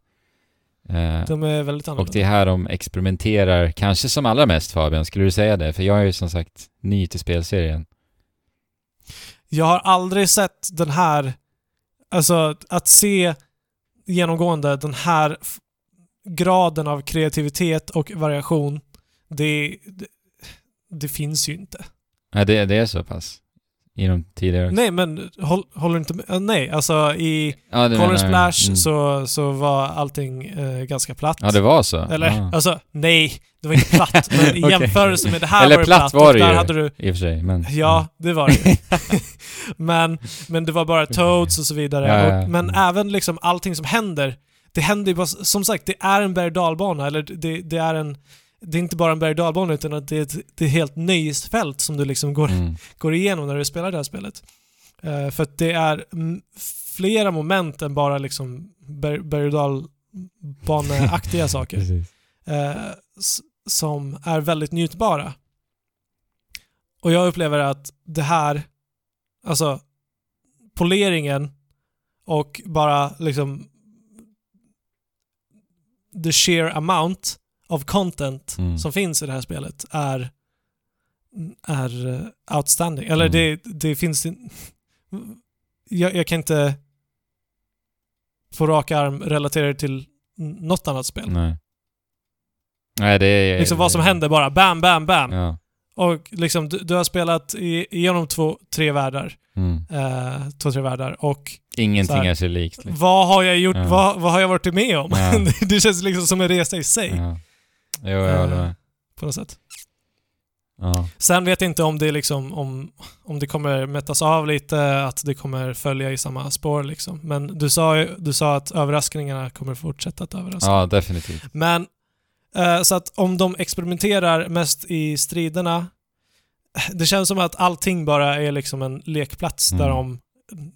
De är väldigt och annorlunda. det är här de experimenterar, kanske som allra mest Fabian, skulle du säga det? För jag är ju som sagt ny till spelserien. Jag har aldrig sett den här, alltså att se genomgående den här graden av kreativitet och variation, det, det, det finns ju inte. Nej, det, det är så pass? I de tidigare? Nej, men håll, håller inte med? äh, Nej, alltså i ja, Color jag. Splash Mm. så, så var allting eh, ganska platt. Ja, det var så? Eller, Ja. alltså nej, det var inte platt, men i jämförelse med det här Eller var det platt platt. var det ju. hade du I och för sig, men... Ja, det var det ju. men, men det var bara Toads och så vidare. Ja, ja. Och, men Mm. även liksom allting som händer, det händer ju bara, som sagt, det är en berg och dalbana, eller det, det är en det är inte bara en berg och dalbana utan att det är ett, det är ett helt nöjesfält som du liksom går, Mm. går igenom när du spelar det här spelet. Eh, för att det är flera moment än bara liksom berg, berg och dalbaneaktiga saker s- som är väldigt njutbara. Och jag upplever att det här, alltså poleringen och bara liksom the sheer amount of content Mm. som finns i det här spelet är är eh, outstanding. Eller Mm. det, det finns... in- Jag, jag kan inte på rak arm relatera det till något annat spel. Nej. Nej, det är... Liksom vad som händer bara bam, bam, bam. Ja. Och liksom du, du har spelat igenom två, tre världar. Mm. Eh, två, tre världar. Och Ingenting Så här. är sig likt. Liksom. vad har jag gjort? Ja. Vad, vad har jag varit med om? Ja. det känns liksom som en resa i sig. Ja. Jo, jag håller Eh, med. På något sätt. Ja. Sen vet jag inte om det liksom, om, om det kommer mättas av lite, att det kommer följa i samma spår liksom. Men du sa, du sa att överraskningarna kommer fortsätta att överraska. ja, definitivt. Men, eh, så att om de experimenterar mest i striderna, det känns som att allting bara är liksom en lekplats där, Mm. de,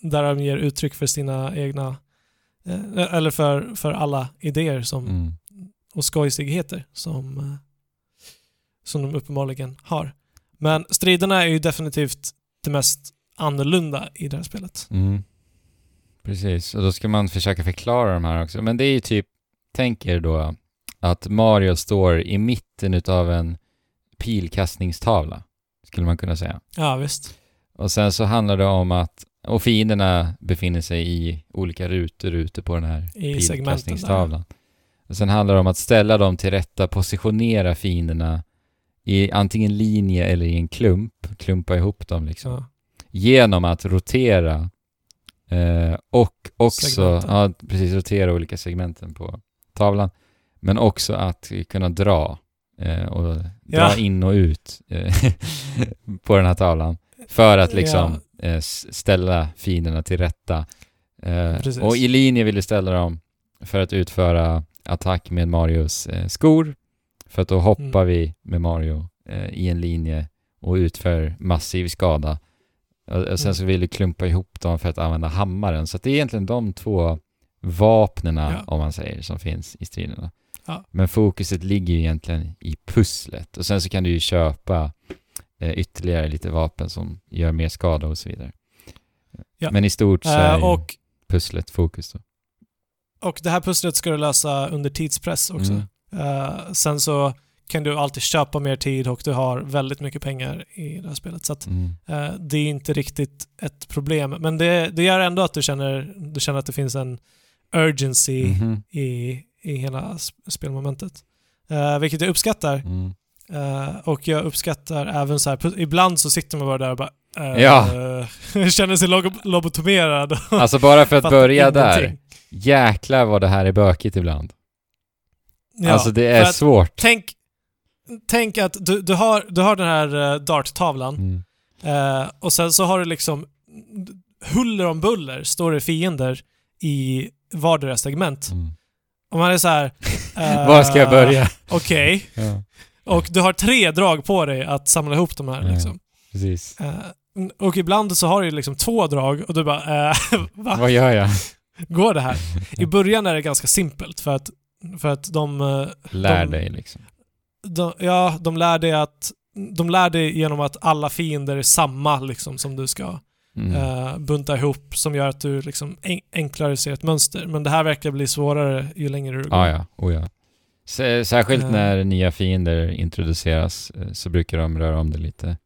där de ger uttryck för sina egna, eh, eller för, för alla idéer som, Mm. Och skojsigheter som, eh, som de uppenbarligen har. Men striderna är ju definitivt det mest annorlunda i det här spelet. Mm. Precis, och då ska man försöka förklara de här också. Men det är ju typ, tänk er då att Mario står i mitten utav en pilkastningstavla, skulle man kunna säga. Ja, visst. Och sen så handlar det om att, och fienderna befinner sig i olika rutor ute på den här I segmenten där. Och sen handlar det om att ställa dem till rätta, positionera fienderna i antingen linje eller i en klump, klumpa ihop dem liksom. Ja. Genom att rotera eh, och också, ja precis, rotera olika segmenten på tavlan. Men också att kunna dra eh, och dra Ja. in och ut eh, på den här tavlan. För att liksom eh, ställa fienderna till rätta. Eh, och i linje vill du ställa dem för att utföra attack med Marios eh, skor. För att då hoppar Mm. vi med Mario eh, i en linje och utför massiv skada. Och, och sen Mm. så vill du klumpa ihop dem för att använda hammaren. Så att det är egentligen de två vapnena, Ja. om man säger, som finns i striderna. Ja. Men fokuset ligger ju egentligen i pusslet. Och sen så kan du ju köpa eh, ytterligare lite vapen som gör mer skada och så vidare. Ja. Men i stort så är Eh, ju och, pusslet fokus då. Och det här pusslet ska du lösa under tidspress också. Mm. Eh, sen så kan du alltid köpa mer tid och du har väldigt mycket pengar i det här spelet. Så att, Mm. eh, det är inte riktigt ett problem. Men det, det gör ändå att du känner, du känner att det finns en urgency Mhm. i, i hela sp- spelmomentet. Eh, vilket jag uppskattar. Mm. Eh, och jag uppskattar även så här, ibland så sitter man bara där och bara eh, Ja. känner sig lobotomerad. Alltså bara för att börja där. Jäklar vad det här är bökigt ibland. Ja, alltså det är svårt. Tänk, tänk att du, du, har, du har den här uh, darttavlan Mm. eh, och sen så har du liksom huller om buller står det fiender i vardera segment. Mm. Och man är så här. eh, Var ska jag börja? Okej. Ja, Och du har tre drag på dig att samla ihop de här Ja. liksom. precis. Eh, och ibland så har du liksom två drag och du bara eh, va? Vad gör jag? Går det här? I början är det ganska simpelt för att, för att de, eh, Lär De- dig liksom. de, ja, de lär dig att de lär dig genom att alla fiender är samma liksom som du ska Mm. eh, bunta ihop som gör att du liksom en, enklare ser ett mönster. Men det här verkar bli svårare ju längre du går. Ja, ja. Oh, ja. Särskilt Eh. när nya fiender introduceras så brukar de röra om det lite.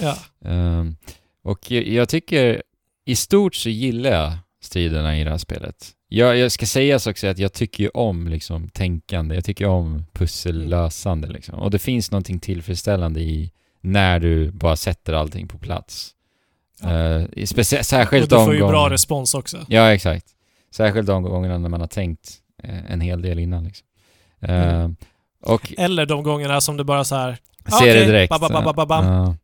Ja. Ehm, och jag, jag tycker, i stort så gillar jag striderna i det här spelet. Jag, jag ska sägas också att jag tycker ju om liksom tänkande, jag tycker om pussellösande liksom. Och det finns någonting tillfredsställande i när du bara sätter allting på plats. Ja. Uh, specie- Och särskilt du de får ju bra respons också. Ja, exakt. Särskilt de gångerna när man har tänkt eh, en hel del innan liksom. Eh, Mm. Och Eller de gångerna som du bara så här. ser Okej, det direkt. ba, ba, ba, ba, ba.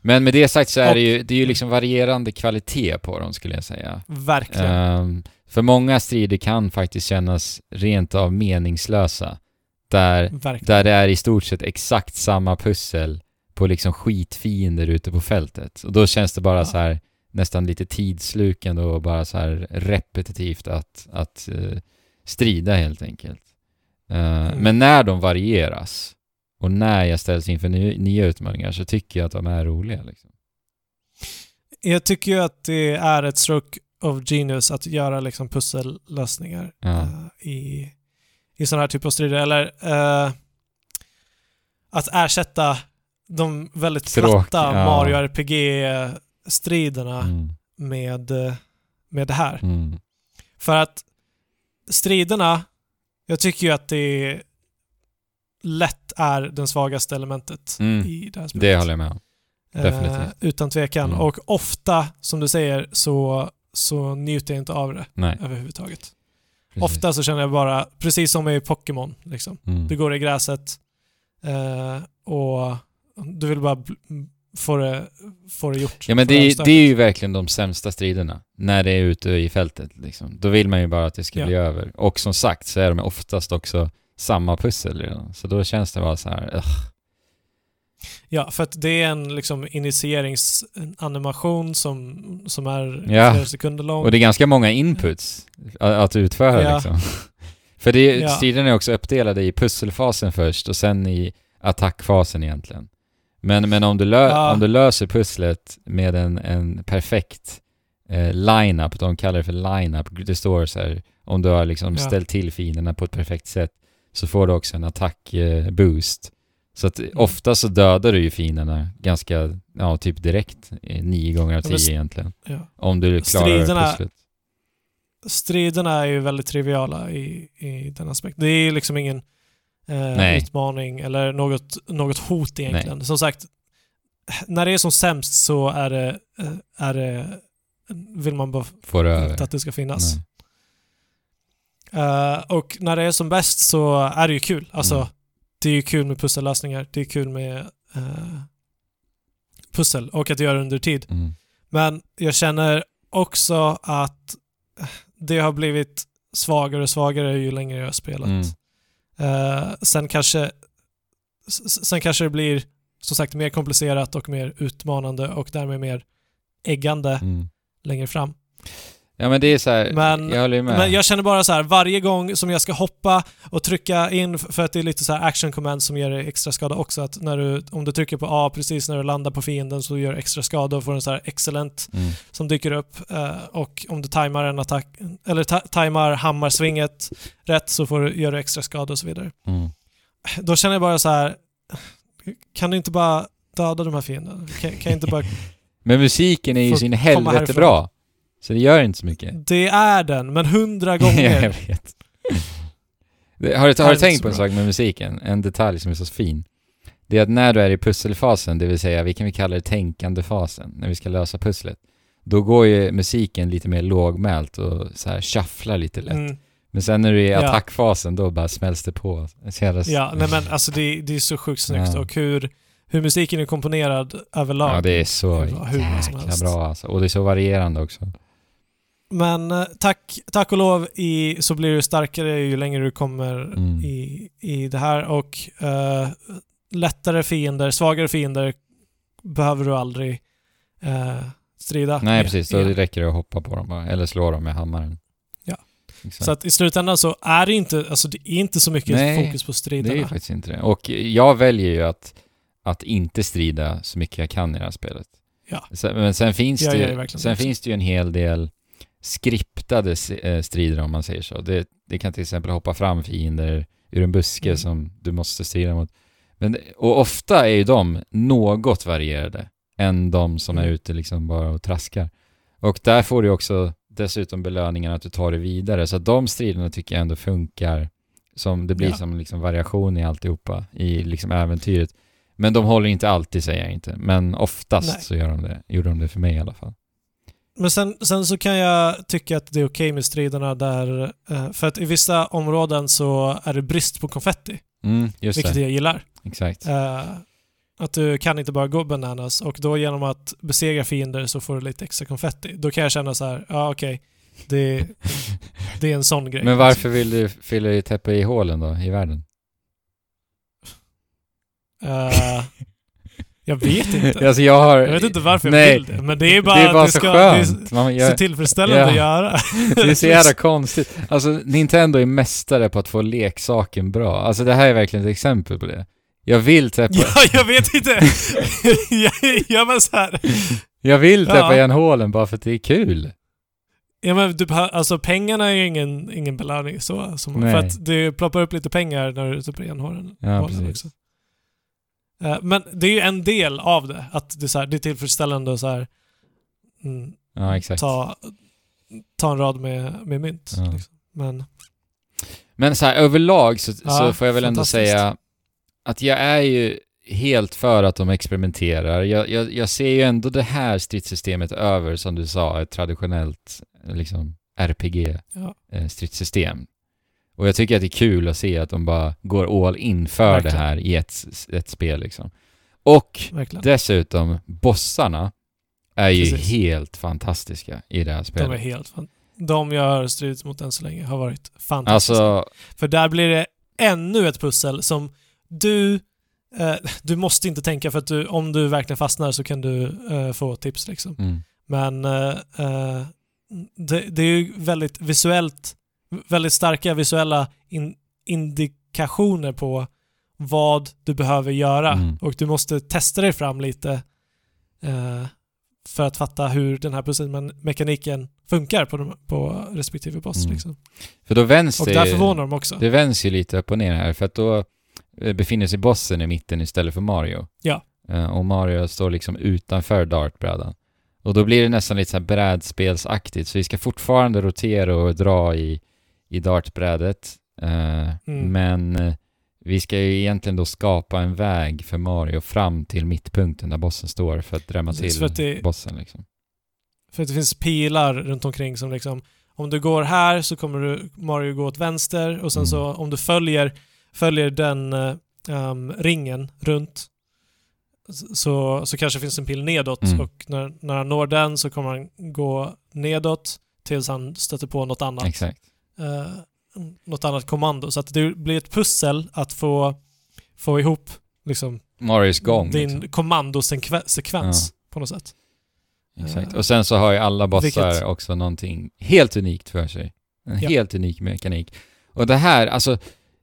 Men med det sagt så är Och- det ju, det är ju liksom varierande kvalitet på dem skulle jag säga. Verkligen. Ehm, för många strider kan faktiskt kännas rent av meningslösa. Där, Verkligen. där det är i stort sett exakt samma pussel på liksom skitfiender ute på fältet. Och då känns det bara Ja. så här nästan lite tidslukande och bara så här repetitivt att, att eh, strida helt enkelt. Eh, Mm. Men när de varieras och när jag ställs inför ny, nya utmaningar så tycker jag att de är roliga. Liksom. Jag tycker ju att det är ett stroke of genius att göra liksom pussellösningar Ja. eh, i, i sådana här typer av strider. Eller eh, att ersätta de väldigt Tråk, platta ja. Mario RPG-striderna Mm. med, eh, med det här. Mm. För att striderna, jag tycker ju att det lätt är den svagaste elementet Mm. i det här spelet. Det håller jag med om. Eh, definitivt. utan tvekan. Mm. Och ofta, som du säger, så, så njuter jag inte av det Nej. överhuvudtaget. precis. Ofta så känner jag bara, precis som i Pokémon, liksom. Mm. Du går i gräset eh, och du vill bara få det, få det gjort. Ja men det, det är ju verkligen de sämsta striderna. När det är ute i fältet liksom. Då vill man ju bara att det ska Ja. bli över. Och som sagt så är de oftast också samma pussel redan. Så då känns det bara så här, ugh. Ja, för att det är en liksom initieringsanimation som, som är Ja. flera sekunder lång. Och det är ganska många inputs att, att utföra Ja. liksom. För det, Ja. striderna är också uppdelade i pusselfasen först och sen i attackfasen egentligen. Men, men om, du lö- Ja. om du löser pusslet med en, en perfekt eh, line-up, de kallar det för line-up, det står så här, om du har liksom Ja. ställt till fienderna på ett perfekt sätt så får du också en attack-boost. Så att Mm. ofta så dödar du ju fienderna ganska, ja typ direkt, eh, nio gånger av tio egentligen. ja. Om du klarar Striderna- pusslet. Striderna är ju väldigt triviala i, i den aspekten. Det är liksom ingen eh, Nej. utmaning eller något, något hot egentligen. Som sagt, när det är som sämst så är det, eh, är det vill man bara Får över. inte att det ska finnas. Nej. Eh, och när det är som bäst så är det ju kul. Alltså, Mm. det är ju kul med pussellösningar. Det är kul med eh, pussel och att göra det under tid. Mm. Men jag känner också att det har blivit svagare och svagare ju längre jag har spelat. Mm. Eh, sen, kanske, sen kanske det blir som sagt mer komplicerat och mer utmanande och därmed mer äggande Mm. längre fram. Ja men det är så här, Men- jag håller ju med. Men jag känner bara så här, varje gång som jag ska hoppa och trycka in, för att det är lite så här action command som ger dig extra skada också, att när du, om du trycker på A precis när du landar på fienden så gör du extra skada och får en så här excellent Mm. som dyker upp. eh, och om du tajmar en attack, eller ta, tajmar hammarsvinget rätt så får du, gör du extra skada och så vidare. Mm. Då känner jag bara så här, kan du inte bara döda de här fienderna? Kan, kan inte bara... Men musiken är ju sin helvete bra. Så det gör inte så mycket. Det är den, men hundra jag gånger. vet. Det- Har du, har du tänkt på en bra. sak med musiken? En detalj som är så fin. Det är att när du är i pusselfasen, det vill säga vi kan vi kalla det tänkande fasen, när vi ska lösa pusslet. Då går ju musiken lite mer lågmält och så här shufflar lite lätt. Mm. Men sen när du är i Ja. attackfasen, då bara smälls det på. Jävla- Ja, nej men alltså det, det är så sjukt snyggt Ja. och hur, hur musiken är komponerad överlag. Ja, det är så hur jäkla bra alltså. Och det är så varierande också. Men eh, tack, tack och lov i, så blir du starkare ju längre du kommer Mm. i, i det här och eh, lättare fiender, svagare fiender behöver du aldrig eh, strida Nej, med precis. Då igen. räcker det att hoppa på dem bara, eller slå dem med hammaren. Ja. Exakt. Så att i slutändan så är det inte, alltså det är inte så mycket Nej, fokus på Det är striderna. ju faktiskt inte det. Och jag väljer ju att, att inte strida så mycket jag kan i det här spelet. Ja. Men sen finns Jag det det sen också. finns det ju en hel del skriptade eh, strider om man säger så. Det, det kan till exempel hoppa fram fiender ur en buske Mm. som du måste strida mot. Men, och ofta är ju de något varierade än de som är Mm. ute liksom bara och traskar. Och där får du också dessutom belöningen att du tar det vidare. Så de striderna tycker jag ändå funkar. Som, det blir Ja. som liksom variation i alltihopa, i liksom äventyret. Men de håller inte alltid, säger jag inte. Men oftast Nej. så gör de det. Gjorde de det för mig i alla fall. Men sen, sen så kan jag tycka att det är okej med striderna där, eh, för att i vissa områden så är det brist på konfetti, Mm, just vilket det. jag gillar. Exakt. Eh, att du kan inte bara gå bananas och då genom att besegra fiender så får du lite extra konfetti. Då kan jag känna så här, ja okej, det, det är en sån grej. Men varför vill du fylla i täppa i hålen då, i världen? Eh, jag vet inte. alltså jag har... Jag vet inte varför jag Nej. vill det, men det är bara, det är bara det så ska, det är skönt. Man, så jag, tillfredsställande Ja. att göra. det är så jävla konstigt. Alltså Nintendo är mästare på att få leksaken bra. Alltså det här är verkligen ett exempel på det. Jag vill täppa, Ja, jag vet inte. jag, jag var så här. jag vill täppa Ja. igen hålen bara för att det är kul. Ja men du, alltså pengarna är ju ingen, ingen belöning så. Som, för att det ploppar upp lite pengar när du typ igen hålen. Ja, precis. också. Eh, men det är ju en del av det. Att det är, så här, det är tillfredsställande att så här, mm, Ja, exakt. ta, ta en rad med, med mynt. Ja. Liksom. Men Men så här överlag så, Ja, så får jag väl ändå säga att jag är ju helt för att de experimenterar. Jag, jag, jag ser ju ändå det här stridssystemet över, som du sa, ett traditionellt liksom Ja. Och jag tycker att det är kul att se att de bara går all in för Verkligen. det här i ett, ett spel liksom. Och verkligen. dessutom, bossarna är ju Precis. helt fantastiska i det här de är spelet. helt fan. De jag har stridit mot än så länge har varit fantastiska. Alltså, För där blir det ännu ett pussel som du eh, du måste inte tänka för att du, om du verkligen fastnar så kan du eh, få tips liksom. mm, Men eh, eh, det, det är ju väldigt visuellt, väldigt starka visuella in, indikationer på vad du behöver göra Mm. och du måste testa dig fram lite eh, för att fatta hur den här pusselmekaniken funkar på, de, på respektive boss. Mm. Liksom. för då vänds Och det där förvånar de också. Det vänds ju lite upp och ner här för att då eh, befinner sig bossen i mitten istället för Mario. Ja. Eh, Och Mario står liksom utanför dartbrädan. Och då blir det nästan lite så här brädspelsaktigt så vi ska fortfarande rotera och dra i, i dartbrädet. Eh, Mm. Men eh, vi ska ju egentligen då skapa en väg för Mario fram till mittpunkten där bossen står för att drämma till för att det- bossen liksom. För att det finns pilar runt omkring som liksom om du går här så kommer du, Mario gå åt vänster och sen Mm. så om du följer, följer den um, ringen runt så, så kanske finns en pil nedåt Mm. och när, när han når den så kommer han gå nedåt tills han stöter på något annat. Exakt. Eh, något annat kommando. Så att det blir ett pussel att få, få ihop liksom, Marios gång din liksom. kommandosekvens på något sätt. Exakt. Och sen så har ju alla bossar Vilket- också någonting helt unikt för sig. En Ja. helt unik mekanik. Och det här, alltså,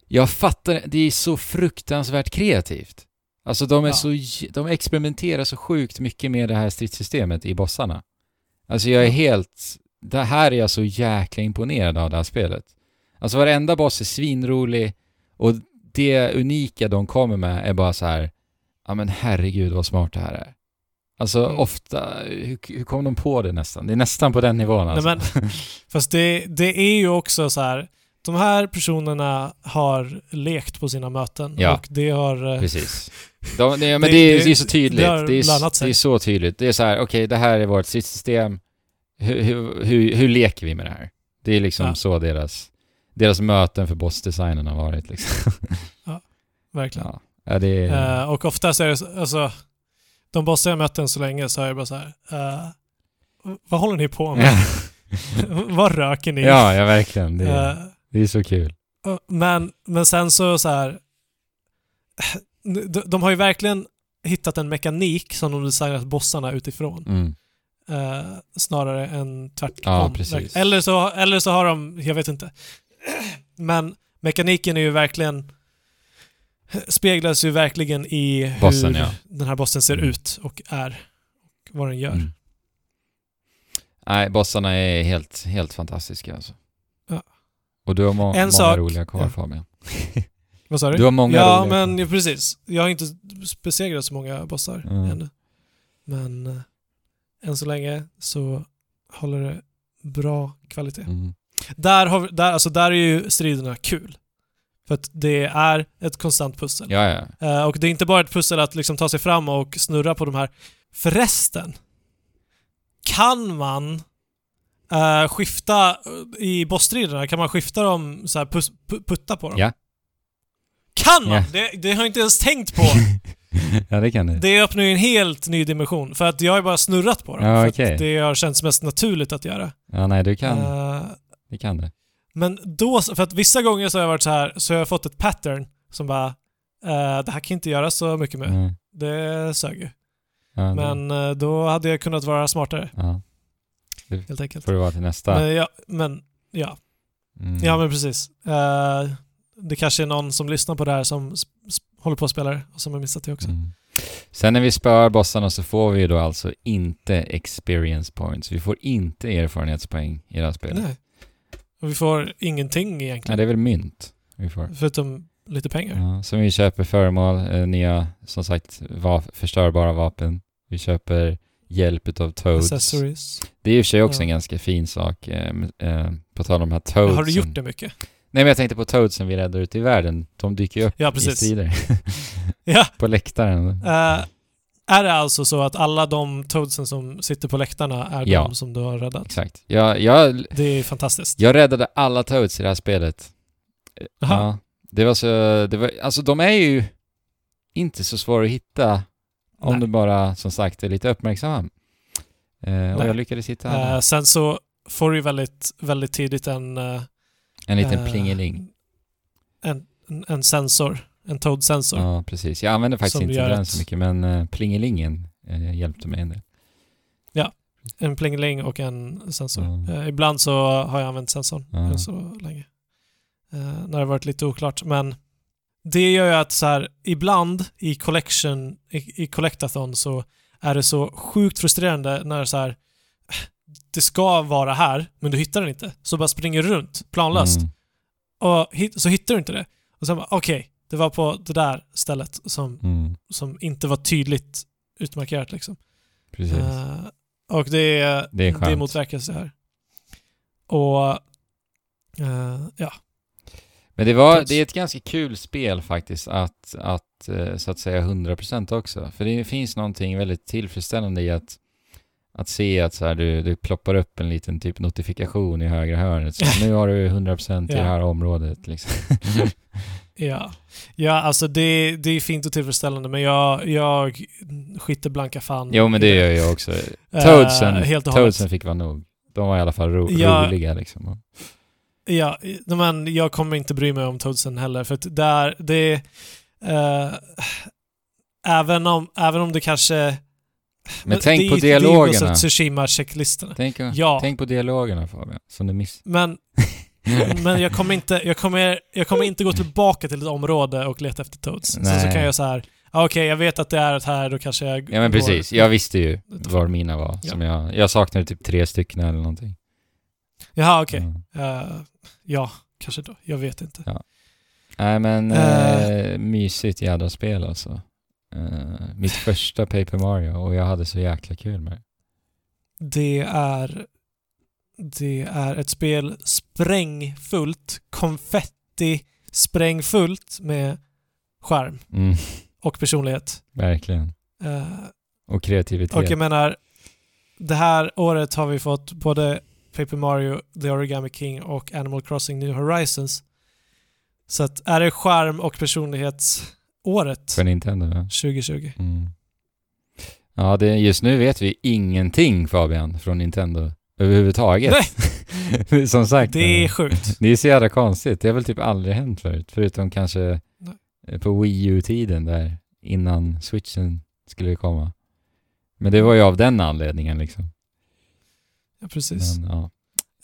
jag fattar, det är så fruktansvärt kreativt. Alltså de är Ja. så, de experimenterar så sjukt mycket med det här stridssystemet i bossarna. Alltså jag är Ja. helt, det här är jag så jäkla imponerad av det här spelet. Alltså varenda boss är svinrolig och det unika de kommer med är bara så här, ja men herregud vad smart det här är. Alltså Mm. ofta, hur, hur kom de på det nästan? Det är nästan på den nivån alltså. Nej, men, fast det, det är ju också så här. De här personerna har lekt på sina möten Ja. och det har... eh, Precis. De, det, men det, Det- är, det- är så tydligt. det är, det är så tydligt. Det är så här, okej det här är vårt stridsystem. Hur, hur, hur, hur leker vi med det här? Det är liksom Ja. så deras, deras möten för bossdesignen har varit liksom. verkligen. Ja, ja det är... Eh, och oftast är det så- alltså, de bossar jag mött än så länge så är det bara så här. eh, vad håller ni på med? ja, vad röker ni? ja, ja, verkligen. Det är, Eh, det är så kul. men, men sen så så här. De, de har ju verkligen hittat en mekanik som de designat bossarna utifrån. Mm. Eh, snarare än tvärtom. Ja. Eller så, eller så har de, jag vet inte. Men mekaniken är ju verkligen speglas ju verkligen i Bossen, hur ja. den här bossen ser Mm. ut och är. Och vad den gör. Mm. Nej, bossarna är helt, helt fantastiska alltså. Ja. Och du har må- En många sak- roliga kvar ja. Fabian. Vad sa du? Du har många ja, roliga men kvar. ja, precis. Jag har inte besegrat så många bossar Mm. ännu. Men eh, än så länge så håller det bra kvalitet. Mm. Där, har, vi- där, alltså där är ju striderna kul. För att det är ett konstant pussel. Ja, ja. Eh, och det är inte bara ett pussel att liksom ta sig fram och snurra på de här. Förresten, kan man eh, skifta i bossstriderna, kan man skifta dem så här pus, putta på dem? Ja. Kan man? Ja. Det, det har jag inte ens tänkt på. ja, det kan du. Det öppnar ju en helt ny dimension. För att jag har bara snurrat på dem. Ja, för okej. att det har känts mest naturligt att göra. Ja, nej, du kan. Eh, Det kan du. Men då, för att vissa gånger så har jag varit så här, så har jag fått ett pattern som bara, eh, det här kan jag inte göra så mycket med. Mm. Det sög ju. Ja, det- Men eh, då hade jag kunnat vara smartare, Ja, helt enkelt. får det vara till nästa. Men ja, men, ja. Mm. ja men precis. Eh, det kanske är någon som lyssnar på det här som håller på att spela det och som har missat det också. Mm. Sen när vi spöar bossarna så får vi ju då alltså inte experience points. Vi får inte erfarenhetspoäng i det här spelet. Nej. Och vi får ingenting Nej, egentligen. det är väl mynt vi får. Förutom lite pengar. Ja, så vi köper föremål, eh, nya, som sagt, va- förstörbara vapen. Vi köper hjälp utav Toads. Accessories. Det är i och för sig också Ja. en ganska fin sak. Eh, eh, på tal om de här Toadsen. Har du gjort det mycket? Nej men jag tänkte på Toadsen vi räddar ute i världen. De dyker ju upp Ja, i strider. Ja. på läktaren. Eh, är det alltså så att alla de Toadsen som sitter på läktarna är Ja. de som du har räddat? Exakt. Jag, jag, Det är fantastiskt. jag räddade alla Toads i det här spelet. Jaha. Ja. Det var så, det var, alltså de är ju inte så svåra att hitta om Nej. du bara, som sagt, är lite uppmärksam. Eh, och jag lyckades hitta alla. Eh, sen så får du ju väldigt, väldigt tidigt en, eh, en liten eh, plingeling. En, en, en sensor. En Toad-sensor. Ja, precis. Jag använder faktiskt Som inte den ett- så mycket, men uh, plingelingen eh, hjälpte mig en del. En plingeling och en sensor. Ja. Eh, ibland så har jag använt sensorn Ja. än så länge. Eh, när det har varit lite oklart. Men det gör ju att så här, ibland i collection, i, i collectathon så är det så sjukt frustrerande när så här det ska vara här, men du hittar den inte. Så bara springer du runt planlöst. Mm, Och hit, så hittar du inte det. Och sen bara, okej, det var på det där stället som, mm, som inte var tydligt utmarkerat liksom. precis. Eh, och det, är- Det är det motverkas det här. Och eh, ja, Men det, var, det är ett ganska kul spel faktiskt att, att eh, så att säga 100% också. För det finns någonting väldigt tillfredsställande i att, att se att så här, du, du ploppar upp en liten typ notifikation i högra hörnet. Så nu har du 100% i det här området liksom. ja. ja alltså det, det är fint och tillfredsställande men jag, jag skiter blanka fan jo men det gör jag också. Eh, Toadsen, helt och hållet. Toadsen fick vara nog. De var i alla fall ro, Ja. roliga liksom. Ja, men jag kommer inte bry mig om Toadsen heller för att där, det... Eh, även, om, även om det kanske Men tänk det, på är- Det dialogerna. Ghost of Tsushima-checklistorna. Tänk, Ja. tänk på dialogerna Fabian, som du miss. Men, men jag kommer inte, jag kommer, jag kommer inte gå tillbaka till ett område och leta efter Toads. Så, så Nej. kan jag så här. ah, okej jag vet att det är ett här, då kanske jag Ja men går- precis, jag visste ju var mina var. Ja. Som jag, jag saknade typ tre stycken eller någonting. Jaha, okej. Ja. Eh, ja, kanske då. Jag vet inte. Nej men, eh, mysigt jädra spel alltså. Eh, mitt första Paper Mario och jag hade så jäkla kul med det. Det är... Det är ett spel sprängfullt, konfetti sprängfullt med skärm Mm, och personlighet. verkligen. Eh, Och kreativitet. och jag menar, det här året har vi fått både Paper Mario, The Origami King och Animal Crossing New Horizons. Så att är det skärm och personlighetsåret För Nintendo ja. 2020? Mm. Ja, det, just nu vet vi ingenting Fabian från Nintendo överhuvudtaget. Som sagt. Det är eh, sjukt. det är så jävla konstigt. Det har väl typ aldrig hänt förut. Förutom kanske Nej. eh, på Wii U-tiden där innan switchen skulle komma. Men det var ju av den anledningen liksom. Ja, precis. Men, ja.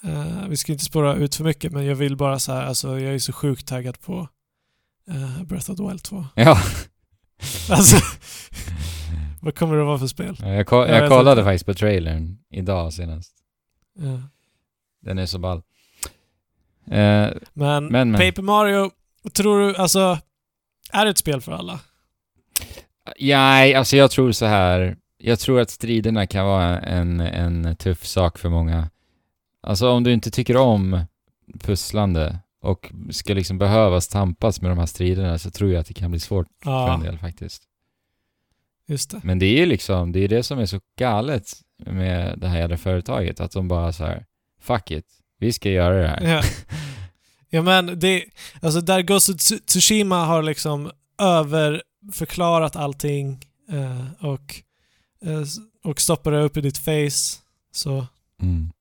Eh, vi ska inte spåra ut för mycket, men jag vill bara så här, alltså jag är så sjukt taggad på eh, Breath of the Wild 2. ja, Alltså, vad kommer det vara för spel? jag, ko- Jag jag vet kollade inte. faktiskt på trailern idag senast. Eh, Den är så ball. Eh, men, Men, men. Paper Mario, tror du, alltså, är det ett spel för alla? Nej, alltså jag tror så här. Jag tror att striderna kan vara en, en tuff sak för många. Alltså om du inte tycker om pusslande och ska liksom behövas tampas med de här striderna så tror jag att det kan bli svårt för en Ja, del faktiskt. just det. Men det är ju liksom, det är det som är så galet med det här jävla företaget, att de bara så här, fuck it, vi ska göra det här. Ja. ja men det, alltså där Ghost of Tsu- Tsushima har liksom överförklarat allting eh, och, eh, och stoppar det upp i ditt face så, Mm.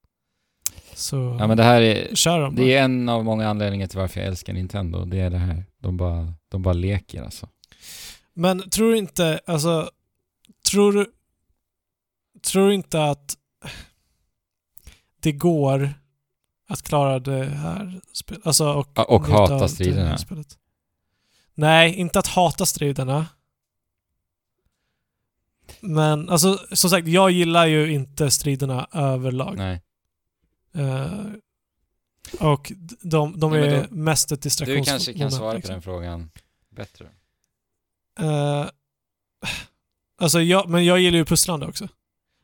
Så Ja men det här är, kör de det är en av många anledningar till varför jag älskar Nintendo, det är det här. De bara, de bara leker alltså. Men tror du inte, alltså, tror du, tror du inte att det går att klara det här spelet? Alltså, och, Ja, och hata striderna. Nej, inte att hata striderna. Men alltså, som sagt, jag gillar ju inte striderna överlag. Nej. Eh, och de, de Ja, men är då- mest ett Du distraktionsmoment. kanske kan svara på liksom. den frågan bättre. Eh, alltså, jag, men jag gillar ju pusslande också.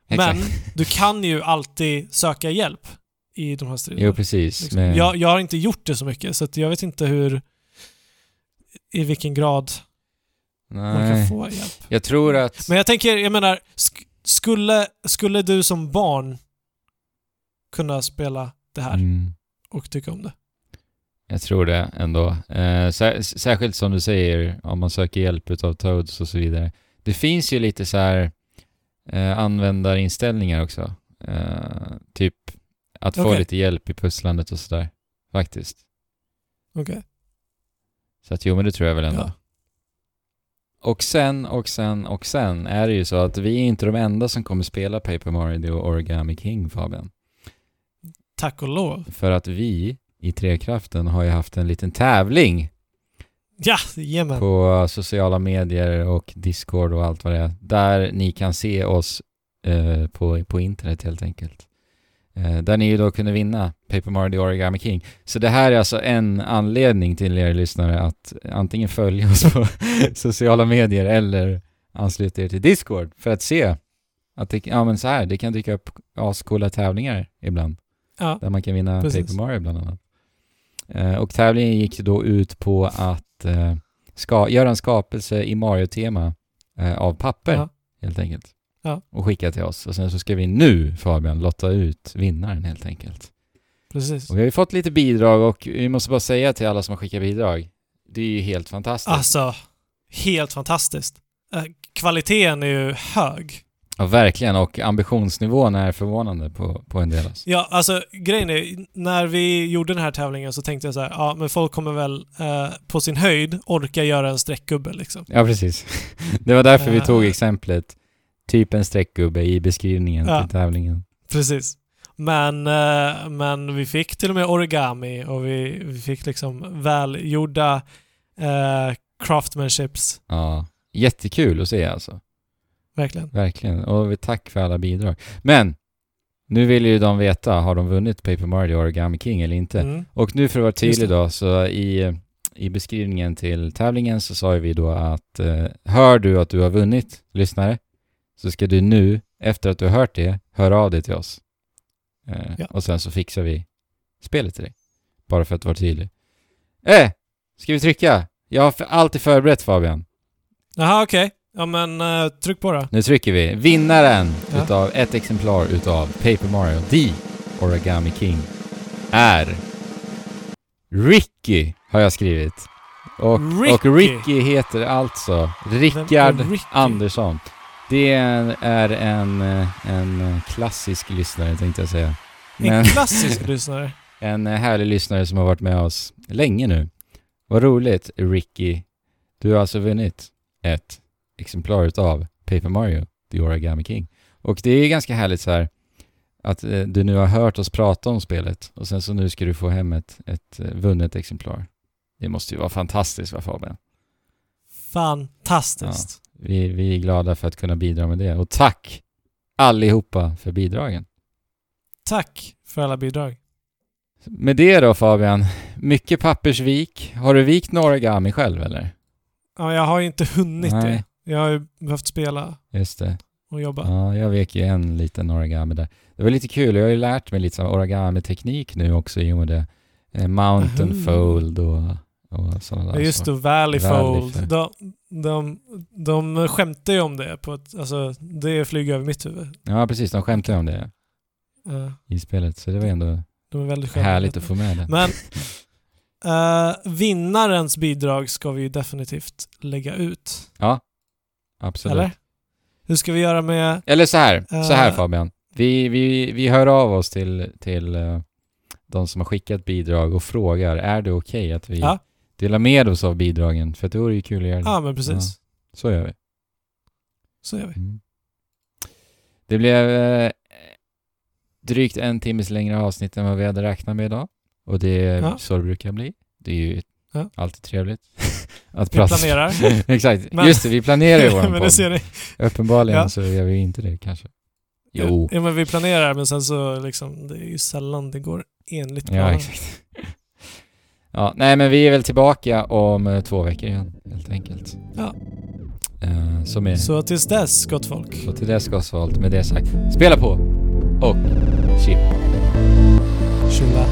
Men Exakt. du kan ju alltid söka hjälp i de här striderna. Jo, precis. liksom. Men, jag, jag har inte gjort det så mycket, så jag vet inte hur... I vilken grad man kan nej. få hjälp. Jag tror att... Men jag tänker, jag menar, sk- skulle, skulle du som barn kunna spela det här Mm, och tycka om det? jag tror det ändå. Eh, sär, särskilt som du säger, om man söker hjälp utav Toads och så vidare. Det finns ju lite så här eh, användarinställningar också. Eh, typ att få Okej. lite hjälp i pusslandet och sådär. Faktiskt. Okej. Så att jo, men det tror jag väl ändå. Ja. Och sen, och sen, och sen är det ju så att vi är inte de enda som kommer spela Paper Mario och Origami King, Fabian. Tack och lov. För att vi i Trekraften har ju haft en liten tävling Ja, jajamän. på sociala medier och Discord och allt vad det är. Där ni kan se oss eh, på, på internet helt enkelt. Eh, där ni ju då kunde vinna Paper Mario The Origami King. Så det här är alltså en anledning till er lyssnare att antingen följa oss på sociala medier eller ansluta er till Discord för att se att det, ja men så här, det kan dyka upp ascoola tävlingar ibland. Ja, Där man kan vinna Precis. Paper Mario bland annat. Eh, och tävlingen gick då ut på att eh, ska, göra en skapelse i Mario-tema eh, av papper, Ja. helt enkelt. Ja. Och skicka till oss. Och sen så ska vi nu, Fabian, lotta ut vinnaren helt enkelt. precis. Och vi har ju fått lite bidrag och vi måste bara säga till alla som har skickat bidrag, det är ju helt fantastiskt. Alltså, helt fantastiskt. Eh, Kvaliteten är ju hög. Ja, verkligen. Och ambitionsnivån är förvånande på, på en del. Alltså. Ja, alltså grejen är, när vi gjorde den här tävlingen så tänkte jag så här, ja men folk kommer väl eh, på sin höjd orka göra en streckgubbe liksom. Ja, precis. Det var därför vi Eh. tog exemplet typ en streckgubbe i beskrivningen Ja. till tävlingen. Precis. Men, eh, men vi fick till och med origami och vi, vi fick liksom välgjorda eh, craftsmanships. Ja, jättekul att se alltså. Verkligen. Verkligen. Och tack för alla bidrag. Men, nu vill ju de veta, har de vunnit Paper Mario Origami King eller inte? Mm. Och nu för att vara tydlig då, så i, i beskrivningen till tävlingen så sa ju vi då att eh, hör du att du har vunnit, lyssnare, så ska du nu, efter att du har hört det, höra av dig till oss. Eh, Ja. Och sen så fixar vi spelet till dig. Bara för att vara tydlig. Eh! Ska vi trycka? Jag har alltid förberett Fabian. Jaha, okej. Ja men eh, tryck på då. Nu trycker vi. Vinnaren Ja. utav ett exemplar utav Paper Mario, The Origami King, är Ricky, har jag skrivit. Och Ricky, och Ricky. Heter alltså Rickard Ricky? Andersson. Det är en, eh, en klassisk lyssnare tänkte jag säga. En Men klassisk lyssnare. en härlig lyssnare som har varit med oss länge nu. Vad roligt Ricky. Du har alltså vunnit ett exemplar utav Paper Mario, The Origami King. Och det är ganska härligt så här att eh, du nu har hört oss prata om spelet och sen så nu ska du få hem ett, ett eh, vunnet exemplar. Det måste ju vara fantastiskt va Fabian? Fantastiskt. Vi, vi är glada för att kunna bidra med det. Och tack allihopa för bidragen. Tack för alla bidrag. Med det då Fabian, mycket pappersvik. Har du vikt några origami själv eller? Ja, jag har ju inte hunnit Nej. det. Jag har ju behövt spela Just det. och jobba. Ja, jag vek ju en liten origami där. Det var lite kul, jag har ju lärt mig lite origami-teknik nu också i och med det. Eh, mountain Aha. fold och, och sådana Ja, där just det, Valley Valley Fold. De, de, de skämtar ju om det på ett, alltså det flyger över mitt huvud. Ja, precis. De skämtade om det Ja, i spelet, så det var ändå de är väldigt härligt att få med det. Men eh, vinnarens bidrag ska vi ju definitivt lägga ut. Absolut. Eller? Hur ska vi göra med... Eller så här, så här Eh. Fabian. Vi, vi, vi hör av oss till, till eh, de som har skickat bidrag och frågar, är det okej att vi Ja. delar med oss av bidragen? För det vore ju kul att göra det. Ja, men precis. Så gör vi. Så gör vi. Mm. Det blev eh, drygt en timmes längre avsnitt än vad vi hade räknat med idag. Och det är Ja. så det brukar bli. Det är ju Ja. alltid trevligt. att Vi planerar. Exakt. Men- Just det, vi planerar ju det podd. ser ni. Uppenbarligen Ja. så gör vi inte det kanske. Jo. Ja, men vi planerar men sen så liksom, det är ju sällan det går enligt Ja, planen. exakt. Ja, nej men vi är väl tillbaka om eh, två veckor igen, helt enkelt. Ja. Eh, som är... Så. Tills dess, gott folk. så till dess Goswald, med det sagt, spela på och chip. Tjola.